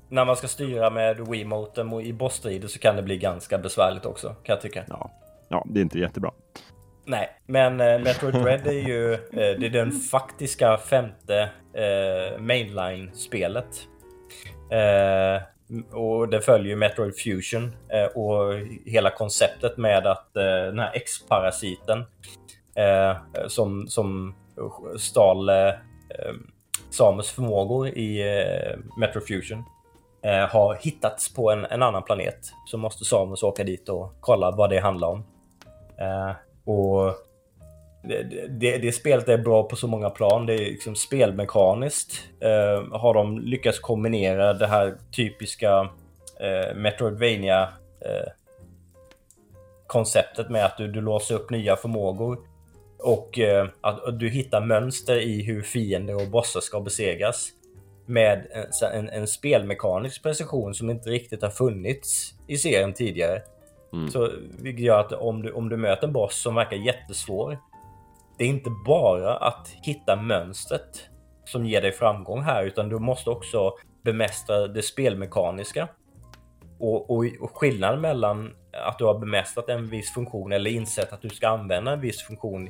när man ska styra med Wiimoten i bossstrider så kan det bli ganska besvärligt också, kan jag tycka. Ja, ja det är inte jättebra. Nej, men eh, Metroid Dread är ju eh, det är den faktiska femte eh, mainline-spelet. Eh, och det följer Metroid Fusion eh, och hela konceptet med att eh, den här X-parasiten eh, som, som stal Samus förmågor i Metroid Fusion eh, har hittats på en, en, annan planet. Så måste Samus åka dit och kolla vad det handlar om. Eh, och det, det, det, spelet är bra på så många plan. Det är liksom spelmekaniskt. Eh, har de lyckats kombinera det här typiska eh, Metroidvania eh, konceptet med att du, du låser upp nya förmågor och eh, att du hittar mönster i hur fiender och bossar ska besegras med en, en, en, spelmekanisk precision som inte riktigt har funnits i serien tidigare. Mm. Så vilket gör att om du, om du möter en boss som verkar jättesvår, det är inte bara att hitta mönstret som ger dig framgång här, utan du måste också bemästra det spelmekaniska. Och, och, och skillnaden mellan att du har bemästrat en viss funktion eller insett att du ska använda en viss funktion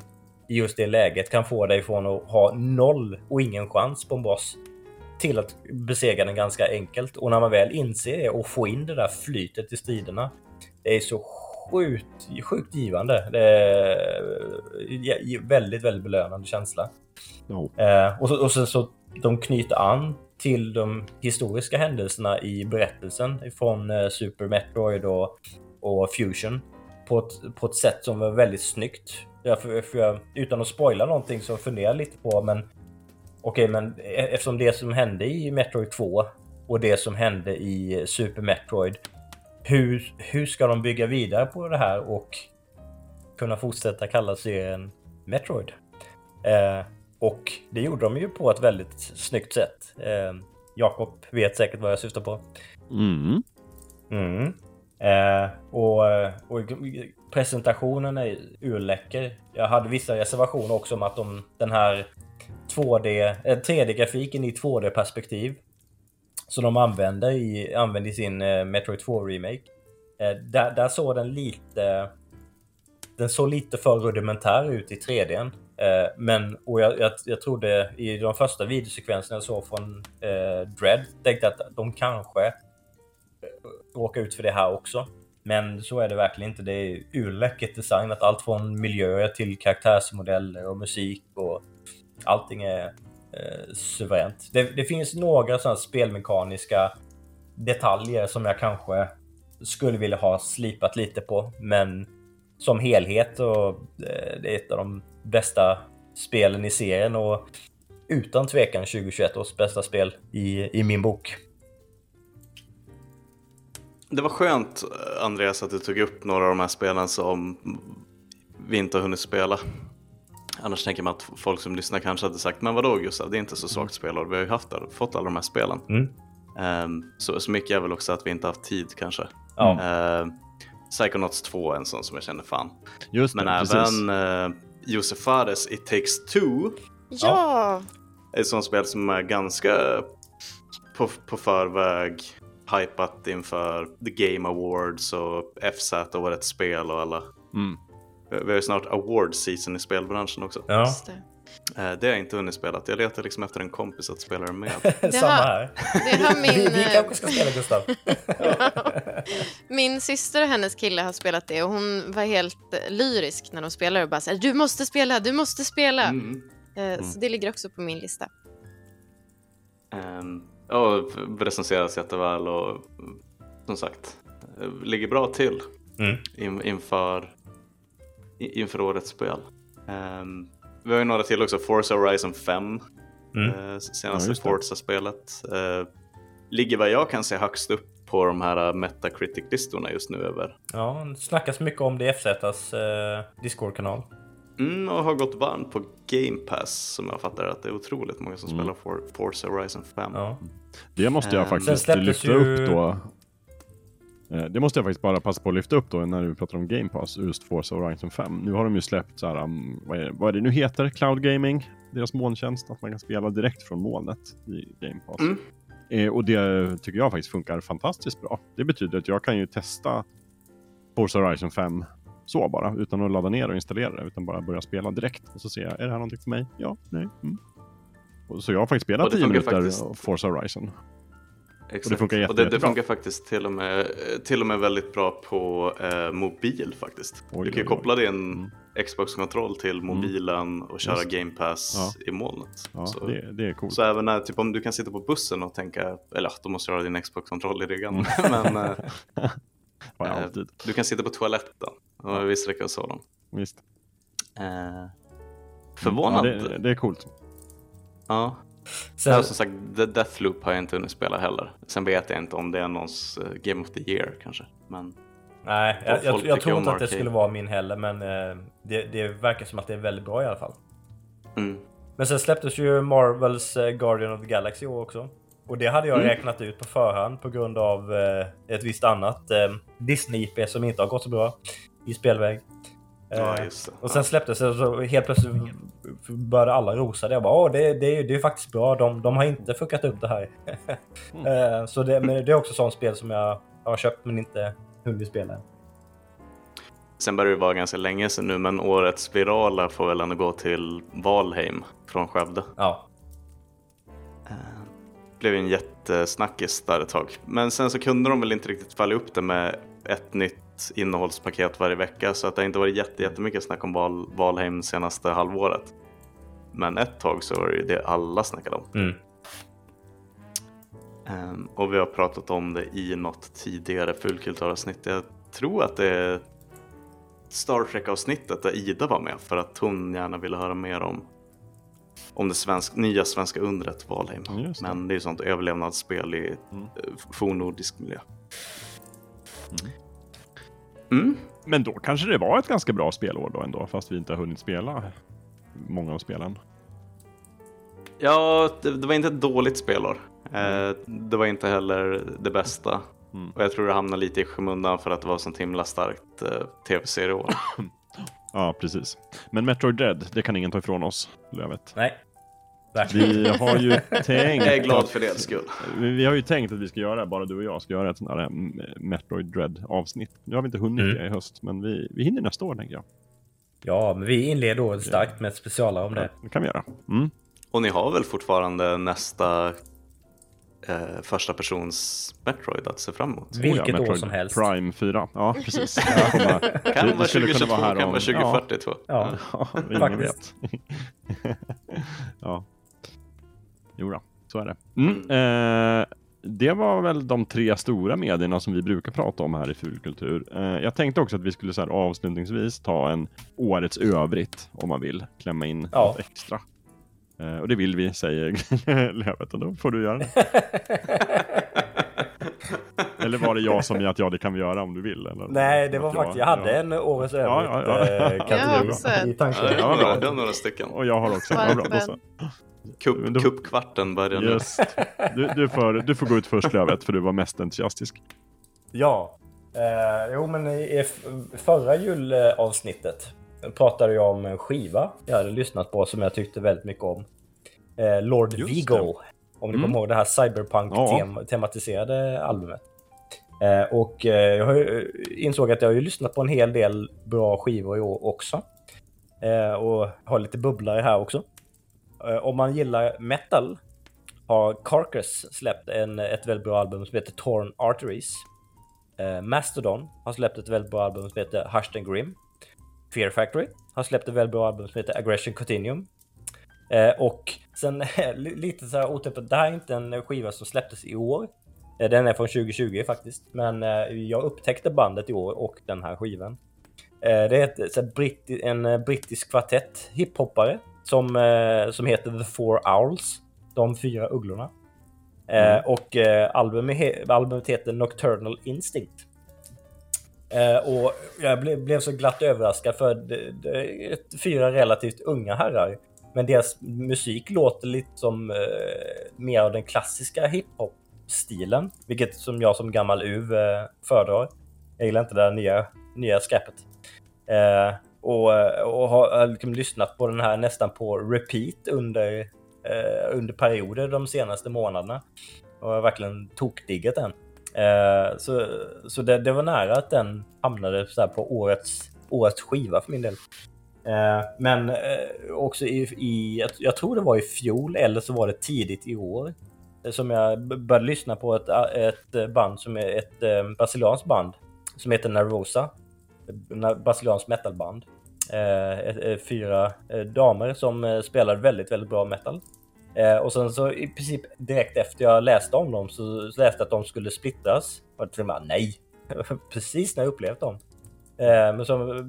i just det läget kan få dig från att ha noll och ingen chans på en boss till att besegra den ganska enkelt. Och när man väl inser det och får in det där flytet i striderna, det är så sjukt, sjukt givande. Det är väldigt, väldigt belönande känsla. No. Eh, och, så, och så, så de knyter an till de historiska händelserna i berättelsen från eh, Super Metroid och, och Fusion på ett, på ett sätt som var väldigt snyggt. Därför, för jag, utan att spoila någonting så funderar jag lite på, men Okej, men e- eftersom det som hände i Metroid 2 och det som hände i Super Metroid. Hur, hur ska de bygga vidare på det här och kunna fortsätta kalla serien Metroid? Eh, och det gjorde de ju på ett väldigt snyggt sätt. Eh, Jakob vet säkert vad jag syftar på. Mm. Mm. Eh, och, och, presentationen är urläcker. Jag hade vissa reservationer också om att de, den här 2D, 3D-grafiken eh, i 2D-perspektiv. Som de använder i, använde i sin eh, Metroid 2-remake. Eh, där, där såg den lite... Den såg lite för rudimentär ut i 3D. Men, och jag, jag, jag trodde i de första videosekvenserna jag såg från eh, Dread, tänkte att de kanske råkar ut för det här också. Men så är det verkligen inte. Det är urläckert designat. Allt från miljöer till karaktärsmodeller och musik och allting är eh, suveränt. Det, det, finns några sådana spelmekaniska detaljer som jag kanske skulle vilja ha slipat lite på, men som helhet och eh, det är ett av de bästa spelen i serien och utan tvekan 2021 års bästa spel i, i min bok. Det var skönt eh, Andreas att du tog upp några av de här spelen som vi inte har hunnit spela. Annars tänker man att folk som lyssnar kanske hade sagt, men vadå Gustav, det är inte så svagt spelår, vi har ju haft, fått alla de här spelen. Mm. Um, så, så mycket är väl också att vi inte haft tid kanske. Ja. Uh, Psychonauts 2 är en sån som jag känner fan. Just men det, även uh, Josef Fares It takes two. Ja! Är ett sånt spel som är ganska på, på förväg hypat inför The Game Awards och FZ och årets spel och alla mm vi har ju snart award season i spelbranschen också. Ja, det. Eh, Det har jag inte hunnit spela. Jag letar liksom efter en kompis att spela det med. samma har- här. Det har min, Vi, vi eh, kanske ska spela Gustav. min syster och hennes kille har spelat det och hon var helt eh, lyrisk när de spelade och bara så här, du måste spela, du måste spela. Mm. Eh, Så det ligger också på min lista. Um, recenseras jätteväl och mm, som sagt, eh, ligger bra till Mm. in, inför, inför årets spel. Ehm, vi har ju några till också, Forza Horizon 5, Mm. eh, Ja, senaste det. Forza-spelet. Eh, ligger vad jag kan se högst upp på de här Metacritic-listorna just nu över. Ja, det snackas mycket om det i FZs eh, Discord-kanal. Mm, och har gått varmt på Game Pass som jag fattar att det är otroligt många som Mm. spelar For, Forza Horizon 5. Ja. Det måste jag sen faktiskt lyfta ju- upp då. Eh, Det måste jag faktiskt bara passa på att lyfta upp då när vi pratar om Game Pass, just Forza Horizon 5. Nu har de ju släppt så här, um, vad, är, vad är det nu heter, Cloud Gaming, deras molntjänst, att man kan spela direkt från molnet i Game Pass. Mm. Eh, och det tycker jag faktiskt funkar fantastiskt bra. Det betyder att jag kan ju testa Forza Horizon 5 så bara, utan att ladda ner och installera det, utan bara börja spela direkt. Och så ser jag, är det här någonting för mig? Ja, nej. Mm. Och så jag har faktiskt spelat Och det 10 funkar minuter faktiskt- Forza Horizon. Exakt. det funkar jätte- och det, det funkar faktiskt till och, med, till och med väldigt bra på eh, mobil faktiskt. Oj, du kan ju koppla din Mm. Xbox-kontroll till mobilen och köra Just. Game Pass Ja. i molnet. Ja, så, det, det är coolt. så även när, typ om du kan sitta på bussen och tänka, eller ja, då måste du ha din Xbox-kontroll i ryggen. Men eh, eh, du kan sitta på toaletten och visst räcker så dem. Visst. Eh, Ja, förvånande. det, det är coolt. Ja. Sen, Ja, som sagt, The Deathloop har jag inte hunnit spela heller. Sen vet jag inte om det är någons eh, Game of the Year kanske. Men nej, jag, jag, jag tror inte att det skulle vara min heller, men eh, det, det verkar som att det är väldigt bra i alla fall. mm. Men sen släpptes ju Marvels eh, Guardian of the Galaxy i år också. Och det hade jag Mm. räknat ut på förhand på grund av eh, ett visst annat eh, Disney-IP som inte har gått så bra i spelväg. Ja, Eh, just det. och sen släpptes det så helt plötsligt började alla rosa det. Jag bara, Åh, det, det, det är faktiskt bra. De, de har inte fuckat upp det här. Eh, så det, men det är också sånt spel som jag har köpt men inte hunnit spela än. Sen börjar det vara ganska länge sedan nu, men årets virala får väl ändå gå till Valheim från Skövde. Ja. Eh, blev en jättesnackis där ett tag. Men sen så kunde de väl inte riktigt falla upp det med ett nytt innehållspaket varje vecka, så att det har inte varit jätte, jättemycket snack om Val, Valheim senaste halvåret. Men ett tag så var det ju det alla snackade om. Mm. Ehm, och vi har pratat om det i något tidigare fullkulturavsnitt. Jag tror att det är Star Trek-avsnittet där Ida var med för att hon gärna ville höra mer om, om det svensk, nya svenska undret Valheim. Det. Men det är ju sånt överlevnadsspel i Mm. eh, fornnordisk miljö. Mm. Men då kanske det var ett ganska bra spelår då ändå, fast vi inte har hunnit spela många av spelen. Ja, det, det var inte ett dåligt spelår. Eh, det var inte heller det bästa. Mm. Och jag tror det hamnade lite i skymundan för att det var sånt himla starkt eh, tv-serieår. Ja, precis. Men Metroid Dread, det kan ingen ta ifrån oss, Lövet. Nej. Vi har ju tänkt... Jag är glad för det skull. Vi har ju tänkt att vi ska göra, bara du och jag, ska göra ett sånt här mm, Metroid Dread avsnitt. Nu har vi inte hunnit Mm. det i höst, men vi, vi hinner nästa år tänker jag. Ja, men vi inleder året starkt med ett specialare om det. Det kan vi göra. Mm. Och ni har väl fortfarande nästa eh, första persons Metroid att se fram emot? Oh Vilket år som helst. Prime 4. Ja, precis. Kan vara det skulle kunna 2022, vara här kan vara 2042. Ja. Ja, ingen vet. Ja. Jo då, så är det. Mm. Eh, det var väl de tre stora medierna som vi brukar prata om här i Fulkultur. Eh, jag tänkte också att vi skulle så här avslutningsvis ta en årets övrigt, om man vill, klämma in Ja. något extra. Eh, och det vill vi, säger Lövet, och då får du göra det. Eller var det jag som att ja, det kan vi göra om du vill? Eller? Nej, det var faktiskt... Jag hade ja. en årets Ja, övrigt ja, ja. eh, Jag kategori också. i tanken. Ja, Ja, bra. bra. Jag har några stycken. Och jag har också. Ja, bra. Kupp, Kuppkvarten börjar nu. Just. Du, du, får, du får gå ut först Lövet, för du var mest entusiastisk. Ja. Eh, jo, men i, förra julavsnittet pratade jag om en skiva jag hade lyssnat på som jag tyckte väldigt mycket om. Eh, Lord Just Vigo. Om ni Mm. kommer ihåg det här Ja. cyberpunk-tematiserade albumet. Eh, och eh, jag har ju, insåg att jag har ju lyssnat på en hel del bra skivor i år också. Eh, och har lite bubblare här också. Eh, om man gillar metal har Carcass släppt en, ett väldigt bra album som heter Torn Arteries. Eh, Mastodon har släppt ett väldigt bra album som heter Hushed and Grim. Fear Factory har släppt ett väldigt bra album som heter Aggression Continuum. Eh, och sen lite så här otippat, det här är inte en skiva som släpptes i år. Den är från 2020 faktiskt, men jag upptäckte bandet i år och den här skivan. Det är ett, så britt, en brittisk kvartett hiphoppare som, som heter The Four Owls de fyra ugglorna. Eh, mm. och eh, albumet, albumet heter Nocturnal Instinct. Eh, och jag ble, blev så glatt överraskad för det, det är fyra relativt unga herrar. Men deras musik låter lite som eh, mer av den klassiska hiphop-stilen. Vilket som jag som gammal UV eh, föredrar. Jag gillar inte det där nya, nya skräpet. Eh, och, eh, och har eh, liksom lyssnat på den här nästan på repeat under eh, under perioder de senaste månaderna. Och har verkligen tokdiggat den. Eh, så så det, det, var nära att den hamnade så på årets, årets skiva för min del. Eh, men eh, också i, i jag, jag, tror det var i fjol eller så var det tidigt i år eh, som jag började lyssna på ett, ett band som är ett brasilianskt band som heter Nervosa. Brasilianskt metalband. Eh, eh fyra eh, damer som eh, spelar väldigt, väldigt bra metal. Eh, och sen så i princip direkt efter jag läste om dem så läste jag att de skulle splittras. Och jag tänkte nej, precis när jag upplevt dem. Eh, men så,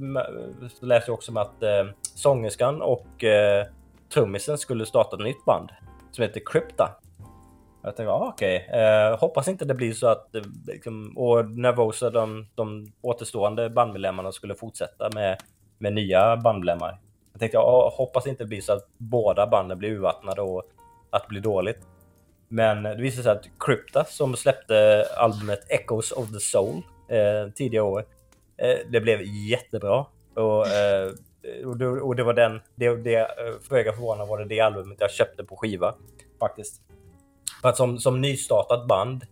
så läste jag också om att eh, sångerskan och eh, trummisen skulle starta ett nytt band som heter Crypta. Jag tänkte, ah, okej, okay. eh, hoppas inte det blir så att, eh, liksom, och Nervosa, de, de återstående bandmedlemmarna skulle fortsätta med, med nya bandmedlemmar. Jag tänkte, ah, hoppas inte det blir så att båda banden blir urvattnade och att det blir dåligt. Men det visade sig att Crypta som släppte albumet Echoes of the Soul eh, tidigare år, eh, det blev jättebra. Och, eh, och, det, och, det, var den, det, det eh, föga förvånande var det det albumet jag köpte på skiva faktiskt. För att som, som nystartat band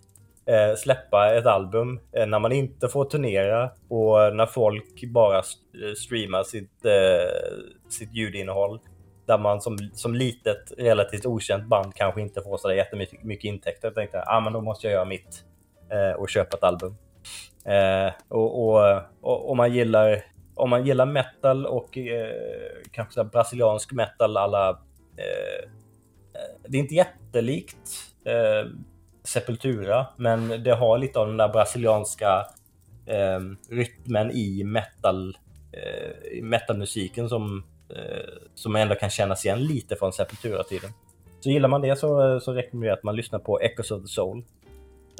eh, släppa ett album eh, när man inte får turnera och när folk bara eh, streamar sitt, eh, sitt ljudinnehåll där man som, som litet, relativt okänt band kanske inte får så jättemycket mycket intäkter. Jag tänkte, ah, men då måste jag göra mitt eh, och köpa ett album. Eh, och, och, och, om man gillar om man gillar metal och eh, kanske brasiliansk metal alla eh, eh, Det är inte jättelikt eh, Sepultura, men det har lite av den där brasilianska rytmen i metal metalmusiken som Eh, som ändå kan kännas igen lite från Sepultura-tiden. Så gillar man det så, så rekommenderar jag att man lyssnar på Echoes of the Soul.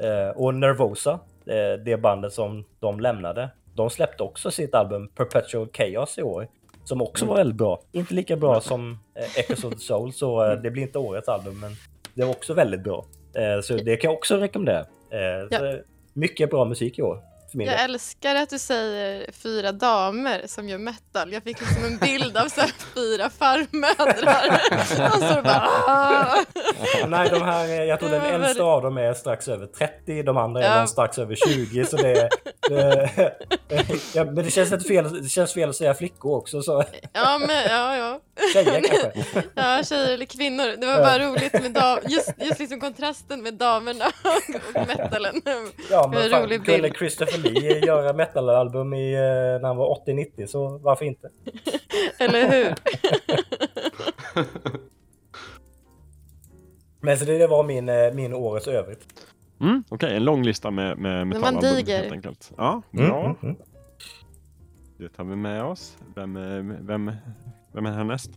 Eh, och Nervosa, eh, det bandet som de lämnade, de släppte också sitt album Perpetual Chaos i år. Som också var väldigt bra. Inte lika bra som Echoes of the Soul, så det blir inte årets album, men det var också väldigt bra. Så det kan jag också rekommendera. Ja. Mycket bra musik i år. Jag älskar att du säger fyra damer som gör metal. Jag fick liksom en bild av så fyra farmödrar. och så bara... Ah. Nej, de här, jag tror den äldsta av dem är strax över 30, de andra är ja. strax över 20. Så det, det ja, men det känns, fel, det känns fel att säga flickor också. Så. Ja, men ja, ja. Tjejer kanske? Ja, tjejer eller kvinnor. Det var bara roligt med dam, just, just liksom kontrasten med damerna och metalen. Ja, men fan, rolig bild. Christopher Lee göra metalalbum i, eh, när han var 80-90, så varför inte? Eller hur? Men så det var min, eh, min årets övrigt. Mm, Okej, okay. en lång lista med, med metalalbum helt enkelt. Ja, mm, bra. Mm, mm, mm. Det tar vi med oss. Vem, vem, vem är härnäst?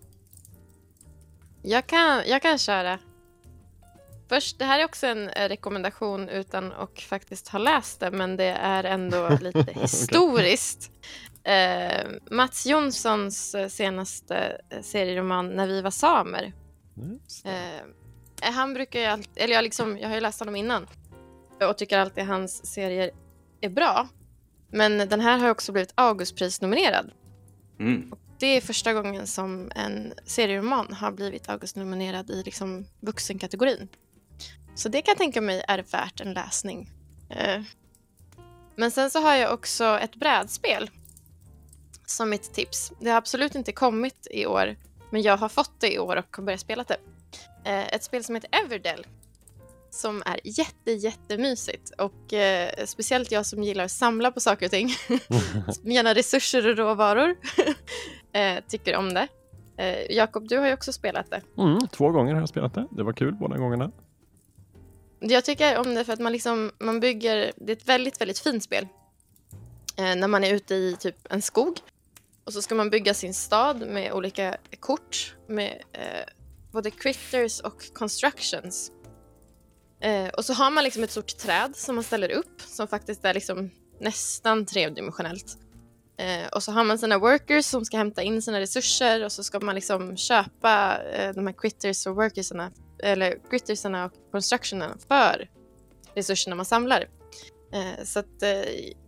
Jag kan, jag kan köra. Först, det här är också en rekommendation utan att faktiskt ha läst det, men det är ändå lite historiskt. Eh, Mats Jonssons senaste serieroman När vi var samer. Eh, han brukar ju alltid, eller jag, liksom, jag har ju läst honom innan och tycker alltid hans serier är bra. Men den här har också blivit Augustprisnominerad. Mm. Det är första gången som en serieroman har blivit Augustnominerad i liksom vuxenkategorin. Så det kan jag tänka mig är värt en läsning. Eh, Men sen så har jag också ett brädspel som mitt tips. Det har absolut inte kommit i år, men jag har fått det i år och har börjat spela det. Eh, ett spel som heter Everdell som är jätte, jättemysigt och eh, speciellt jag som gillar att samla på saker och ting, gärna resurser och råvaror, eh, tycker om det. Eh, Jakob, du har ju också spelat det. Mm, två gånger har jag spelat det. Det var kul båda gångerna. Jag tycker om det för att man, liksom, man bygger, det är ett väldigt, väldigt fint spel. Eh, när man är ute i typ en skog och så ska man bygga sin stad med olika kort med eh, både critters och constructions. Eh, och så har man liksom ett stort träd som man ställer upp som faktiskt är liksom nästan tredimensionellt. Eh, och så har man sina workers som ska hämta in sina resurser och så ska man liksom köpa eh, de här critters och workersarna, eller grittersarna och constructionerna för resurserna man samlar. Eh, så att eh,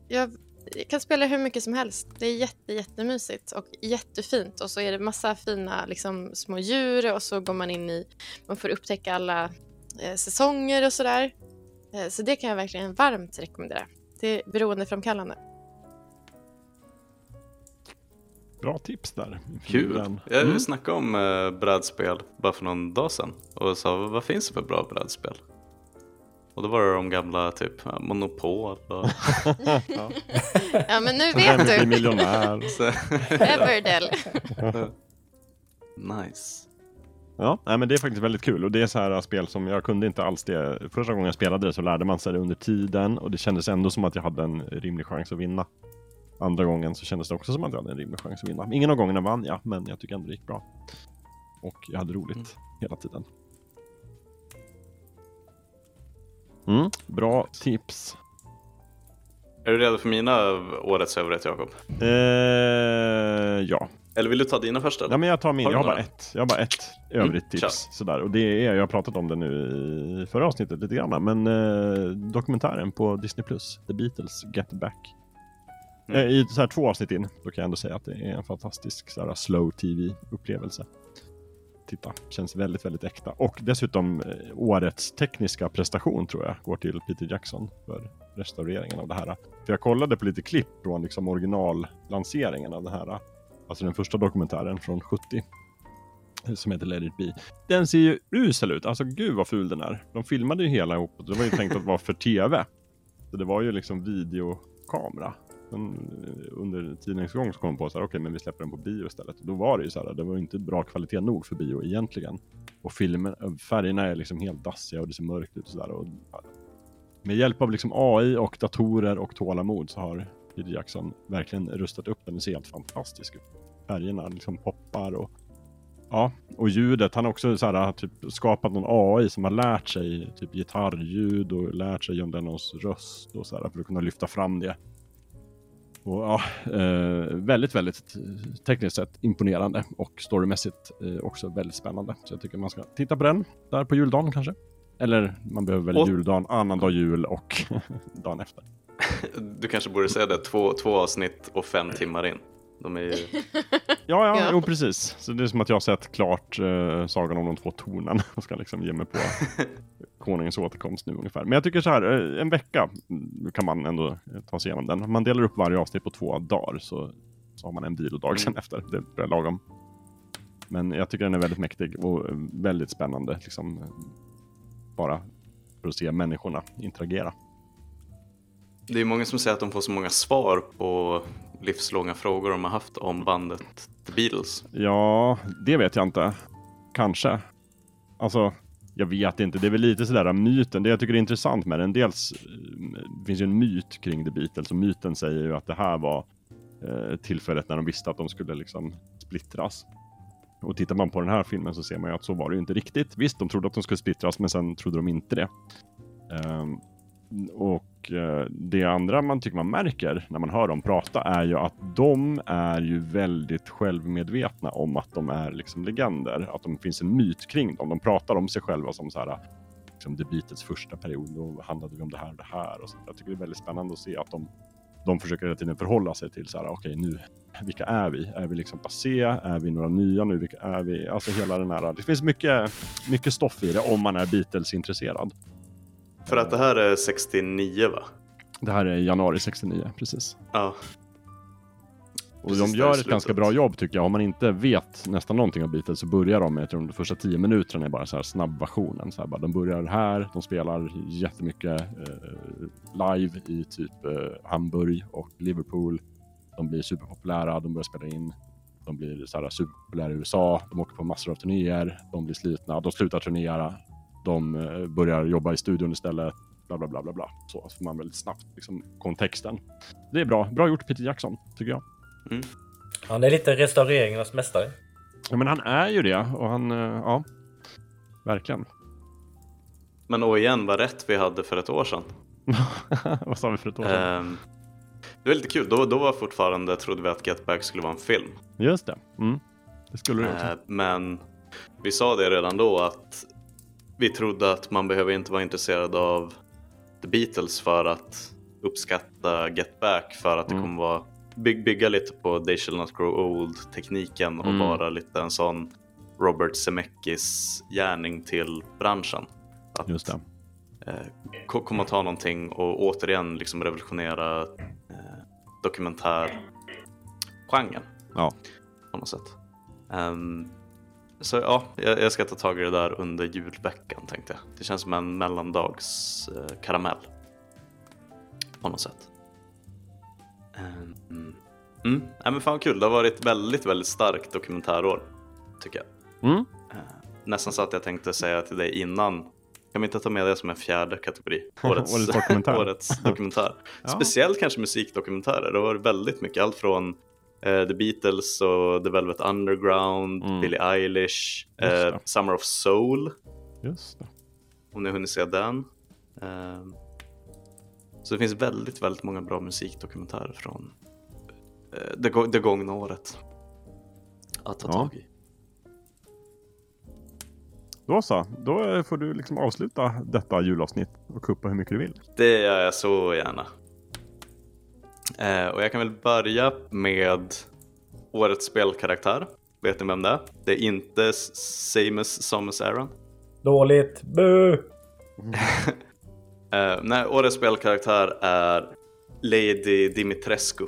jag, jag kan spela hur mycket som helst. Det är jätte, jättemysigt och jättefint. Och så är det massa fina liksom, små djur och så går man in i, man får upptäcka alla eh, säsonger och sådär. Eh, så det kan jag verkligen varmt rekommendera. Det är beroendeframkallande. Bra tips där. Kul. Jag Mm. snackade om eh, brädspel bara för någon dag sedan och sa vad finns det för bra brädspel? Och då var det de gamla typ ja, Monopol och ja. Ja, men nu vet du. miljonär? Everdell. nice. Ja, nej, men det är faktiskt väldigt kul och det är så här spel som jag kunde inte alls det. Första gången jag spelade det så lärde man sig det under tiden och det kändes ändå som att jag hade en rimlig chans att vinna. Andra gången så kändes det också som att jag hade en rimlig chans att vinna. Ingen av gångerna vann jag, men jag tycker ändå det gick bra. Och jag hade roligt Mm. hela tiden. Mm, bra tips. Är du redo för mina årets överrätt Jakob? Eh, ja. Eller vill du ta dina första? ja, men jag tar min. Har Jag har bara ett. Jag har bara ett övrigt kör. tips. Sådär. Och det är, jag har pratat om det nu i förra avsnittet lite grann, men eh, dokumentären på Disney Plus, The Beatles Get Back. Mm. Eh, I så här två avsnitt in, då kan jag ändå säga att det är en fantastisk så här, slow tv-upplevelse. Titta, känns väldigt, väldigt äkta. Och dessutom eh, årets tekniska prestation tror jag går till Peter Jackson för restaureringen av det här. För jag kollade på lite klipp från liksom originallanseringen av det här. Alltså den första dokumentären från 70. Eh, som heter Let it be. Den ser ju usel ut. Alltså gud vad ful den är. De filmade ju hela ihop det var ju tänkt att vara för tv. Så det var ju liksom videokamera. Men under tidens gång så kom de på att okej, okay, men vi släpper den på bio istället. Då var det ju så här, det var inte bra kvalitet nog för bio egentligen. Och filmen, färgerna är liksom helt dassiga och det ser mörkt ut och sådär. Och med hjälp av liksom AI och datorer och tålamod så har Peter Jackson verkligen rustat upp den. Den ser helt fantastisk ut. Färgerna liksom poppar och Ja, och ljudet. Han har också så här, äh, typ, skapat någon AI som har lärt sig typ gitarrljud och lärt sig John Lennons röst och så här, för att kunna lyfta fram det. Och, ja, eh, väldigt, väldigt tekniskt sett imponerande och storymässigt eh, också väldigt spännande. Så jag tycker man ska titta på den där på juldagen kanske. Eller man behöver väl Och- juldagen, annandag jul och dagen efter. Du kanske borde säga det, två, två avsnitt och fem timmar in. De är ju... Ja, ja, Ja. Jo, precis. Så det är som att jag har sett klart eh, Sagan om de två tornen och ska liksom ge mig på konungens återkomst nu ungefär. Men jag tycker så här, eh, en vecka kan man ändå eh, ta sig igenom den. Man delar upp varje avsnitt på två dagar så, så har man en vilodag sen Mm. efter. Det är lagom. Men jag tycker den är väldigt mäktig och eh, väldigt spännande. Liksom, bara för att se människorna interagera. Det är många som säger att de får så många svar på livslånga frågor de har haft om bandet The Beatles. Ja, det vet jag inte. Kanske. Alltså, jag vet inte. Det är väl lite sådär äh, myten. Det jag tycker är intressant med den. Dels det finns ju en myt kring The Beatles och myten säger ju att det här var eh, tillfället när de visste att de skulle liksom splittras. Och tittar man på den här filmen så ser man ju att så var det ju inte riktigt. Visst, de trodde att de skulle splittras, men sen trodde de inte det. Ehm, och eh, det andra man tycker man märker när man hör dem prata är ju att de är ju väldigt självmedvetna om att de är liksom legender. Att det finns en myt kring dem. De pratar om sig själva som så här liksom The Beatles första period, då handlade vi om det här och det här. Och så. Jag tycker det är väldigt spännande att se att de, de försöker hela tiden förhålla sig till så här, okej nu, vilka är vi? Är vi liksom passé? Är vi några nya nu? Vilka är vi? Alltså hela den här, det finns mycket, mycket stoff i det om man är Beatles-intresserad. För att det här är 69 va? Det här är januari 69, precis. Ja, Och Precis de gör ett ganska bra jobb tycker jag. Om man inte vet nästan någonting av Beatles så börjar de med, jag tror de första tio minuterna är bara så här snabbversionen. Så här bara, de börjar här, de spelar jättemycket eh, live i typ eh, Hamburg och Liverpool. De blir superpopulära, de börjar spela in. De blir så här superpopulära i USA, de åker på massor av turnéer, de blir slitna, de slutar turnera, de eh, börjar jobba i studion istället, bla bla bla bla bla. Så får man väldigt snabbt liksom, kontexten. Det är bra, bra gjort Peter Jackson, tycker jag. Han är lite restaureringarnas mästare. Ja, men han är ju det och han, eh, ja, verkligen. men och igen vad rätt vi hade för ett år sedan. Vad sa vi för ett år sedan? Ehm, det var lite kul, då, då var fortfarande, trodde vi att Get Back skulle vara en film. Just det, mm. det skulle det också. Eh, men vi sa det redan då att vi trodde att man behöver inte vara intresserad av The Beatles för att uppskatta Get Back för att det Mm. kommer vara by- bygga lite på They Shall Not Grow Old tekniken och Mm. vara lite en sån Robert Zemeckis gärning till branschen. Att Just det. eh, ko- komma ta någonting och återigen liksom revolutionera eh, dokumentärgenren Ja. på något sätt. Ehm, så ja, jag, ska ta tag i det där under julveckan tänkte jag. Det känns som en mellandags eh, karamell. På något sätt. Ehm, mm. Mm. Ja, men fan kul, det har varit väldigt, väldigt starkt dokumentärår. Tycker jag. Mm. Nästan så att jag tänkte säga till dig innan. Kan vi inte ta med det som en fjärde kategori? Årets, Årets dokumentär. årets dokumentär. Ja. Speciellt kanske musikdokumentärer. Det har varit väldigt mycket. Allt från eh, The Beatles och The Velvet Underground, Mm. Billie Eilish, det. Summer of Soul. Just det. Om ni har hunnit se den. Eh, så det finns väldigt, väldigt många bra musikdokumentärer från eh, det, det gångna året. Att ta Ja. tag i. Då så, då får du liksom avsluta detta julavsnitt och kuppa hur mycket du vill. Det gör jag så gärna. Eh, och jag kan väl börja med årets spelkaraktär. Vet ni vem det är? Det är inte Samus Samus Aran. Dåligt. Bu! Eh, nej, årets spelkaraktär är Lady Dimitrescu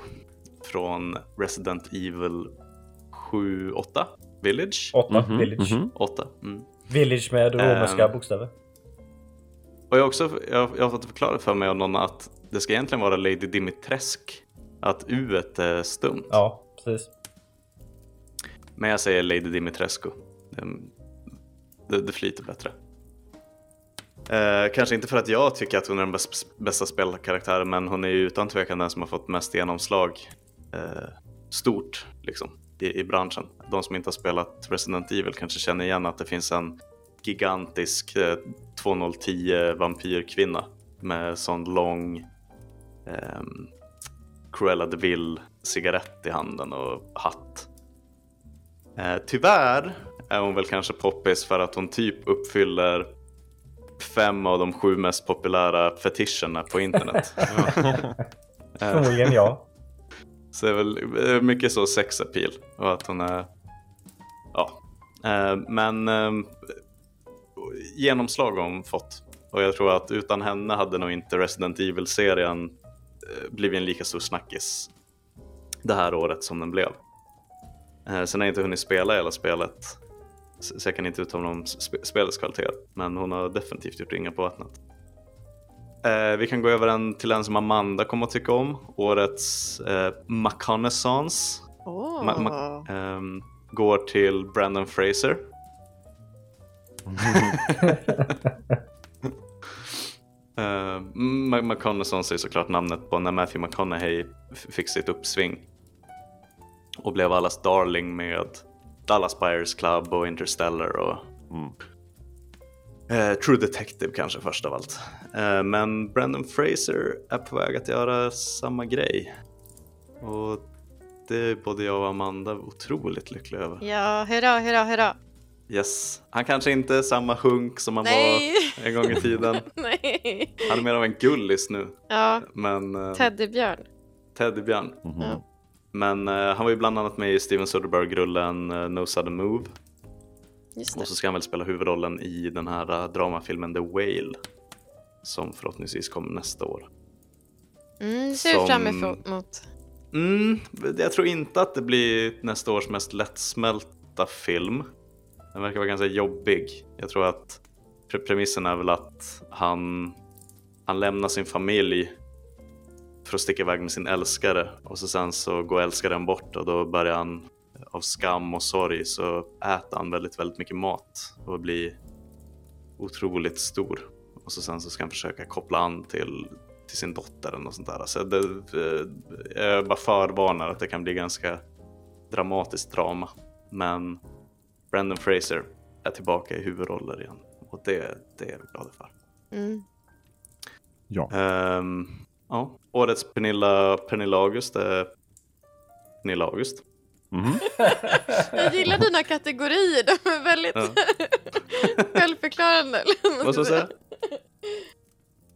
från Resident Evil 7, 8 Village. Åtta. Mhm, Village. mhm. 8. Mm. Village med romerska Ehm. bokstäver. Och jag har också jag, jag har fått förklarat för mig av någon att det ska egentligen vara Lady Dimitresk. Att U är stumt. Ja, precis. Men jag säger Lady Dimitrescu. Det, det, det flyter bättre. Eh, kanske inte för att jag tycker att hon är den bäst, bästa spelkaraktären men hon är ju utan tvekan den som har fått mest genomslag eh, stort liksom, i, i branschen. De som inte har spelat Resident Evil kanske känner igen att det finns en gigantisk eh, 2010 vampyrkvinna med sån lång ehm, Cruella de Vil cigarett i handen och hatt. Eh, tyvärr är hon väl kanske poppis för att hon typ uppfyller fem av de sju mest populära fetischerna på internet. Eh, Förmodligen ja. så det är väl eh, mycket så sex appeal och att hon är ja. Eh, men eh, genomslag har hon fått och jag tror att utan henne hade nog inte Resident Evil-serien eh, blivit en lika stor snackis det här året som den blev. Eh, sen har jag inte hunnit spela hela spelet så jag kan inte uttala om sp- spelets kvalitet men hon har definitivt gjort ringar på vattnet. Eh, vi kan gå över en till en som Amanda kommer att tycka om. Årets eh, McConaissance Åh. Ma- ma- ehm, går till Brandon Fraser. uh, McConaissance är såklart namnet på när Matthew McConaughey fick sitt uppsving och blev allas darling med Dallas Buyers Club och Interstellar och Mm. Eh, True Detective kanske först av allt. Eh, men Brandon Fraser är på väg att göra samma grej. Och det är både jag och Amanda otroligt lyckliga över. Ja, hurra, hurra, hurra. Yes. Han kanske inte är samma hunk som han Nej. var en gång i tiden. Nej. Han är mer av en gullis nu. Ja, Men eh, teddybjörn. Teddybjörn. Mhm. Ja. Men eh, han var ju bland annat med i Steven Soderbergh-rullen uh, No Sudden Move. Just det. Och så ska han väl spela huvudrollen i den här eh, dramafilmen The Whale. Som förhoppningsvis kommer nästa år. Mm, det ser vi Som- fram emot. Mm, jag tror inte att det blir nästa års mest lättsmälta film. Den verkar vara ganska jobbig. Jag tror att pre- premissen är väl att han, han lämnar sin familj för att sticka iväg med sin älskare och så sen så går älskaren bort och då börjar han av skam och sorg så äter han väldigt, väldigt mycket mat och blir otroligt stor. Och så sen så ska han försöka koppla an till, till sin dotter eller något sånt där. Så det, eh, jag bara förvarnar att det kan bli ganska dramatiskt drama. Men Brandon Fraser är tillbaka i huvudroller igen och det, det är vi glada för. Mm. Ja. Ehm, ja. Årets Pernilla, Pernilla August är Pernilla August. Mhm. Jag gillar dina kategorier, de är väldigt Ja. självförklarande. Vad ska jag säga?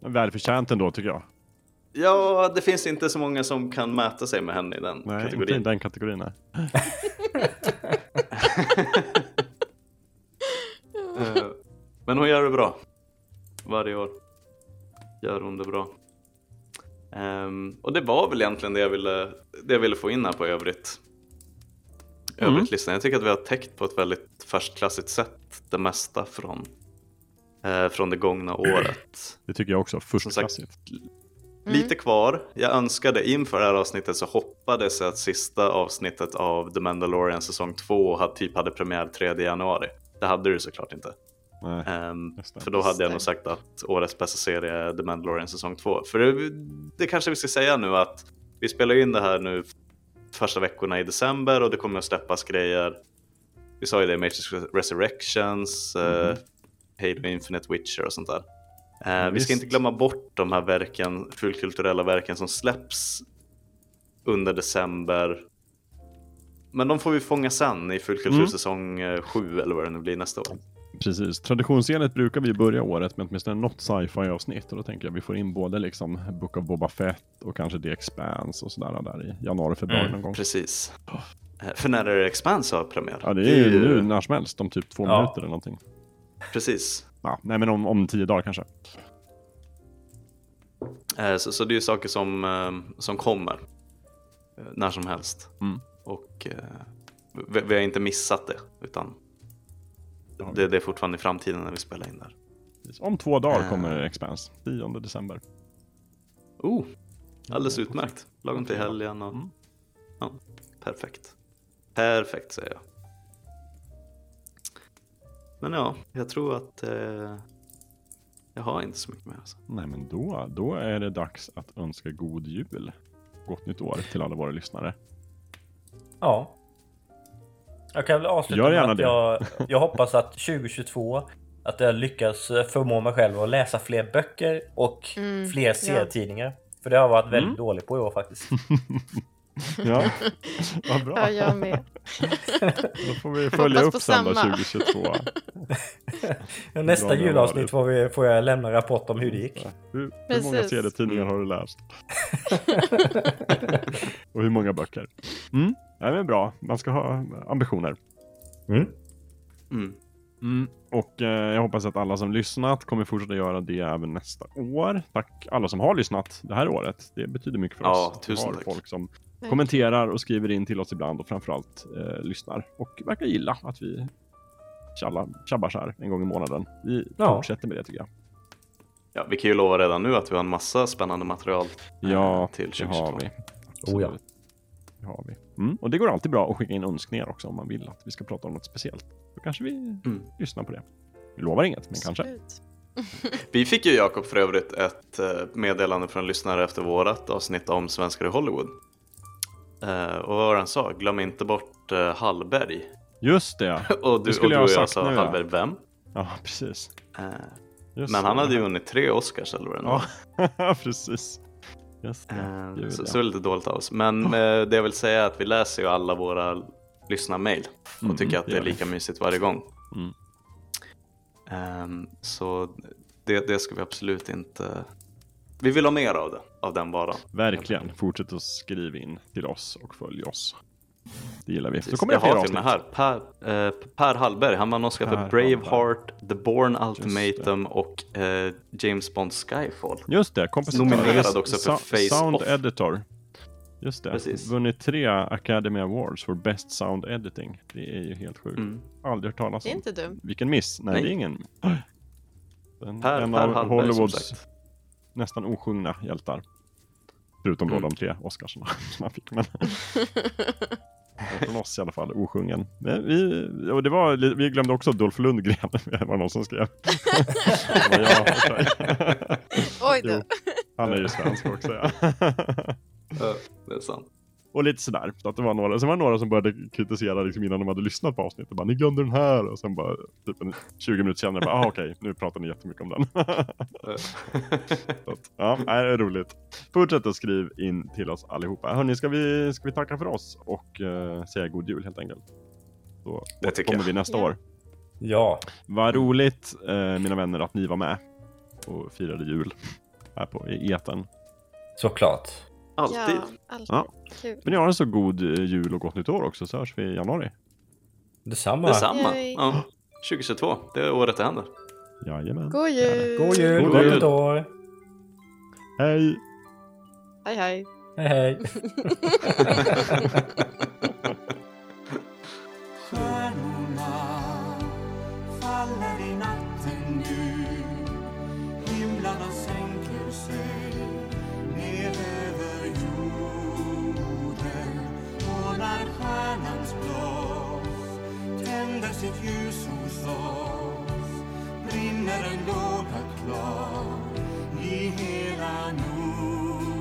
Välförtjänt ändå tycker jag. Ja, det finns inte så många som kan mäta sig med henne i den Nej, inte i kategorin. den kategorin. Eh, Men hon gör det bra. Varje år gör hon det bra. Ehm, och det var väl egentligen det jag ville, det jag ville få in här på övrigt. Mm. Övrigt listan. Jag tycker att vi har täckt på ett väldigt förstklassigt sätt det mesta från, eh, från det gångna året. Det tycker jag också. Förstklassigt. Lite kvar. Jag önskade inför det här avsnittet så hoppades jag att sista avsnittet av The Mandalorian säsong 2 hade, typ hade premiär 3 januari. Det hade du såklart inte. Nej. Det. för då hade jag nog sagt att årets bästa serie är The Mandalorian säsong 2. För det, det kanske vi ska säga nu att vi spelar in det här nu första veckorna i december och det kommer att släppas grejer. Vi sa ju det, Matrix Resurrections, eh, Halo Infinite Witcher och sånt där. Eh, vi ska inte glömma bort de här verken, fullkulturella verken som släpps under december. Men de får vi fånga sen i fullkultursäsong 7 eller vad det nu blir nästa år. Precis. Traditionsenligt brukar vi börja året med åtminstone något sci-fi avsnitt och då tänker jag vi får in både liksom Book of Boba Fett och kanske The Expanse och sådär där i januari, februari Mm, någon gång. Precis. Eh, För när är det Expanse har premiär? Ja, det är ju nu när som helst, om typ två Ja. minuter eller någonting. Precis. Ja, nej, men om, om tio dagar kanske. Eh, Så, så det är ju saker som, eh, som kommer eh, när som helst. Mm. Och eh, vi, vi har inte missat det, utan Det det, är fortfarande i framtiden när vi spelar in där. Om två dagar Eh. kommer Expanse, 10 december. Oh, alldeles utmärkt. Lagom till helgen och... Mm. Ja, perfekt. Perfekt säger jag. Men ja, jag tror att eh, jag har inte så mycket mer. Alltså. Nej, men då, då är det dags att önska god jul. Gott nytt år till alla våra lyssnare. Ja. Jag kan väl avsluta Gör med att jag, jag hoppas att 2022 att jag lyckas förmå mig själv att läsa fler böcker och Mm, fler ja. serietidningar. För det har jag varit väldigt Mm. dålig på i år faktiskt. Ja, vad bra. Ja, jag med. Då får vi följa upp sen då samma. 2022. Nästa Bra, bra, julavsnitt får, vi, får jag lämna rapport om hur det gick. Hur, hur många serietidningar har du läst? Och hur många böcker? Mm. Nej, men bra. Man ska ha ambitioner. Mm. Mm. Mm. Och eh, jag hoppas att alla som lyssnat kommer fortsätta göra det även nästa år. Tack alla som har lyssnat det här året. Det betyder mycket för Ja, oss. vi tusen har tack. folk som kommenterar och skriver in till oss ibland och framförallt eh, lyssnar. Och verkar gilla att vi tjalla, tjabbar så här en gång i månaden. Vi Ja. fortsätter med det tycker jag. Ja, vi kan ju lova redan nu att vi har en massa spännande material eh, Ja, till det 2022. har vi. Oh ja. Det har vi. Mm. Och det går alltid bra att skicka in önskningar också om man vill att vi ska prata om något speciellt. Då kanske vi Mm. lyssnar på det. Vi lovar inget, men kanske. Absolut. Vi fick ju Jakob för övrigt ett eh, meddelande från en lyssnare efter vårat avsnitt om svenskar i Hollywood. Eh, och vad var det han sa? Glöm inte bort uh, Hallberg. Just det. Och du, Det och, skulle du jag och jag sa nu, ja. Hallberg vem? Ja, precis. Eh, Just men han det. hade ju vunnit tre Oscars eller vad det nu. Ja, precis. Just det. Eh, Gud, så, ja. så det är lite dåligt av oss. Men eh, det jag vill säga är att vi läser ju alla våra lyssnarmail och Mm, tycker att det det är lika mysigt varje gång. Mm. Ehm, så det, det ska vi absolut inte... Vi vill ha mer av det, av den varan. Verkligen. Fortsätt att skriva in till oss och följ oss. Det gillar vi. Så kommer Jag det har till och med här. Per, eh, per Hallberg, han vann Oscar för Braveheart, The Bourne det. Ultimatum och eh, James Bond Skyfall. Just det, kompositör. Nominerad också för Sa- Face Sound Off. Editor. Just det. Precis. Vunnit tre Academy Awards för Best Sound Editing. Det är ju helt sjukt. Mm. Aldrig hört talas Det är om. inte dumt. Vilken miss. Nej, Nej. det är ingen. En, Per, en per av Hallberg som Hollywoods sagt. Nästan osjungna hjältar. Förutom då Mm. de tre Oscarsarna som han fick. Men från oss i alla fall, osjungen. Men vi, och det var, vi glömde också Dolph Lundgren. Det var någon som skrev. Det. Oj då. Jo, han är ju svensk också. Ja, det är sant. Och lite sådär. Så att det var några, sen var det några som började kritisera liksom innan de hade lyssnat på avsnittet. Bara, ni glömde den här. Och sen bara typ en 20 minuter senare, bara, ah, okej, nu pratar ni jättemycket om den. Så att, ja, det är roligt. Fortsätt att skriv in till oss allihopa. Hörni, ska vi, ska vi tacka för oss och eh, säga god jul helt enkelt? Så Det tycker kommer jag. vi nästa Ja. år. Ja, Vad roligt, eh, mina vänner, att ni var med och firade jul här på i eten. såklart. Alltid. Ja, alltid. Ja. Kul. Men ni har en så god eh, jul och gott nytt år också, så hörs vi i januari. Detsamma. Detsamma. Yay. Ja. 2022, det är året det händer. Jajamän. God jul! God jul, God gott jul. nytt år. Hej! Hej hej! Hej hej. Stjärnorna faller i natten nu Himlarna sänker sig När stjärnans blås tänder sitt ljus hos oss brinner en låga klar i hela Norden.